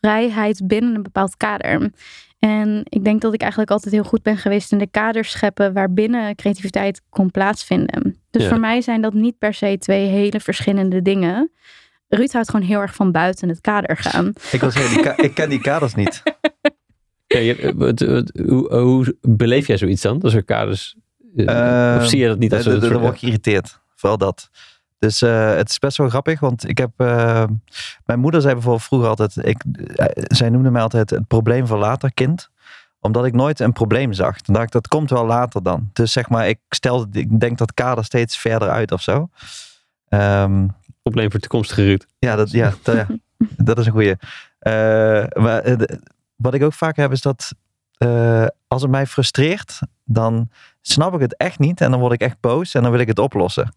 Speaker 3: vrijheid binnen een bepaald kader. En ik denk dat ik eigenlijk altijd heel goed ben geweest in de kaders scheppen waarbinnen creativiteit kon plaatsvinden. Dus
Speaker 1: Ja.
Speaker 3: voor mij zijn dat niet per se twee hele verschillende dingen. Ruud houdt gewoon heel erg van buiten het kader gaan.
Speaker 2: Ik wil zeggen, die ka- ik ken die kaders niet.
Speaker 1: ja, je, wat- wat- hoe, hoe beleef jij zoiets dan? Als er kaders... eh,
Speaker 2: Eh,
Speaker 1: of zie je dat niet als
Speaker 2: Dan-
Speaker 1: een
Speaker 2: dan- Dan
Speaker 1: soort-
Speaker 2: word ik geïrriteerd. Vooral dat. Dus eh, het is best wel grappig, want ik heb... eh, mijn moeder zei bijvoorbeeld vroeger altijd... Ik, eh, zij noemde mij altijd het probleem voor later kind. Omdat ik nooit een probleem zag. Dan dacht ik, dat komt wel later dan. Dus zeg maar, ik stel, ik denk dat kader steeds verder uit of zo. Ehm,
Speaker 1: probleem voor toekomstige Ruud.
Speaker 2: ja, dat, ja, dat, ja, dat is een goeie. Eh, maar wat ik ook vaak heb is dat eh, als het mij frustreert, dan snap ik het echt niet. En dan word ik echt boos en dan wil ik het oplossen.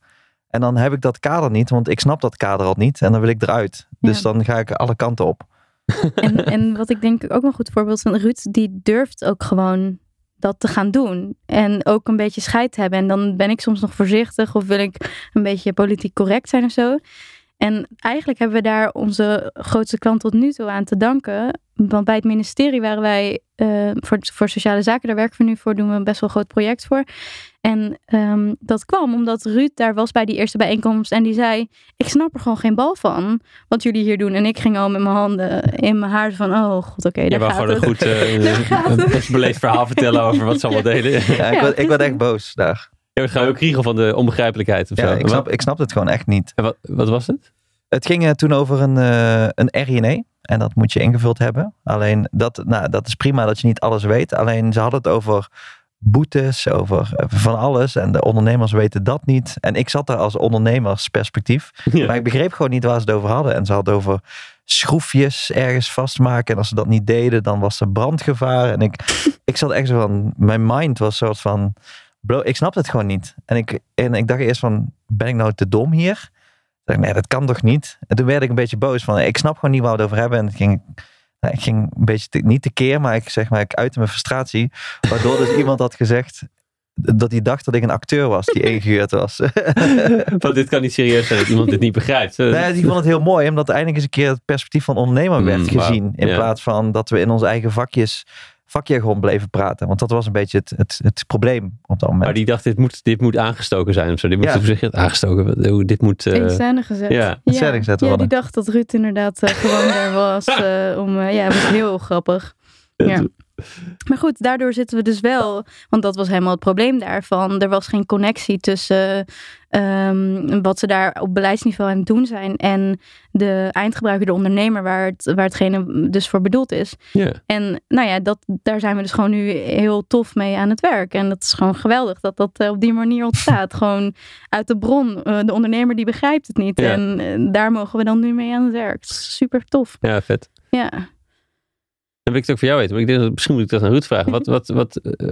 Speaker 2: En dan heb ik dat kader niet, want ik snap dat kader al niet. En dan wil ik eruit. Dus dan ga ik alle kanten op.
Speaker 3: En, en wat ik denk ook een goed voorbeeld van Ruud, die durft ook gewoon dat te gaan doen. En ook een beetje scheid hebben. En dan ben ik soms nog voorzichtig of wil ik een beetje politiek correct zijn of zo. En eigenlijk hebben we daar onze grootste klant tot nu toe aan te danken. Want bij het ministerie waren wij eh, voor, voor sociale zaken, daar werken we nu voor, doen we een best wel groot project voor. En ehm, dat kwam omdat Ruud daar was bij die eerste bijeenkomst en die zei: Ik snap er gewoon geen bal van wat jullie hier doen. En ik ging al met mijn handen in mijn haar van: Oh god, oké,
Speaker 1: Je
Speaker 3: daar
Speaker 1: wou
Speaker 3: gaat
Speaker 1: gewoon een goed, eh,
Speaker 3: gaat
Speaker 1: een best beleefd verhaal vertellen over wat ze allemaal deden.
Speaker 2: Ja, ik,
Speaker 3: Ja,
Speaker 2: word, ik echt boos daar.
Speaker 1: Wordt gewoon ook kriegel van de onbegrijpelijkheid of
Speaker 2: Ja,
Speaker 1: zo.
Speaker 2: ik, snap, ik snap het gewoon echt niet.
Speaker 1: en wat, wat was het?
Speaker 2: Het ging eh, toen over een, eh een RINE. En dat moet je ingevuld hebben. Alleen dat, nou, dat is prima dat je niet alles weet. Alleen ze hadden het over boetes, over eh, van alles. En de ondernemers weten dat niet. En ik zat daar als ondernemersperspectief.
Speaker 1: Ja.
Speaker 2: Maar ik begreep gewoon niet waar ze het over hadden. En ze hadden over schroefjes ergens vastmaken. En als ze dat niet deden, dan was er brandgevaar. En ik, ik zat echt zo van, mijn mind was soort van, blo- ik snapte het gewoon niet. En ik, en ik dacht eerst van, ben ik nou te dom hier? Ik nee, dat kan toch niet? En toen werd ik een beetje boos van, ik snap gewoon niet waar we het over hebben. En het ging, nou, ik ging een beetje, te- niet tekeer, maar ik zeg maar, ik uitte mijn frustratie. Waardoor dus iemand had gezegd, dat hij dacht dat ik een acteur was die ingehuurd was.
Speaker 1: Want dit kan niet serieus zijn dat iemand dit niet begrijpt.
Speaker 2: Nee, die vond het heel mooi, omdat eindelijk eens een keer het perspectief van ondernemer werd
Speaker 1: Mm,
Speaker 2: gezien. In
Speaker 1: Ja.
Speaker 2: plaats van dat we in onze eigen vakjes, vakjargon bleven praten. Want dat was een beetje het, het, het probleem op dat moment.
Speaker 1: Maar die dacht, dit moet, dit moet aangestoken zijn of zo. Dit moet,
Speaker 2: Ja.
Speaker 1: je het? Aangestoken. Dit moet... eh,
Speaker 3: in scène gezet.
Speaker 1: ja.
Speaker 2: In scène gezet
Speaker 3: ja,
Speaker 2: worden.
Speaker 3: die dacht dat Ruud inderdaad eh, gewoon daar was. eh, om, ja, het was heel grappig. Ja. Maar goed, daardoor zitten we dus wel, want dat was helemaal het probleem daarvan. Er was geen connectie tussen ehm, wat ze daar op beleidsniveau aan het doen zijn en de eindgebruiker, de ondernemer, waar, het, waar hetgene dus voor bedoeld is.
Speaker 1: ja.
Speaker 3: En nou ja, dat, daar zijn we dus gewoon nu heel tof mee aan het werk. En dat is gewoon geweldig dat dat eh, op die manier ontstaat. gewoon uit de bron. Eh, de ondernemer die begrijpt het niet. En eh, daar mogen we dan nu mee aan het werk. Super tof.
Speaker 1: ja, vet.
Speaker 3: Ja.
Speaker 1: Wil ik het ook voor jou weten. Maar ik denk misschien moet ik dat aan Ruud vragen. Wat, wat, wat, eh,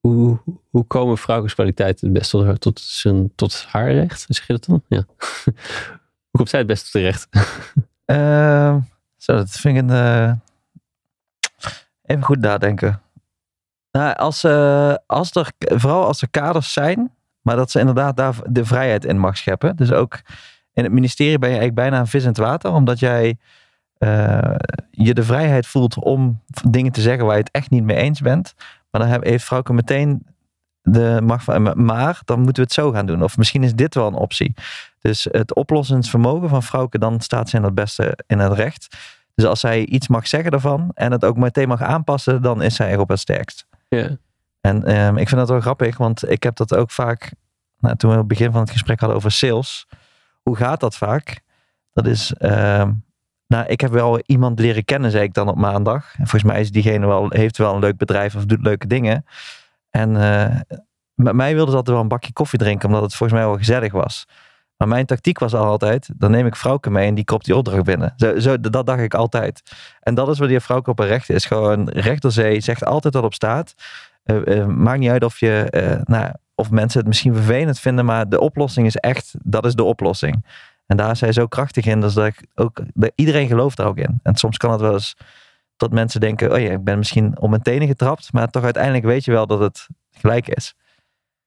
Speaker 1: hoe, hoe komen vrouwenskwaliteiten het best tot, zijn, tot haar recht? Zeg je dat dan? Ja. hoe komt zij het beste terecht?
Speaker 2: Ehm, zo, dat vind ik eh, even goed nadenken. Nou, als, eh, als er, vooral als er kaders zijn, maar dat ze inderdaad daar de vrijheid in mag scheppen. Dus ook in het ministerie ben je eigenlijk bijna een vis in het water, omdat jij eh, je de vrijheid voelt om dingen te zeggen waar je het echt niet mee eens bent. Maar dan heeft Frauke meteen de macht van, maar dan moeten we het zo gaan doen. Of misschien is dit wel een optie. Dus het oplossingsvermogen van Frauke, dan staat ze in het beste in het recht. Dus als zij iets mag zeggen daarvan en het ook meteen mag aanpassen, dan is zij er op het sterkst.
Speaker 1: Ja.
Speaker 2: En ehm, ik vind dat wel grappig, want ik heb dat ook vaak, nou, toen we op het begin van het gesprek hadden over sales. Hoe gaat dat vaak? Dat is, ehm, nou, ik heb wel iemand leren kennen, zei ik dan op maandag. En volgens mij is diegene wel, heeft wel een leuk bedrijf of doet leuke dingen. En eh, met mij wilden ze altijd wel een bakje koffie drinken, omdat het volgens mij wel gezellig was. Maar mijn tactiek was al altijd, dan neem ik vrouwke mee en die kopt die opdracht binnen. Zo, zo, dat dacht ik altijd. En dat is waar die vrouwke op een recht is. Gewoon recht door zee, zegt altijd wat op staat. Eh, eh, maakt niet uit of, je, nou, of mensen het misschien vervelend vinden, maar de oplossing is echt, dat is de oplossing. En daar is zij zo krachtig in, dus dat ik ook, dat iedereen gelooft daar ook in. En soms kan het wel eens dat mensen denken, oh ja, ik ben misschien op mijn tenen getrapt, maar toch uiteindelijk weet je wel dat het gelijk is.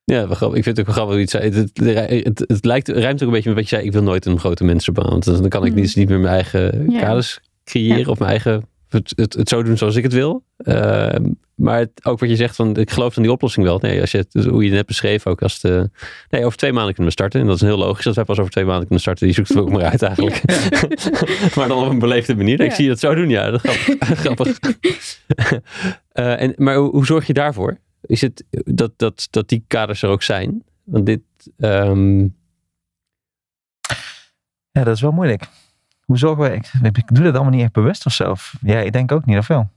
Speaker 1: Ja, ik vind het ook wel grappig wat je zei. Het, het, het, het lijkt, ruimt ook een beetje met wat je zei. Ik wil nooit een grote mensenbaan. Want dan kan ik
Speaker 3: Hmm.
Speaker 1: dus niet meer mijn eigen
Speaker 3: Ja.
Speaker 1: kaders creëren.
Speaker 3: Ja.
Speaker 1: Of mijn eigen, het, het, het zo doen zoals ik het wil. Ehm, maar het, ook wat je zegt, van, ik geloof in die oplossing wel. Nee, als je het, hoe je het net beschreef, ook als de, nee, over twee maanden kunnen we starten. En dat is heel logisch dat wij pas over twee maanden kunnen starten. Die zoekt het ook maar uit eigenlijk. maar dan op een beleefde manier. Ik zie je dat zo doen, ja. Dat is grappig. grappig. Eh, en, maar hoe, hoe zorg je daarvoor? Is het dat, dat, dat die kaders er ook zijn? Want dit, ehm,
Speaker 2: Ja, dat is wel moeilijk. Hoe zorgen we, ik, ik doe dat allemaal niet echt bewust of zo. Of- Ja, ik denk ook niet, of wel?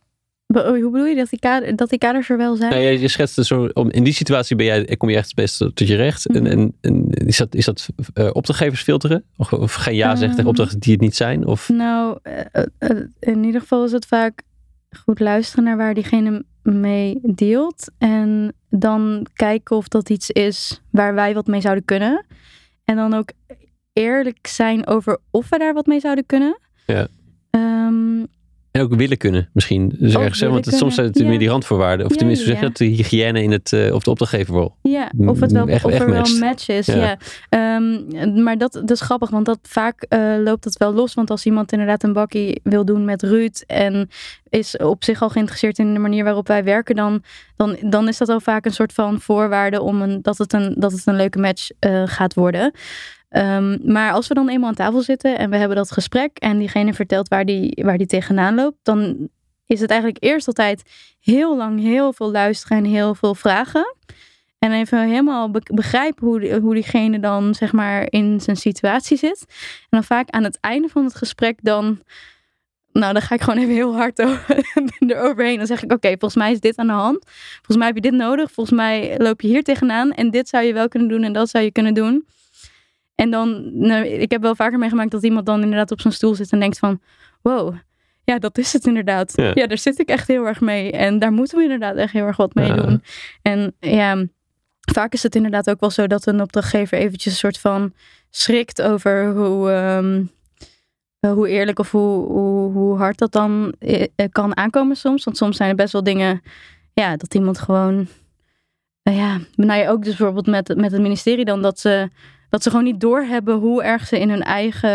Speaker 3: Be- Hoe bedoel je dat die, kader, dat die kaders er wel zijn?
Speaker 1: nou je schetst het zo, om, in die situatie ben jij, kom je echt het beste tot je recht. En,
Speaker 3: Mhm.
Speaker 1: en, en is dat, is dat eh, opdrachtgevers filteren? Of, of geen ja zeggen tegen
Speaker 3: Ehm.
Speaker 1: opdrachten die het niet zijn? Of,
Speaker 3: Nou, eh, eh, in ieder geval is het vaak goed luisteren naar waar diegene mee deelt. En dan kijken of dat iets is waar wij wat mee zouden kunnen. En dan ook eerlijk zijn over of we daar wat mee zouden kunnen.
Speaker 1: Ja.
Speaker 3: Ehm,
Speaker 1: En ook willen kunnen, misschien. Dus ergens, hè, want het, soms zijn het meer die randvoorwaarden. Of
Speaker 3: Ja,
Speaker 1: tenminste,
Speaker 3: ja,
Speaker 1: zeg je dat? De hygiëne in het, eh, of de opdrachtgeverrol.
Speaker 3: ja, of, het wel,
Speaker 1: Mm, echt-
Speaker 3: of
Speaker 1: echt
Speaker 3: er wel
Speaker 1: matcht.
Speaker 3: match is.
Speaker 1: Ja.
Speaker 3: Ehm, maar dat, dat is grappig, want dat, vaak eh, loopt dat wel los. Want als iemand inderdaad een bakkie wil doen met Ruud en is op zich al geïnteresseerd in de manier waarop wij werken, dan, dan, dan is dat al vaak een soort van voorwaarde om een, dat, het een, dat het een leuke match eh, gaat worden. Ehm, maar als we dan eenmaal aan tafel zitten en we hebben dat gesprek en diegene vertelt waar die, waar die tegenaan loopt, dan is het eigenlijk eerst altijd heel lang heel veel luisteren en heel veel vragen. En even helemaal be- begrijpen hoe, hoe diegene dan zeg maar in zijn situatie zit. En dan vaak aan het einde van het gesprek dan... Nou, dan ga ik gewoon even heel hard over- eroverheen. Dan zeg ik, oké, volgens mij is dit aan de hand. Volgens mij heb je dit nodig. Volgens mij loop je hier tegenaan. En dit zou je wel kunnen doen en dat zou je kunnen doen. En dan, nou, ik heb wel vaker meegemaakt dat iemand dan inderdaad op zijn stoel zit en denkt van... Wow, ja, dat is het inderdaad.
Speaker 1: Ja.
Speaker 3: Ja. daar zit ik echt heel erg mee. En daar moeten we inderdaad echt heel erg wat mee
Speaker 1: Ja.
Speaker 3: doen. En ja, vaak is het inderdaad ook wel zo dat een opdrachtgever eventjes een soort van schrikt over hoe, ehm, eh, hoe eerlijk of hoe, hoe, hoe hard dat dan eh, kan aankomen soms. Want soms zijn er best wel dingen, ja, dat iemand gewoon, nou ja, nou ja, ook dus bijvoorbeeld met, met het ministerie dan, dat ze, dat ze gewoon niet doorhebben hoe erg ze in hun eigen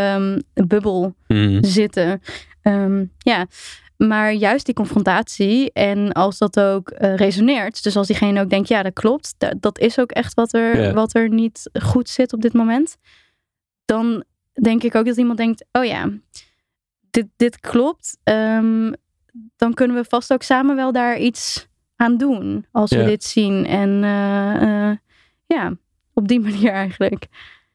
Speaker 3: ehm, bubbel
Speaker 1: Mhm.
Speaker 3: zitten. Ehm, ja, maar juist die confrontatie en als dat ook eh, resoneert, dus als diegene ook denkt, ja, dat klopt, da- dat is ook echt wat er, wat er niet goed zit op dit moment, dan denk ik ook dat iemand denkt, oh ja, dit, dit klopt, Ehm, dan kunnen we vast ook samen wel daar iets aan doen als we dit zien. En eh, eh, ja, op die manier eigenlijk.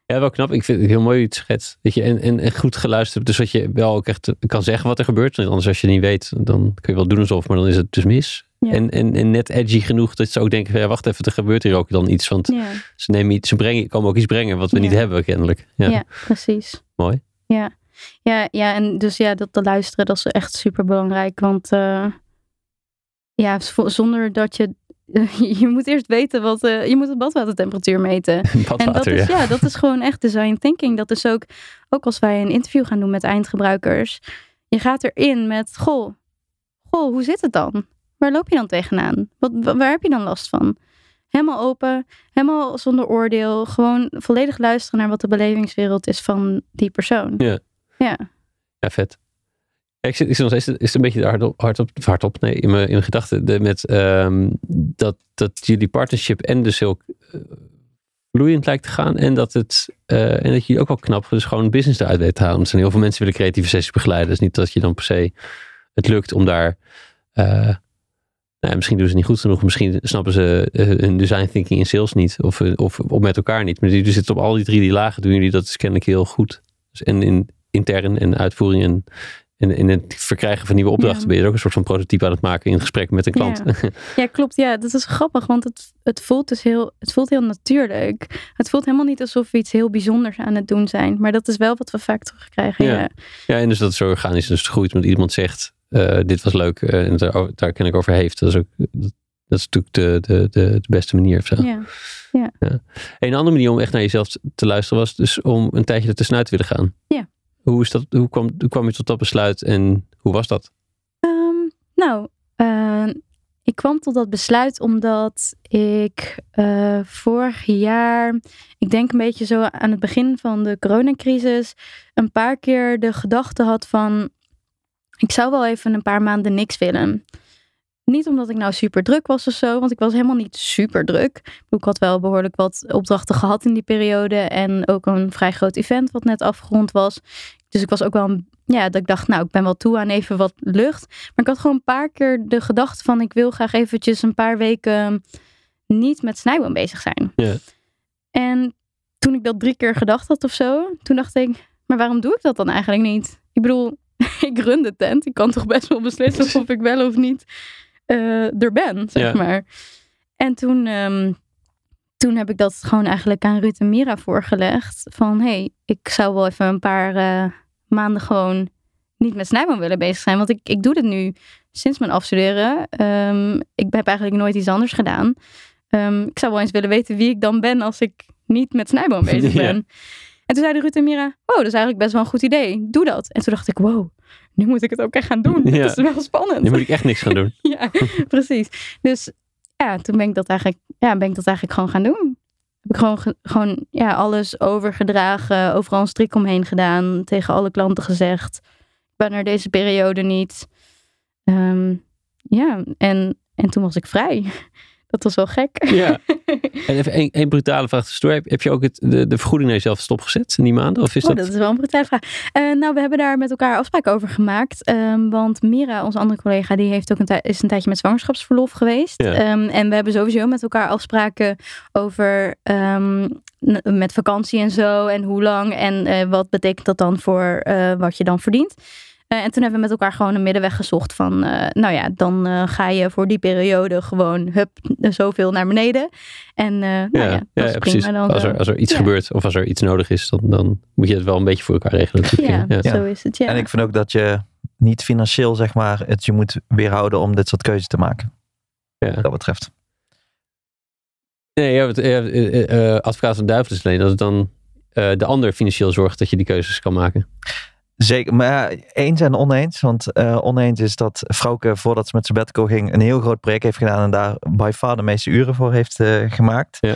Speaker 1: Ja, wel knap. Ik vind het heel mooi hoe je het schetst. Weet je, en, en, en goed geluisterd. Dus dat je wel ook echt kan zeggen wat er gebeurt. Anders als je niet weet, dan kun je wel doen alsof, maar dan is het dus mis.
Speaker 3: Ja.
Speaker 1: En, en, en net edgy genoeg dat ze ook denken, ja, wacht even, er gebeurt hier ook dan iets. Want
Speaker 3: Ja,
Speaker 1: ze, nemen iets, ze brengen, komen ook iets brengen wat we
Speaker 3: Ja.
Speaker 1: niet hebben, kennelijk. Ja,
Speaker 3: precies.
Speaker 1: mooi.
Speaker 3: Ja, ja, ja en dus ja, dat te luisteren, dat is echt super belangrijk. Want eh, ja, zonder dat je. je moet eerst weten wat. eh, je moet de badwatertemperatuur meten. En dat
Speaker 1: Badwater,
Speaker 3: is,
Speaker 1: ja.
Speaker 3: ja, dat is gewoon echt design thinking. Dat is ook, ook als wij een interview gaan doen met eindgebruikers. Je gaat erin met, goh, goh, hoe zit het dan? Waar loop je dan tegenaan? Wat, wa- waar heb je dan last van? Helemaal open, helemaal zonder oordeel. Gewoon volledig luisteren naar wat de belevingswereld is van die persoon.
Speaker 1: Ja.
Speaker 3: Ja.
Speaker 1: Ja, vet. Ik zit, is een beetje hardop, hardop, hardop nee, in mijn, in mijn gedachten. Met ehm, dat, dat jullie partnership en dus heel eh, vloeiend lijkt te gaan. En dat, het, eh, en dat jullie ook wel knap dus gewoon business eruit weten te halen. Er zijn heel veel mensen die willen creatieve sessies begeleiden. Dus niet dat je dan per se het lukt om daar... eh, nou, misschien doen ze niet goed genoeg. Misschien snappen ze hun design thinking in sales niet. Of, of, of met elkaar niet. Maar jullie zitten op al die drie die lagen. Doen jullie dat is kennelijk heel goed. Dus en in intern en uitvoering en in, in het verkrijgen van nieuwe opdrachten
Speaker 3: Ja.
Speaker 1: ben je er ook een soort van prototype aan het maken in gesprek met een klant.
Speaker 3: Ja, klopt. Ja, dat is grappig, want het, het, voelt dus heel, het voelt heel natuurlijk. Het voelt helemaal niet alsof we iets heel bijzonders aan het doen zijn. Maar dat is wel wat we vaak terugkrijgen.
Speaker 1: Ja.
Speaker 3: Ja,
Speaker 1: Ja, en dus dat het zo organisch dus groeit. Want iemand zegt, eh, dit was leuk eh, en daar, daar ken ik over heeft. Dat is, ook, dat, dat is natuurlijk de, de, de, de beste manier. Of zo.
Speaker 3: ja.
Speaker 1: Een andere manier om echt naar jezelf te luisteren was dus om een tijdje er tussenuit te willen gaan.
Speaker 3: Ja.
Speaker 1: Hoe, is dat, hoe, kwam, je tot dat besluit en hoe was dat?
Speaker 3: Ehm, nou, eh, ik kwam tot dat besluit omdat ik eh, vorig jaar, ik denk een beetje zo aan het begin van de coronacrisis, een paar keer de gedachte had van, ik zou wel even een paar maanden niks willen. Niet omdat ik nou super druk was of zo, want ik was helemaal niet super druk. Ik had wel behoorlijk wat opdrachten gehad in die periode en ook een vrij groot event wat net afgerond was. Dus ik was ook wel, een- ja, dat ik dacht, nou, ik ben wel toe aan even wat lucht. Maar ik had gewoon een paar keer de gedachte van, ik wil graag eventjes een paar weken niet met snijboom bezig zijn.
Speaker 1: Ja.
Speaker 3: En toen ik dat drie keer gedacht had of zo, toen dacht ik, maar waarom doe ik dat dan eigenlijk niet? Ik bedoel, ik run de tent. Ik kan toch best wel beslissen of ik wel of niet eh, er ben, zeg
Speaker 1: Ja.
Speaker 3: maar. En toen, ehm, toen heb ik dat gewoon eigenlijk aan Ruud en Mira voorgelegd. Van, hé, hey, ik zou wel even een paar eh, maanden gewoon niet met snijboom willen bezig zijn. Want ik, ik doe dit nu sinds mijn afstuderen. Ehm, ik heb eigenlijk nooit iets anders gedaan. Ehm, ik zou wel eens willen weten wie ik dan ben als ik niet met snijboom bezig
Speaker 1: Ja.
Speaker 3: ben. En toen zeiden Ruud en Mira, wow, dat is eigenlijk best wel een goed idee. Doe dat. En toen dacht ik, wow, nu moet ik het ook echt gaan doen.
Speaker 1: Ja.
Speaker 3: Dat is wel spannend.
Speaker 1: Nu moet ik echt niks gaan doen.
Speaker 3: Ja, precies. Dus ja, toen ben ik dat eigenlijk, ja, ben ik dat eigenlijk gewoon gaan doen. Heb ik gewoon, ge- gewoon ja, alles overgedragen, overal een strik omheen gedaan, tegen alle klanten gezegd. Ik ben er deze periode niet. Ehm, ja, en, en toen was ik vrij. Dat was wel gek.
Speaker 1: Ja. En even één, brutale vraag tussendoor. Heb, heb je ook het, de, de vergoeding naar jezelf stopgezet in die maanden? Of is
Speaker 3: Oh,
Speaker 1: dat...
Speaker 3: dat is wel een brutale vraag. Eh, nou, we hebben daar met elkaar afspraken over gemaakt. Ehm, want Mira, onze andere collega, die heeft ook een is een tijdje met zwangerschapsverlof geweest.
Speaker 1: Ja.
Speaker 3: Ehm, en we hebben sowieso met elkaar afspraken over ehm, met vakantie en zo. En hoe lang. En eh, wat betekent dat dan voor eh, wat je dan verdient. Eh, en toen hebben we met elkaar gewoon een middenweg gezocht van, eh, nou ja, dan eh, ga je voor die periode gewoon, hup, zoveel naar beneden. En eh, nou ja,
Speaker 1: ja,
Speaker 3: dat
Speaker 1: ja,
Speaker 3: is
Speaker 1: ja,
Speaker 3: prima
Speaker 1: precies.
Speaker 3: dan
Speaker 1: Als er, als er iets
Speaker 3: Ja.
Speaker 1: gebeurt of als er iets nodig is, dan, dan moet je het wel een beetje voor elkaar regelen. natuurlijk.
Speaker 3: Ja,
Speaker 1: Ja.
Speaker 3: zo is het, ja.
Speaker 2: En ik vind ook dat je niet financieel, zeg maar, het je moet weerhouden om dit soort keuzes te maken.
Speaker 1: Ja.
Speaker 2: Wat dat betreft.
Speaker 1: Nee, ja, advocaat van duivel is alleen dat het dan eh, de ander financieel zorgt dat je die keuzes kan maken.
Speaker 2: Zeker, maar ja, eens en oneens. Want eh, oneens is dat Frauke, voordat ze met sabbatical ging, een heel groot project heeft gedaan en daar by far de meeste uren voor heeft eh, gemaakt.
Speaker 1: Ja.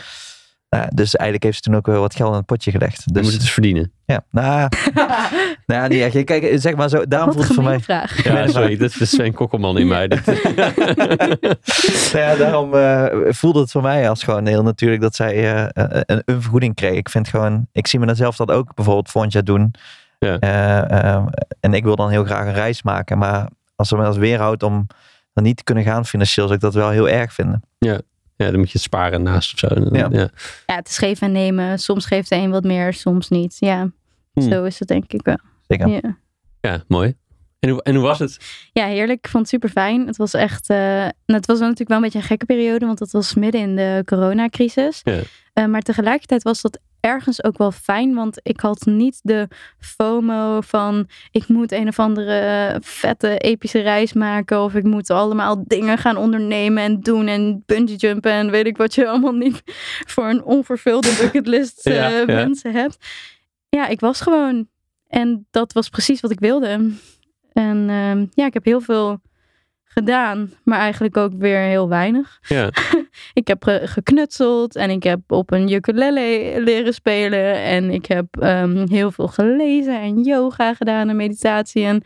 Speaker 2: Nou, dus eigenlijk heeft ze toen ook wel wat geld in het potje gelegd.
Speaker 1: Je moet
Speaker 2: Dus
Speaker 1: het dus verdienen.
Speaker 2: ja, nou, nou niet echt. Kijk, zeg maar zo, daarom voelt het voor mij.
Speaker 3: vraag.
Speaker 1: Ja, sorry, dat is Sven Kokkelman in mij.
Speaker 2: Nou ja, daarom eh, voelde het voor mij als gewoon heel natuurlijk dat zij eh, een, een vergoeding kreeg. Ik vind gewoon, ik zie me dan zelf dat ook bijvoorbeeld volgend jaar doen.
Speaker 1: Ja.
Speaker 2: Eh, eh, en ik wil dan heel graag een reis maken. Maar als er me dat weerhoudt om dan niet te kunnen gaan financieel, zou ik dat wel heel erg vinden.
Speaker 1: ja, dan moet je het sparen naast of zo.
Speaker 2: Ja.
Speaker 1: Ja.
Speaker 3: Ja, het is geven en nemen. Soms geeft de een wat meer, soms niet. Ja,
Speaker 1: Hmm.
Speaker 3: zo is het denk ik wel.
Speaker 2: Zeker.
Speaker 3: Ja.
Speaker 1: Ja, mooi. En hoe, en hoe was het?
Speaker 3: ja, heerlijk. Ik vond het super fijn. Het was echt. eh, het was natuurlijk wel een beetje een gekke periode, want het was midden in de coronacrisis.
Speaker 1: Ja.
Speaker 3: Eh, maar tegelijkertijd was dat ergens ook wel fijn, want ik had niet de FOMO van ik moet een of andere vette epische reis maken of ik moet allemaal dingen gaan ondernemen en doen en bungee jumpen en weet ik wat je allemaal niet voor een onvervulde bucketlist eh,
Speaker 1: ja.
Speaker 3: mensen hebt. Ja, ik was gewoon en dat was precies wat ik wilde. En ehm, ja, ik heb heel veel gedaan, maar eigenlijk ook weer heel weinig.
Speaker 1: Ja,
Speaker 3: Ik heb ge- geknutseld en ik heb op een ukulele leren spelen. En ik heb ehm, heel veel gelezen en yoga gedaan en meditatie. En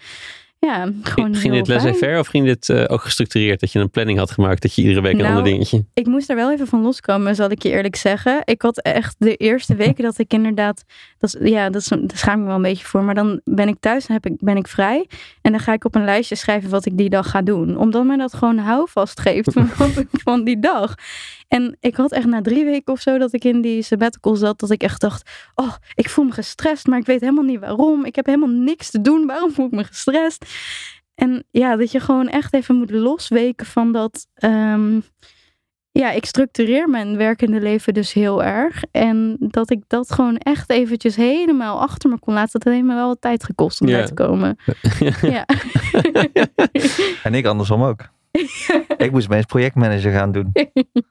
Speaker 3: ja, gewoon
Speaker 1: ging dit
Speaker 3: fijn.
Speaker 1: laissez-faire of ging dit eh, ook gestructureerd? Dat je een planning had gemaakt dat je iedere week een
Speaker 3: Nou,
Speaker 1: ander dingetje...
Speaker 3: Ik moest er wel even van loskomen, zal ik je eerlijk zeggen. Ik had echt de eerste weken dat ik inderdaad... Dat ja, dat daar schaam ik me wel een beetje voor. Maar dan ben ik thuis en heb ik, ben ik vrij. En dan ga ik op een lijstje schrijven wat ik die dag ga doen. Omdat mij dat gewoon houvast geeft van die dag. En ik had echt na drie weken of zo dat ik in die sabbatical zat. Dat ik echt dacht, oh, ik voel me gestrest. Maar ik weet helemaal niet waarom. Ik heb helemaal niks te doen. Waarom voel ik me gestrest? En ja, dat je gewoon echt even moet losweken van dat... ehm, ja, ik structureer mijn werkende leven dus heel erg. En dat ik dat gewoon echt eventjes helemaal achter me kon laten. Dat heeft me wel wat tijd gekost om
Speaker 1: Ja.
Speaker 3: daar te komen. Ja.
Speaker 2: En ik andersom ook. ik moest mijn projectmanager gaan doen.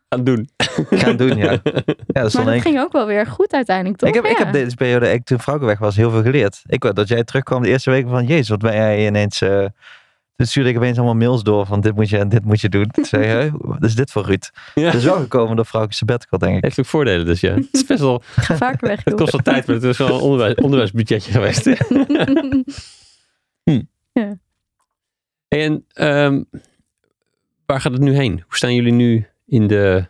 Speaker 1: Gaan doen.
Speaker 2: Gaan doen, ja. ja dat is
Speaker 3: Maar
Speaker 2: dan
Speaker 3: dat
Speaker 2: één-
Speaker 3: ging ook wel weer goed uiteindelijk, toch?
Speaker 2: ik, heb, ik
Speaker 3: Ja.
Speaker 2: heb deze periode, ik, toen Frauke weg was, heel veel geleerd. Ik wou dat jij terugkwam de eerste weken van, jezus, wat ben jij ineens... eh toen stuurde ik opeens allemaal mails door van dit moet je en dit moet je doen. Toen zei je, "Hè, wat is dit voor Ruud?
Speaker 1: Ja.
Speaker 2: Dat is wel gekomen door Frauke sabbatical, denk ik.
Speaker 1: Heeft ook voordelen dus, ja. Het is best wel...
Speaker 3: Ga vaker weg,
Speaker 1: Het kost wel tijd, maar het is wel een onderwijs, onderwijsbudgetje geweest. En ehm, waar gaat het nu heen? Hoe staan jullie nu in de,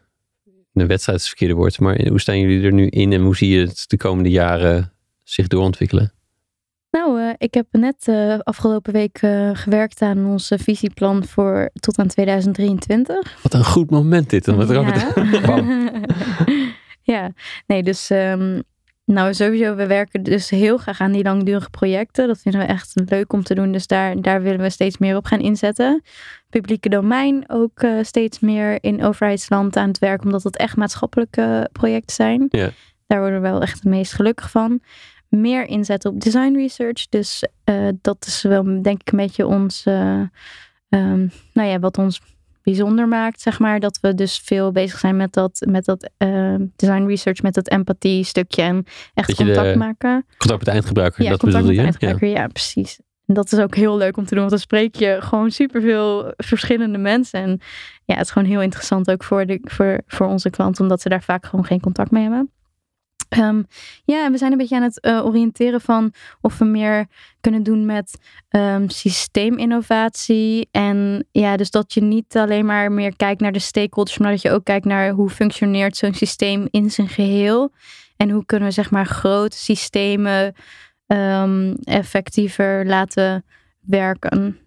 Speaker 1: de wedstrijd, is het verkeerde woord, maar hoe staan jullie er nu in en hoe zie je het de komende jaren zich doorontwikkelen?
Speaker 3: Nou, eh, ik heb net eh, afgelopen week eh, gewerkt aan ons visieplan voor tot aan 2023.
Speaker 1: Wat een goed moment dit. Om het erover te-
Speaker 3: Ja. ja, nee, dus ehm, nou sowieso, we werken dus heel graag aan die langdurige projecten. Dat vinden we echt leuk om te doen. Dus daar, daar willen we steeds meer op gaan inzetten. Publieke domein ook eh, steeds meer in overheidsland aan het werk, omdat het echt maatschappelijke projecten zijn.
Speaker 1: Ja.
Speaker 3: Daar worden we wel echt het meest gelukkig van. Meer inzetten op design research. Dus eh, dat is wel denk ik een beetje ons, eh, ehm, nou ja, wat ons bijzonder maakt, zeg maar. Dat we dus veel bezig zijn met dat, met dat ehm, design research, met dat empathie stukje en echt
Speaker 1: Dat
Speaker 3: contact
Speaker 1: de-
Speaker 3: maken.
Speaker 1: Contact met de eindgebruiker,
Speaker 3: Ja,
Speaker 1: dat
Speaker 3: contact
Speaker 1: bedoelde
Speaker 3: met
Speaker 1: je?
Speaker 3: de
Speaker 1: Ja.
Speaker 3: eindgebruiker, ja. precies. En dat is ook heel leuk om te doen, want dan spreek je gewoon superveel verschillende mensen. En ja, het is gewoon heel interessant ook voor, de, voor, voor onze klanten, omdat ze daar vaak gewoon geen contact mee hebben. Ehm, ja, we zijn een beetje aan het eh, oriënteren van of we meer kunnen doen met ehm, systeeminnovatie. En ja, dus dat je niet alleen maar meer kijkt naar de stakeholders, maar dat je ook kijkt naar hoe functioneert zo'n systeem in zijn geheel. En hoe kunnen we zeg maar grote systemen ehm, effectiever laten werken.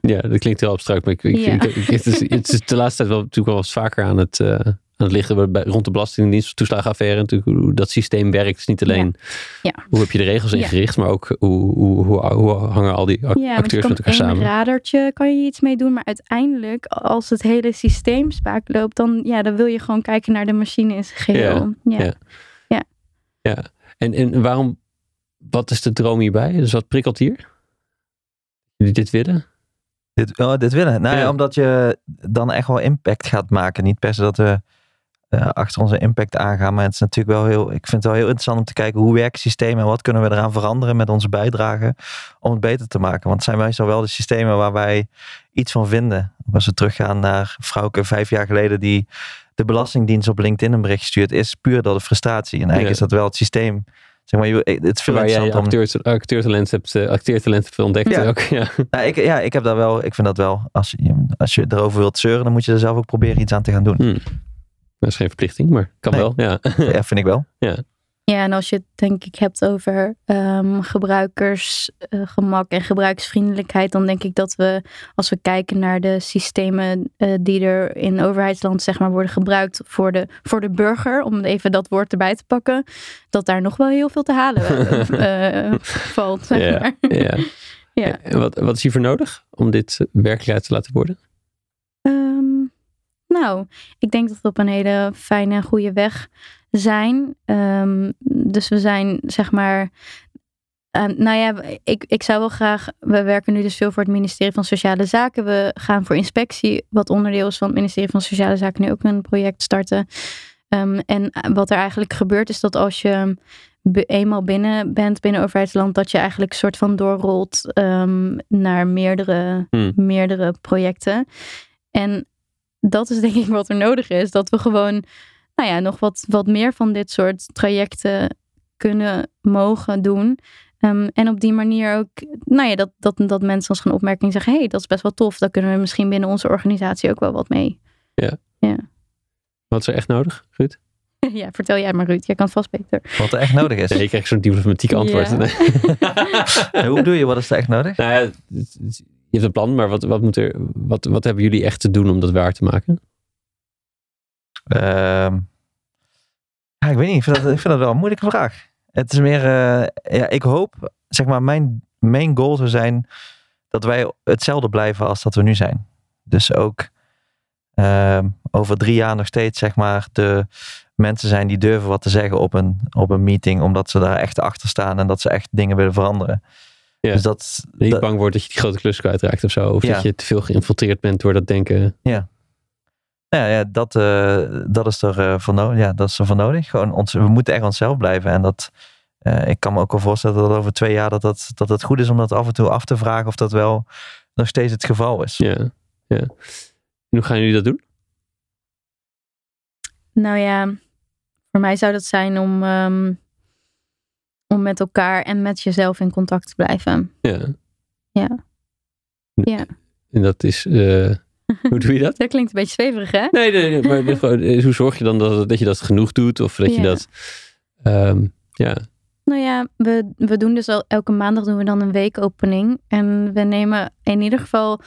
Speaker 1: Ja, dat klinkt heel abstract, maar ik, ik,
Speaker 3: Ja.
Speaker 1: ik- het, is, het is de laatste tijd wel, natuurlijk wel eens vaker aan het, eh, aan het liggen bij, rond de Belastingdienst, toeslagenaffaire. Natuurlijk hoe dat systeem werkt. is niet alleen
Speaker 3: Ja.
Speaker 1: hoe heb je de regels
Speaker 3: Ja.
Speaker 1: ingericht, maar ook hoe, hoe, hoe, hoe hangen al die
Speaker 3: Ja,
Speaker 1: acteurs met elkaar samen.
Speaker 3: radertje kan je iets mee doen, maar uiteindelijk als het hele systeem spaak loopt, dan, ja, dan wil je gewoon kijken naar de machine in zijn geheel. Ja.
Speaker 1: Ja. Ja. En, en waarom, wat is de droom hierbij? Dus wat prikkelt hier? Jullie dit willen?
Speaker 2: Dit, oh, dit willen. Nou ja,
Speaker 1: Ja.
Speaker 2: omdat je dan echt wel impact gaat maken. Niet per se dat we eh, achter onze impact aangaan. Maar het is natuurlijk wel heel. Ik vind het wel heel interessant om te kijken hoe werken systemen en wat kunnen we eraan veranderen met onze bijdrage om het beter te maken. Want het zijn meestal wel de systemen waar wij iets van vinden. Als we teruggaan naar Frauke vijf jaar geleden die de Belastingdienst op LinkedIn een bericht stuurt, is puur door de frustratie. En eigenlijk
Speaker 1: Ja.
Speaker 2: is dat wel het systeem. Zeg maar, je- het is veel
Speaker 1: Waar jij acteur, acteurtalent hebt, eh, acteertalent hebt ontdekt
Speaker 2: Ja.
Speaker 1: ook. Ja.
Speaker 2: nou, ik, ja, ik heb daar wel, ik vind dat wel, als je, als je erover wilt zeuren, dan moet je er zelf ook proberen iets aan te gaan doen.
Speaker 1: Hm. Dat is geen verplichting, maar kan
Speaker 2: Nee.
Speaker 1: wel. Ja.
Speaker 2: Ja, vind ik wel.
Speaker 3: Ja, en als je het denk ik hebt over ehm, gebruikersgemak en gebruiksvriendelijkheid, dan denk ik dat we, als we kijken naar de systemen eh, die er in overheidsland zeg maar, worden gebruikt voor de, voor de burger, om even dat woord erbij te pakken, dat daar nog wel heel veel te halen eh, eh, valt. Zeg
Speaker 1: Ja,
Speaker 3: maar.
Speaker 1: ja.
Speaker 3: Ja.
Speaker 1: En wat, wat is hiervoor nodig om dit eh, werkelijkheid te laten worden?
Speaker 3: Nou, ik denk dat we op een hele fijne en goede weg zijn. Ehm, dus we zijn, zeg maar. nou ja, ik, ik zou wel graag. We werken nu dus veel voor het ministerie van Sociale Zaken. We gaan voor inspectie, wat onderdeel is van het ministerie van Sociale Zaken, nu ook een project starten. Ehm, en wat er eigenlijk gebeurt, is dat als je eenmaal binnen bent binnen overheidsland, dat je eigenlijk soort van doorrolt ehm, naar meerdere,
Speaker 1: Hmm.
Speaker 3: meerdere projecten. En dat is denk ik wat er nodig is. Dat we gewoon, nou ja, nog wat, wat meer van dit soort trajecten kunnen mogen doen. Ehm, en op die manier ook, nou ja, dat, dat, dat mensen ons gaan opmerking zeggen: hé, hey, dat is best wel tof. Daar kunnen we misschien binnen onze organisatie ook wel wat mee.
Speaker 1: Wat is er echt nodig, Ruud?
Speaker 3: ja, vertel jij maar, Ruud. Jij kan het vast beter.
Speaker 2: Wat er echt nodig is.
Speaker 1: Nee, je krijgt zo'n diplomatiek antwoord.
Speaker 3: Ja.
Speaker 2: Hoe bedoel je, wat is er echt nodig?
Speaker 1: nou ja, hebt een plan, maar wat, wat, moet er, wat, wat hebben jullie echt te doen om dat waar te maken?
Speaker 2: Ehm, ja, ik weet niet, ik vind, dat, ik vind dat wel een moeilijke vraag. Het is meer, eh, ja, ik hoop, zeg maar, mijn main goal zou zijn dat wij hetzelfde blijven als dat we nu zijn. Dus ook ehm, over drie jaar nog steeds, zeg maar, de mensen zijn die durven wat te zeggen op een, op een meeting, omdat ze daar echt achter staan en dat ze echt dingen willen veranderen.
Speaker 1: Ja.
Speaker 2: Dus dat,
Speaker 1: Niet
Speaker 2: dat-
Speaker 1: bang wordt dat je die grote klus kwijtraakt of zo. Of
Speaker 2: Ja.
Speaker 1: dat je te veel geïnfiltreerd bent door dat denken.
Speaker 2: Nou ja, ja, dat, eh, dat is er eh, voor nodig. Ja, dat is er voor nodig. Gewoon ons, we moeten echt onszelf blijven. En dat, eh, ik kan me ook wel voorstellen dat over twee jaar dat, dat, dat het goed is om dat af en toe af te vragen of dat wel nog steeds het geval is.
Speaker 1: Ja, ja. En hoe gaan jullie dat doen?
Speaker 3: Nou ja, voor mij zou dat zijn om, ehm, om met elkaar en met jezelf in contact te blijven.
Speaker 1: Ja.
Speaker 3: Ja. Ja.
Speaker 1: En dat is... eh, hoe doe je dat?
Speaker 3: Dat klinkt een beetje zweverig, hè?
Speaker 1: Nee, nee, nee, maar eh, hoe zorg je dan dat, dat je dat genoeg doet? Of dat je dat... ehm, ja,
Speaker 3: Nou ja, we, we doen dus al elke maandag doen we dan een weekopening. En we nemen in ieder geval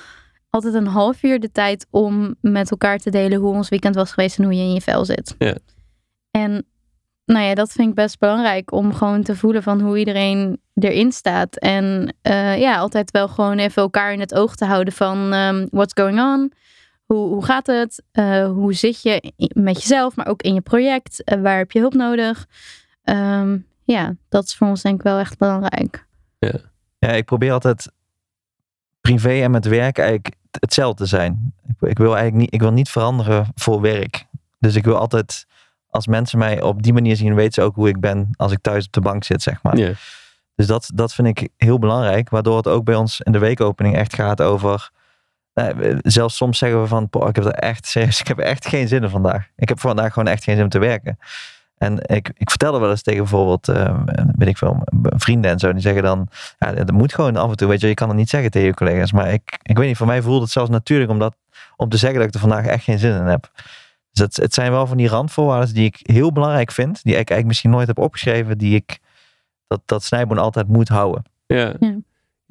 Speaker 3: altijd een half uur de tijd om met elkaar te delen hoe ons weekend was geweest en hoe je in je vel zit.
Speaker 1: Ja.
Speaker 3: En nou ja, dat vind ik best belangrijk om gewoon te voelen van hoe iedereen erin staat. En eh, ja, altijd wel gewoon even elkaar in het oog te houden van ehm, what's going on? Hoe, hoe gaat het? Eh, hoe zit je met jezelf, maar ook in je project? Eh, waar heb je hulp nodig? Ehm, ja, dat is voor ons denk ik wel echt belangrijk.
Speaker 2: Ja, ik probeer altijd privé en met werk eigenlijk hetzelfde zijn. Ik, ik wil eigenlijk niet, ik wil niet veranderen voor werk. Dus ik wil altijd, als mensen mij op die manier zien, weten ze ook hoe ik ben als ik thuis op de bank zit, zeg maar. Dus dat, dat vind ik heel belangrijk. Waardoor het ook bij ons in de weekopening echt gaat over. nou, zelfs soms zeggen we van, "Poh, ik heb er echt serieus, ik heb er echt geen zin in vandaag. Ik heb vandaag gewoon echt geen zin om te werken. En ik, ik vertelde wel eens tegen bijvoorbeeld, eh, weet ik veel, vrienden en zo. Die zeggen dan, ja, dat moet gewoon af en toe, weet je, je kan het niet zeggen tegen je collega's. Maar ik, ik weet niet, voor mij voelt het zelfs natuurlijk om, dat, om te zeggen dat ik er vandaag echt geen zin in heb. Dus het, het zijn wel van die randvoorwaarden die ik heel belangrijk vind. Die ik eigenlijk misschien nooit heb opgeschreven, die ik, dat, dat snijboon altijd moet houden.
Speaker 1: Ja.
Speaker 3: Ja.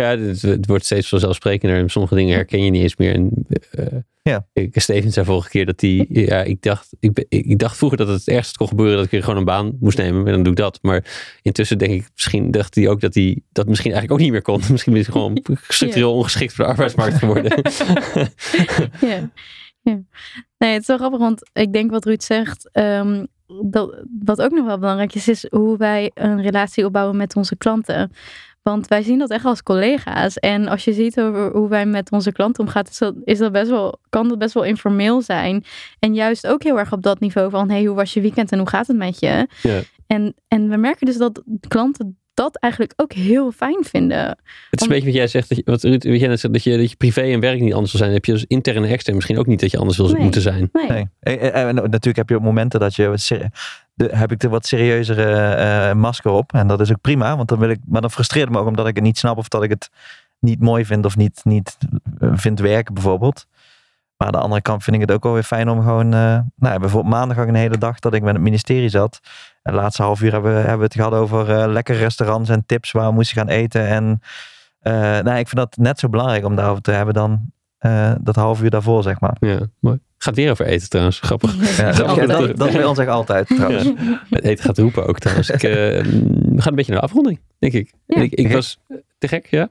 Speaker 1: Ja, het, het wordt steeds vanzelfsprekender. En sommige dingen herken je niet eens meer. En, eh,
Speaker 2: Ja.
Speaker 1: ik, Steven zei vorige keer dat hij... Ja, ik dacht, ik, ik, dacht vroeger dat het ergst kon gebeuren dat ik weer gewoon een baan moest nemen. En dan doe ik dat. Maar intussen denk ik, misschien dacht hij ook dat hij dat misschien eigenlijk ook niet meer kon. Misschien is hij gewoon structureel ongeschikt voor de arbeidsmarkt geworden.
Speaker 3: ja. Ja. Nee, het is wel grappig, want ik denk wat Ruud zegt, ehm, dat, wat ook nog wel belangrijk is, is hoe wij een relatie opbouwen met onze klanten. Want wij zien dat echt als collega's. En als je ziet over hoe wij met onze klanten omgaan, is dat, is dat best wel, kan dat best wel informeel zijn. En juist ook heel erg op dat niveau van, hey, hoe was je weekend en hoe gaat het met je?
Speaker 1: Ja.
Speaker 3: En, en we merken dus dat klanten dat eigenlijk ook heel fijn vinden.
Speaker 1: Het is een beetje wat jij zegt, dat je, wat Ruud, wat jij net zegt, dat je, dat je privé en werk niet anders wil zijn. Heb je dus intern en extern misschien ook niet dat je anders wil
Speaker 3: Nee.
Speaker 1: moeten zijn.
Speaker 3: Nee.
Speaker 2: Nee. En, en- en natuurlijk heb je op momenten dat je de, heb ik de wat serieuzere eh, masker op. En dat is ook prima, want dan wil ik, maar dan frustreert het me ook omdat ik het niet snap of dat ik het niet mooi vind of niet, niet eh, vind werken bijvoorbeeld. Maar aan de andere kant vind ik het ook wel weer fijn om gewoon, eh, nou ja, bijvoorbeeld maandag had ik een hele dag dat ik met het ministerie zat. De laatste half uur hebben we, hebben we het gehad over eh, lekkere restaurants en tips waar we moesten gaan eten. En eh, nou, ik vind dat net zo belangrijk om daarover te hebben dan eh, dat half uur daarvoor, zeg maar.
Speaker 1: Ja, mooi. Gaat weer over eten trouwens. Grappig.
Speaker 2: Ja, dat, dat, bij ons echt altijd trouwens.
Speaker 1: Ja. Het eten gaat roepen ook trouwens. Ik, eh, we gaan een beetje naar de afronding, denk ik.
Speaker 3: Ja.
Speaker 1: ik, ik was te gek, ja?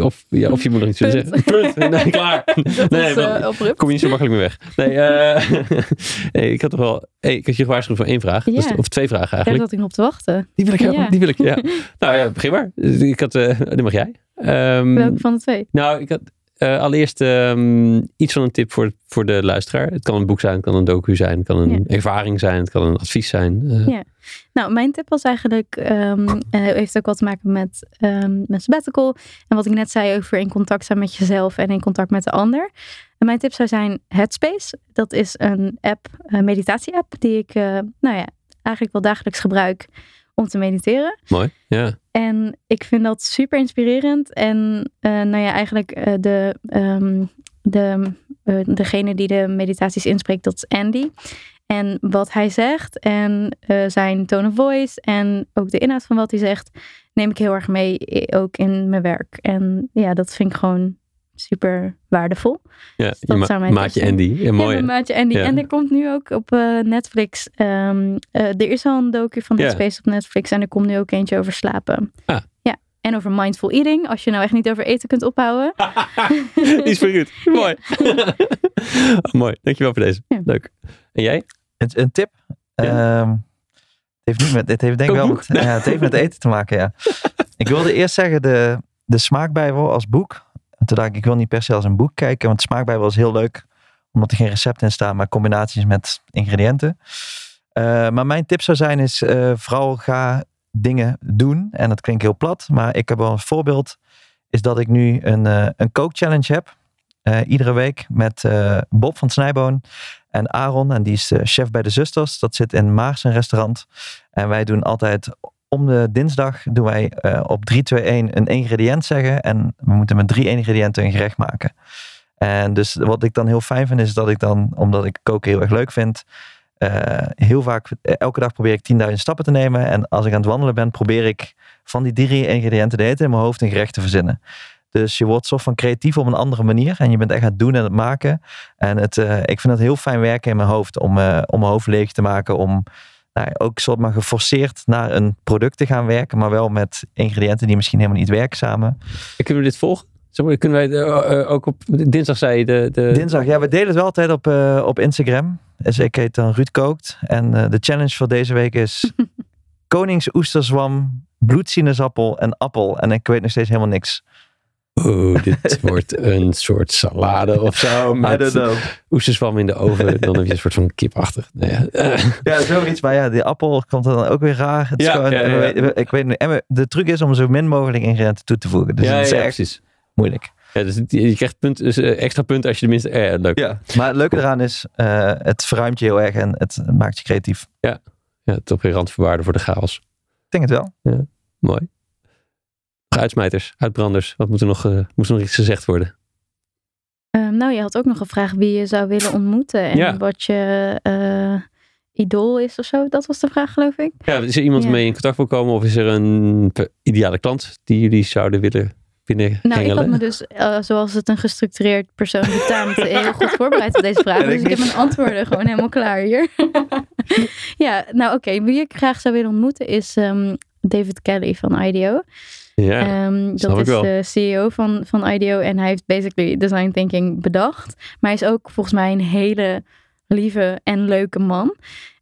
Speaker 1: Of, ja, of je moet nog iets willen zeggen. Punt. Nee, klaar. Nee,
Speaker 3: eh,
Speaker 1: kom je niet zo makkelijk meer weg. Nee, eh, nee ik had toch wel... Hey, ik had je gewaarschuwd voor één vraag.
Speaker 3: Ja.
Speaker 1: Dat is- Of twee vragen
Speaker 3: Daar
Speaker 1: eigenlijk.
Speaker 3: zat ik nog op te wachten.
Speaker 1: Die wil ik hebben.
Speaker 3: Ja.
Speaker 1: Die wil ik, ja. nou ja, begin maar. Ik had... eh die mag jij. Ehm,
Speaker 3: Welke van de twee?
Speaker 1: nou, ik had eh, allereerst ehm, iets van een tip voor, voor de luisteraar. Het kan een boek zijn, het kan een docu zijn, het kan een
Speaker 3: Ja.
Speaker 1: ervaring zijn, het kan een advies zijn. Eh,
Speaker 3: Ja. Nou, mijn tip was eigenlijk, eh, heeft ook wat te maken met, ehm met sabbatical. En wat ik net zei over in contact zijn met jezelf en in contact met de ander. En mijn tip zou zijn Headspace. Dat is een app, een meditatie-app, die ik, nou ja, eigenlijk wel dagelijks gebruik om te mediteren.
Speaker 1: Mooi, ja.
Speaker 3: En ik vind dat super inspirerend. En eh, nou ja, eigenlijk eh, de, ehm, de, eh, degene die de meditaties inspreekt, dat is Andy. En wat hij zegt en zijn tone of voice en ook de inhoud van wat hij zegt, neem ik heel erg mee ook in mijn werk. En ja, dat vind ik gewoon super waardevol.
Speaker 1: ja
Speaker 3: dat
Speaker 1: je ma-
Speaker 3: zou mijn
Speaker 1: maatje. Andy. Ja, mooi.
Speaker 3: maatje Andy.
Speaker 1: Ja.
Speaker 3: En er komt nu ook op eh, Netflix. ehm, eh, er is al een docu van
Speaker 1: Ja.
Speaker 3: Headspace op Netflix. En er komt nu ook eentje over slapen.
Speaker 1: Ah.
Speaker 3: Ja. En over mindful eating. Als je nou echt niet over eten kunt ophouden.
Speaker 1: Die is voor Ruud. Mooi. Oh, mooi, dankjewel voor deze.
Speaker 3: Ja.
Speaker 1: Leuk. En jij?
Speaker 2: Een, een tip.
Speaker 1: Ja.
Speaker 2: Ehm, het heeft niet met, het heeft denk ik wel met, ja, het heeft met eten te maken, ja. ik wilde eerst zeggen de, de smaakbijbel als boek. En toen dacht ik, ik wil niet per se als een boek kijken, want smaakbijbel is heel leuk, omdat er geen recept in staan, maar combinaties met ingrediënten. Eh, maar mijn tip zou zijn is, eh, vooral ga dingen doen. En dat klinkt heel plat, maar ik heb wel een voorbeeld. Is dat ik nu een, eh een kookchallenge heb. iedere week met Bob van Snijboon en Aaron. En die is chef bij de Zusters. Dat zit in Maars, een restaurant. En wij doen altijd om de dinsdag doen wij eh, op 3, 2, 1 een ingrediënt zeggen. En we moeten met drie ingrediënten een gerecht maken. En dus wat ik dan heel fijn vind is dat ik dan, omdat ik koken heel erg leuk vind, eh, heel vaak, eh, elke dag probeer ik 10.000 stappen te nemen. En als ik aan het wandelen ben, probeer ik van die drie ingrediënten de tijd in mijn hoofd een gerecht te verzinnen. Dus je wordt soort van creatief op een andere manier. En je bent echt aan het doen en het maken. En het, ik vind het heel fijn werken in mijn hoofd. Om, om mijn hoofd leeg te maken. Om nou, ook soort maar geforceerd naar een product te gaan werken. Maar wel met ingrediënten die misschien helemaal niet werken samen.
Speaker 1: Kunnen we dit volgen? Kunnen wij eh, eh, ook op dinsdag zei je de, de
Speaker 2: Dinsdag, ja, we delen het wel altijd op, eh, op Instagram. Dus ik heet dan Ruud Kookt. En eh, de challenge voor deze week is koningsoesterzwam, bloedsinaasappel en appel. En ik weet nog steeds helemaal niks.
Speaker 1: Oh, dit wordt een soort salade of zo.
Speaker 2: I don't
Speaker 1: Met oesterswam in de oven. Dan heb je een soort van kipachtig. Nee, ja.
Speaker 2: Ja, zoiets. Maar ja, die appel komt dan ook weer raar. Het
Speaker 1: Ja,
Speaker 2: gewoon,
Speaker 1: ja, ja.
Speaker 2: Ik weet. En de truc is om zo min mogelijk ingrediënten toe te voegen. Dus
Speaker 1: ja,
Speaker 2: het is
Speaker 1: ja,
Speaker 2: echt
Speaker 1: precies.
Speaker 2: moeilijk.
Speaker 1: Ja, dus je krijgt punt, dus, eh, extra punten als je de minste... eh, leuk.
Speaker 2: Ja. Maar het leuke eraan is, eh, het verruimt je heel erg en het maakt je creatief.
Speaker 1: Ja, toch weer randvoorwaarden voor de chaos.
Speaker 2: Ik denk het wel.
Speaker 1: Mooi. Uitsmijters, uitbranders. Wat moet er nog, eh, moet er nog iets gezegd worden?
Speaker 3: Ehm, nou, je had ook nog gevraagd wie je zou willen ontmoeten. En
Speaker 1: Ja.
Speaker 3: wat je eh, idool is of zo. Dat was de vraag, geloof ik.
Speaker 1: Ja, is er iemand
Speaker 3: Ja.
Speaker 1: mee in contact wil komen? Of is er een ideale klant die jullie zouden willen binnen
Speaker 3: Nou, ik had me dus, eh, zoals het een gestructureerd persoon betaamt, heel goed voorbereid op deze vraag. Dus
Speaker 2: ik
Speaker 3: ik heb mijn antwoorden gewoon helemaal klaar hier. ja, nou oké. Wie ik graag zou willen ontmoeten is ehm, David Kelly van IDEO.
Speaker 1: Ja,
Speaker 3: Ehm, dat is
Speaker 1: wel.
Speaker 3: de CEO van, van IDEO en hij heeft basically design thinking bedacht. Maar hij is ook volgens mij een hele lieve en leuke man.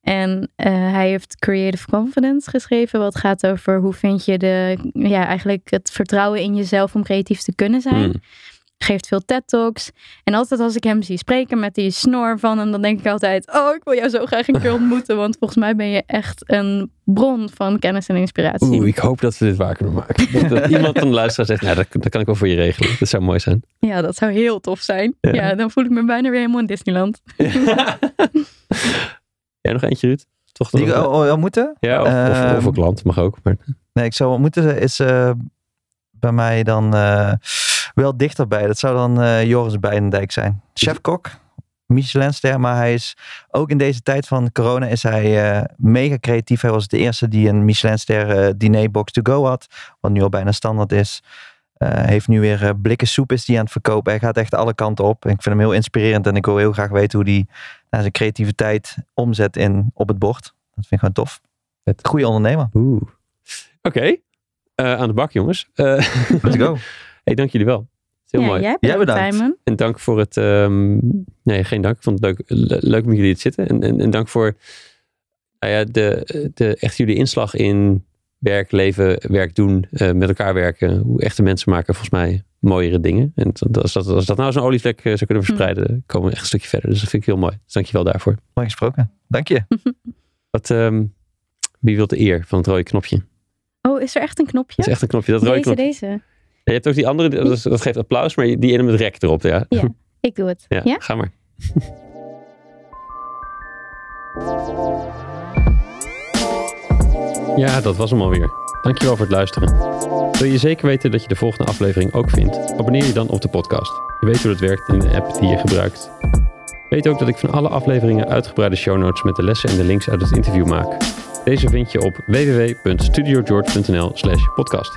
Speaker 3: En eh, hij heeft Creative Confidence geschreven, wat gaat over hoe vind je de, ja, eigenlijk het vertrouwen in jezelf om creatief te kunnen zijn.
Speaker 1: Hmm.
Speaker 3: Geeft veel TED-talks. En altijd als ik hem zie spreken met die snor van hem, dan denk ik altijd, oh, ik wil jou zo graag een keer ontmoeten. Want volgens mij ben je echt een bron van kennis en inspiratie.
Speaker 1: Oeh, ik hoop dat we dit waar kunnen maken. Dat, dat iemand van de luisteraar zegt, nou, dat, dat kan ik wel voor je regelen. Dat zou mooi zijn.
Speaker 3: Ja, dat zou heel tof zijn.
Speaker 1: Ja.
Speaker 3: Ja, dan voel ik me bijna weer helemaal in Disneyland.
Speaker 1: Jij nog eentje, Ruud? Toch
Speaker 2: Die ik al- al ontmoeten?
Speaker 1: ja, of, of, of
Speaker 2: Ehm,
Speaker 1: ook land, mag ook. Maar,
Speaker 2: Nee, ik zou ontmoeten is eh, bij mij dan eh, wel dichterbij. Dat zou dan eh, Joris Beidendijk zijn. Chef-kok, Michelinster, maar hij is ook in deze tijd van corona is hij eh, mega creatief. Hij was de eerste die een Michelinster eh dinerbox to go had, wat nu al bijna standaard is. Hij heeft nu weer blikken soep is die aan het verkopen. Hij gaat echt alle kanten op. En ik vind hem heel inspirerend en ik wil heel graag weten hoe hij nou, zijn creativiteit omzet in, op het bord. Dat vind ik gewoon tof.
Speaker 1: Vet.
Speaker 2: Goeie ondernemer.
Speaker 1: Oeh. Oké, aan de bak jongens.
Speaker 2: Let's go.
Speaker 1: hey, dank jullie wel. Heel
Speaker 3: ja,
Speaker 1: mooi.
Speaker 3: jij
Speaker 2: Jij
Speaker 3: bedankt. Simon.
Speaker 1: En dank voor het. ehm, nee, geen dank. Ik vond het leuk, le- leuk met jullie te zitten. En, en, en dank voor nou ja, de, de, echt jullie inslag in werk, leven, werk doen, eh, met elkaar werken. Hoe echte mensen maken volgens mij mooiere dingen. En dat- als dat, als dat nou zo'n olievlek eh, zou kunnen verspreiden, komen we echt een stukje verder. Dus dat vind ik heel mooi. Dus dank je wel daarvoor.
Speaker 2: Mooi gesproken. Dank je.
Speaker 1: Wat, ehm, wie wil de eer van het rode knopje?
Speaker 3: Oh, is er echt een knopje?
Speaker 1: Dat is echt een knopje. Dat rode
Speaker 3: deze,
Speaker 1: knopje.
Speaker 3: deze.
Speaker 1: Je hebt ook die andere, dat, is- dat geeft applaus, maar die ene met rek erop. Ja,
Speaker 3: Ja, ik doe het.
Speaker 1: ja,
Speaker 3: Ja?
Speaker 1: ga maar. Ja, dat was hem alweer. Dankjewel voor het luisteren. Wil je zeker weten dat je de volgende aflevering ook vindt? Abonneer je dan op de podcast. Je weet hoe dat werkt in de app die je gebruikt. Weet ook dat ik van alle afleveringen uitgebreide show notes met de lessen en de links uit het interview maak. Deze vind je op www.studiogeorge.nl slash podcast.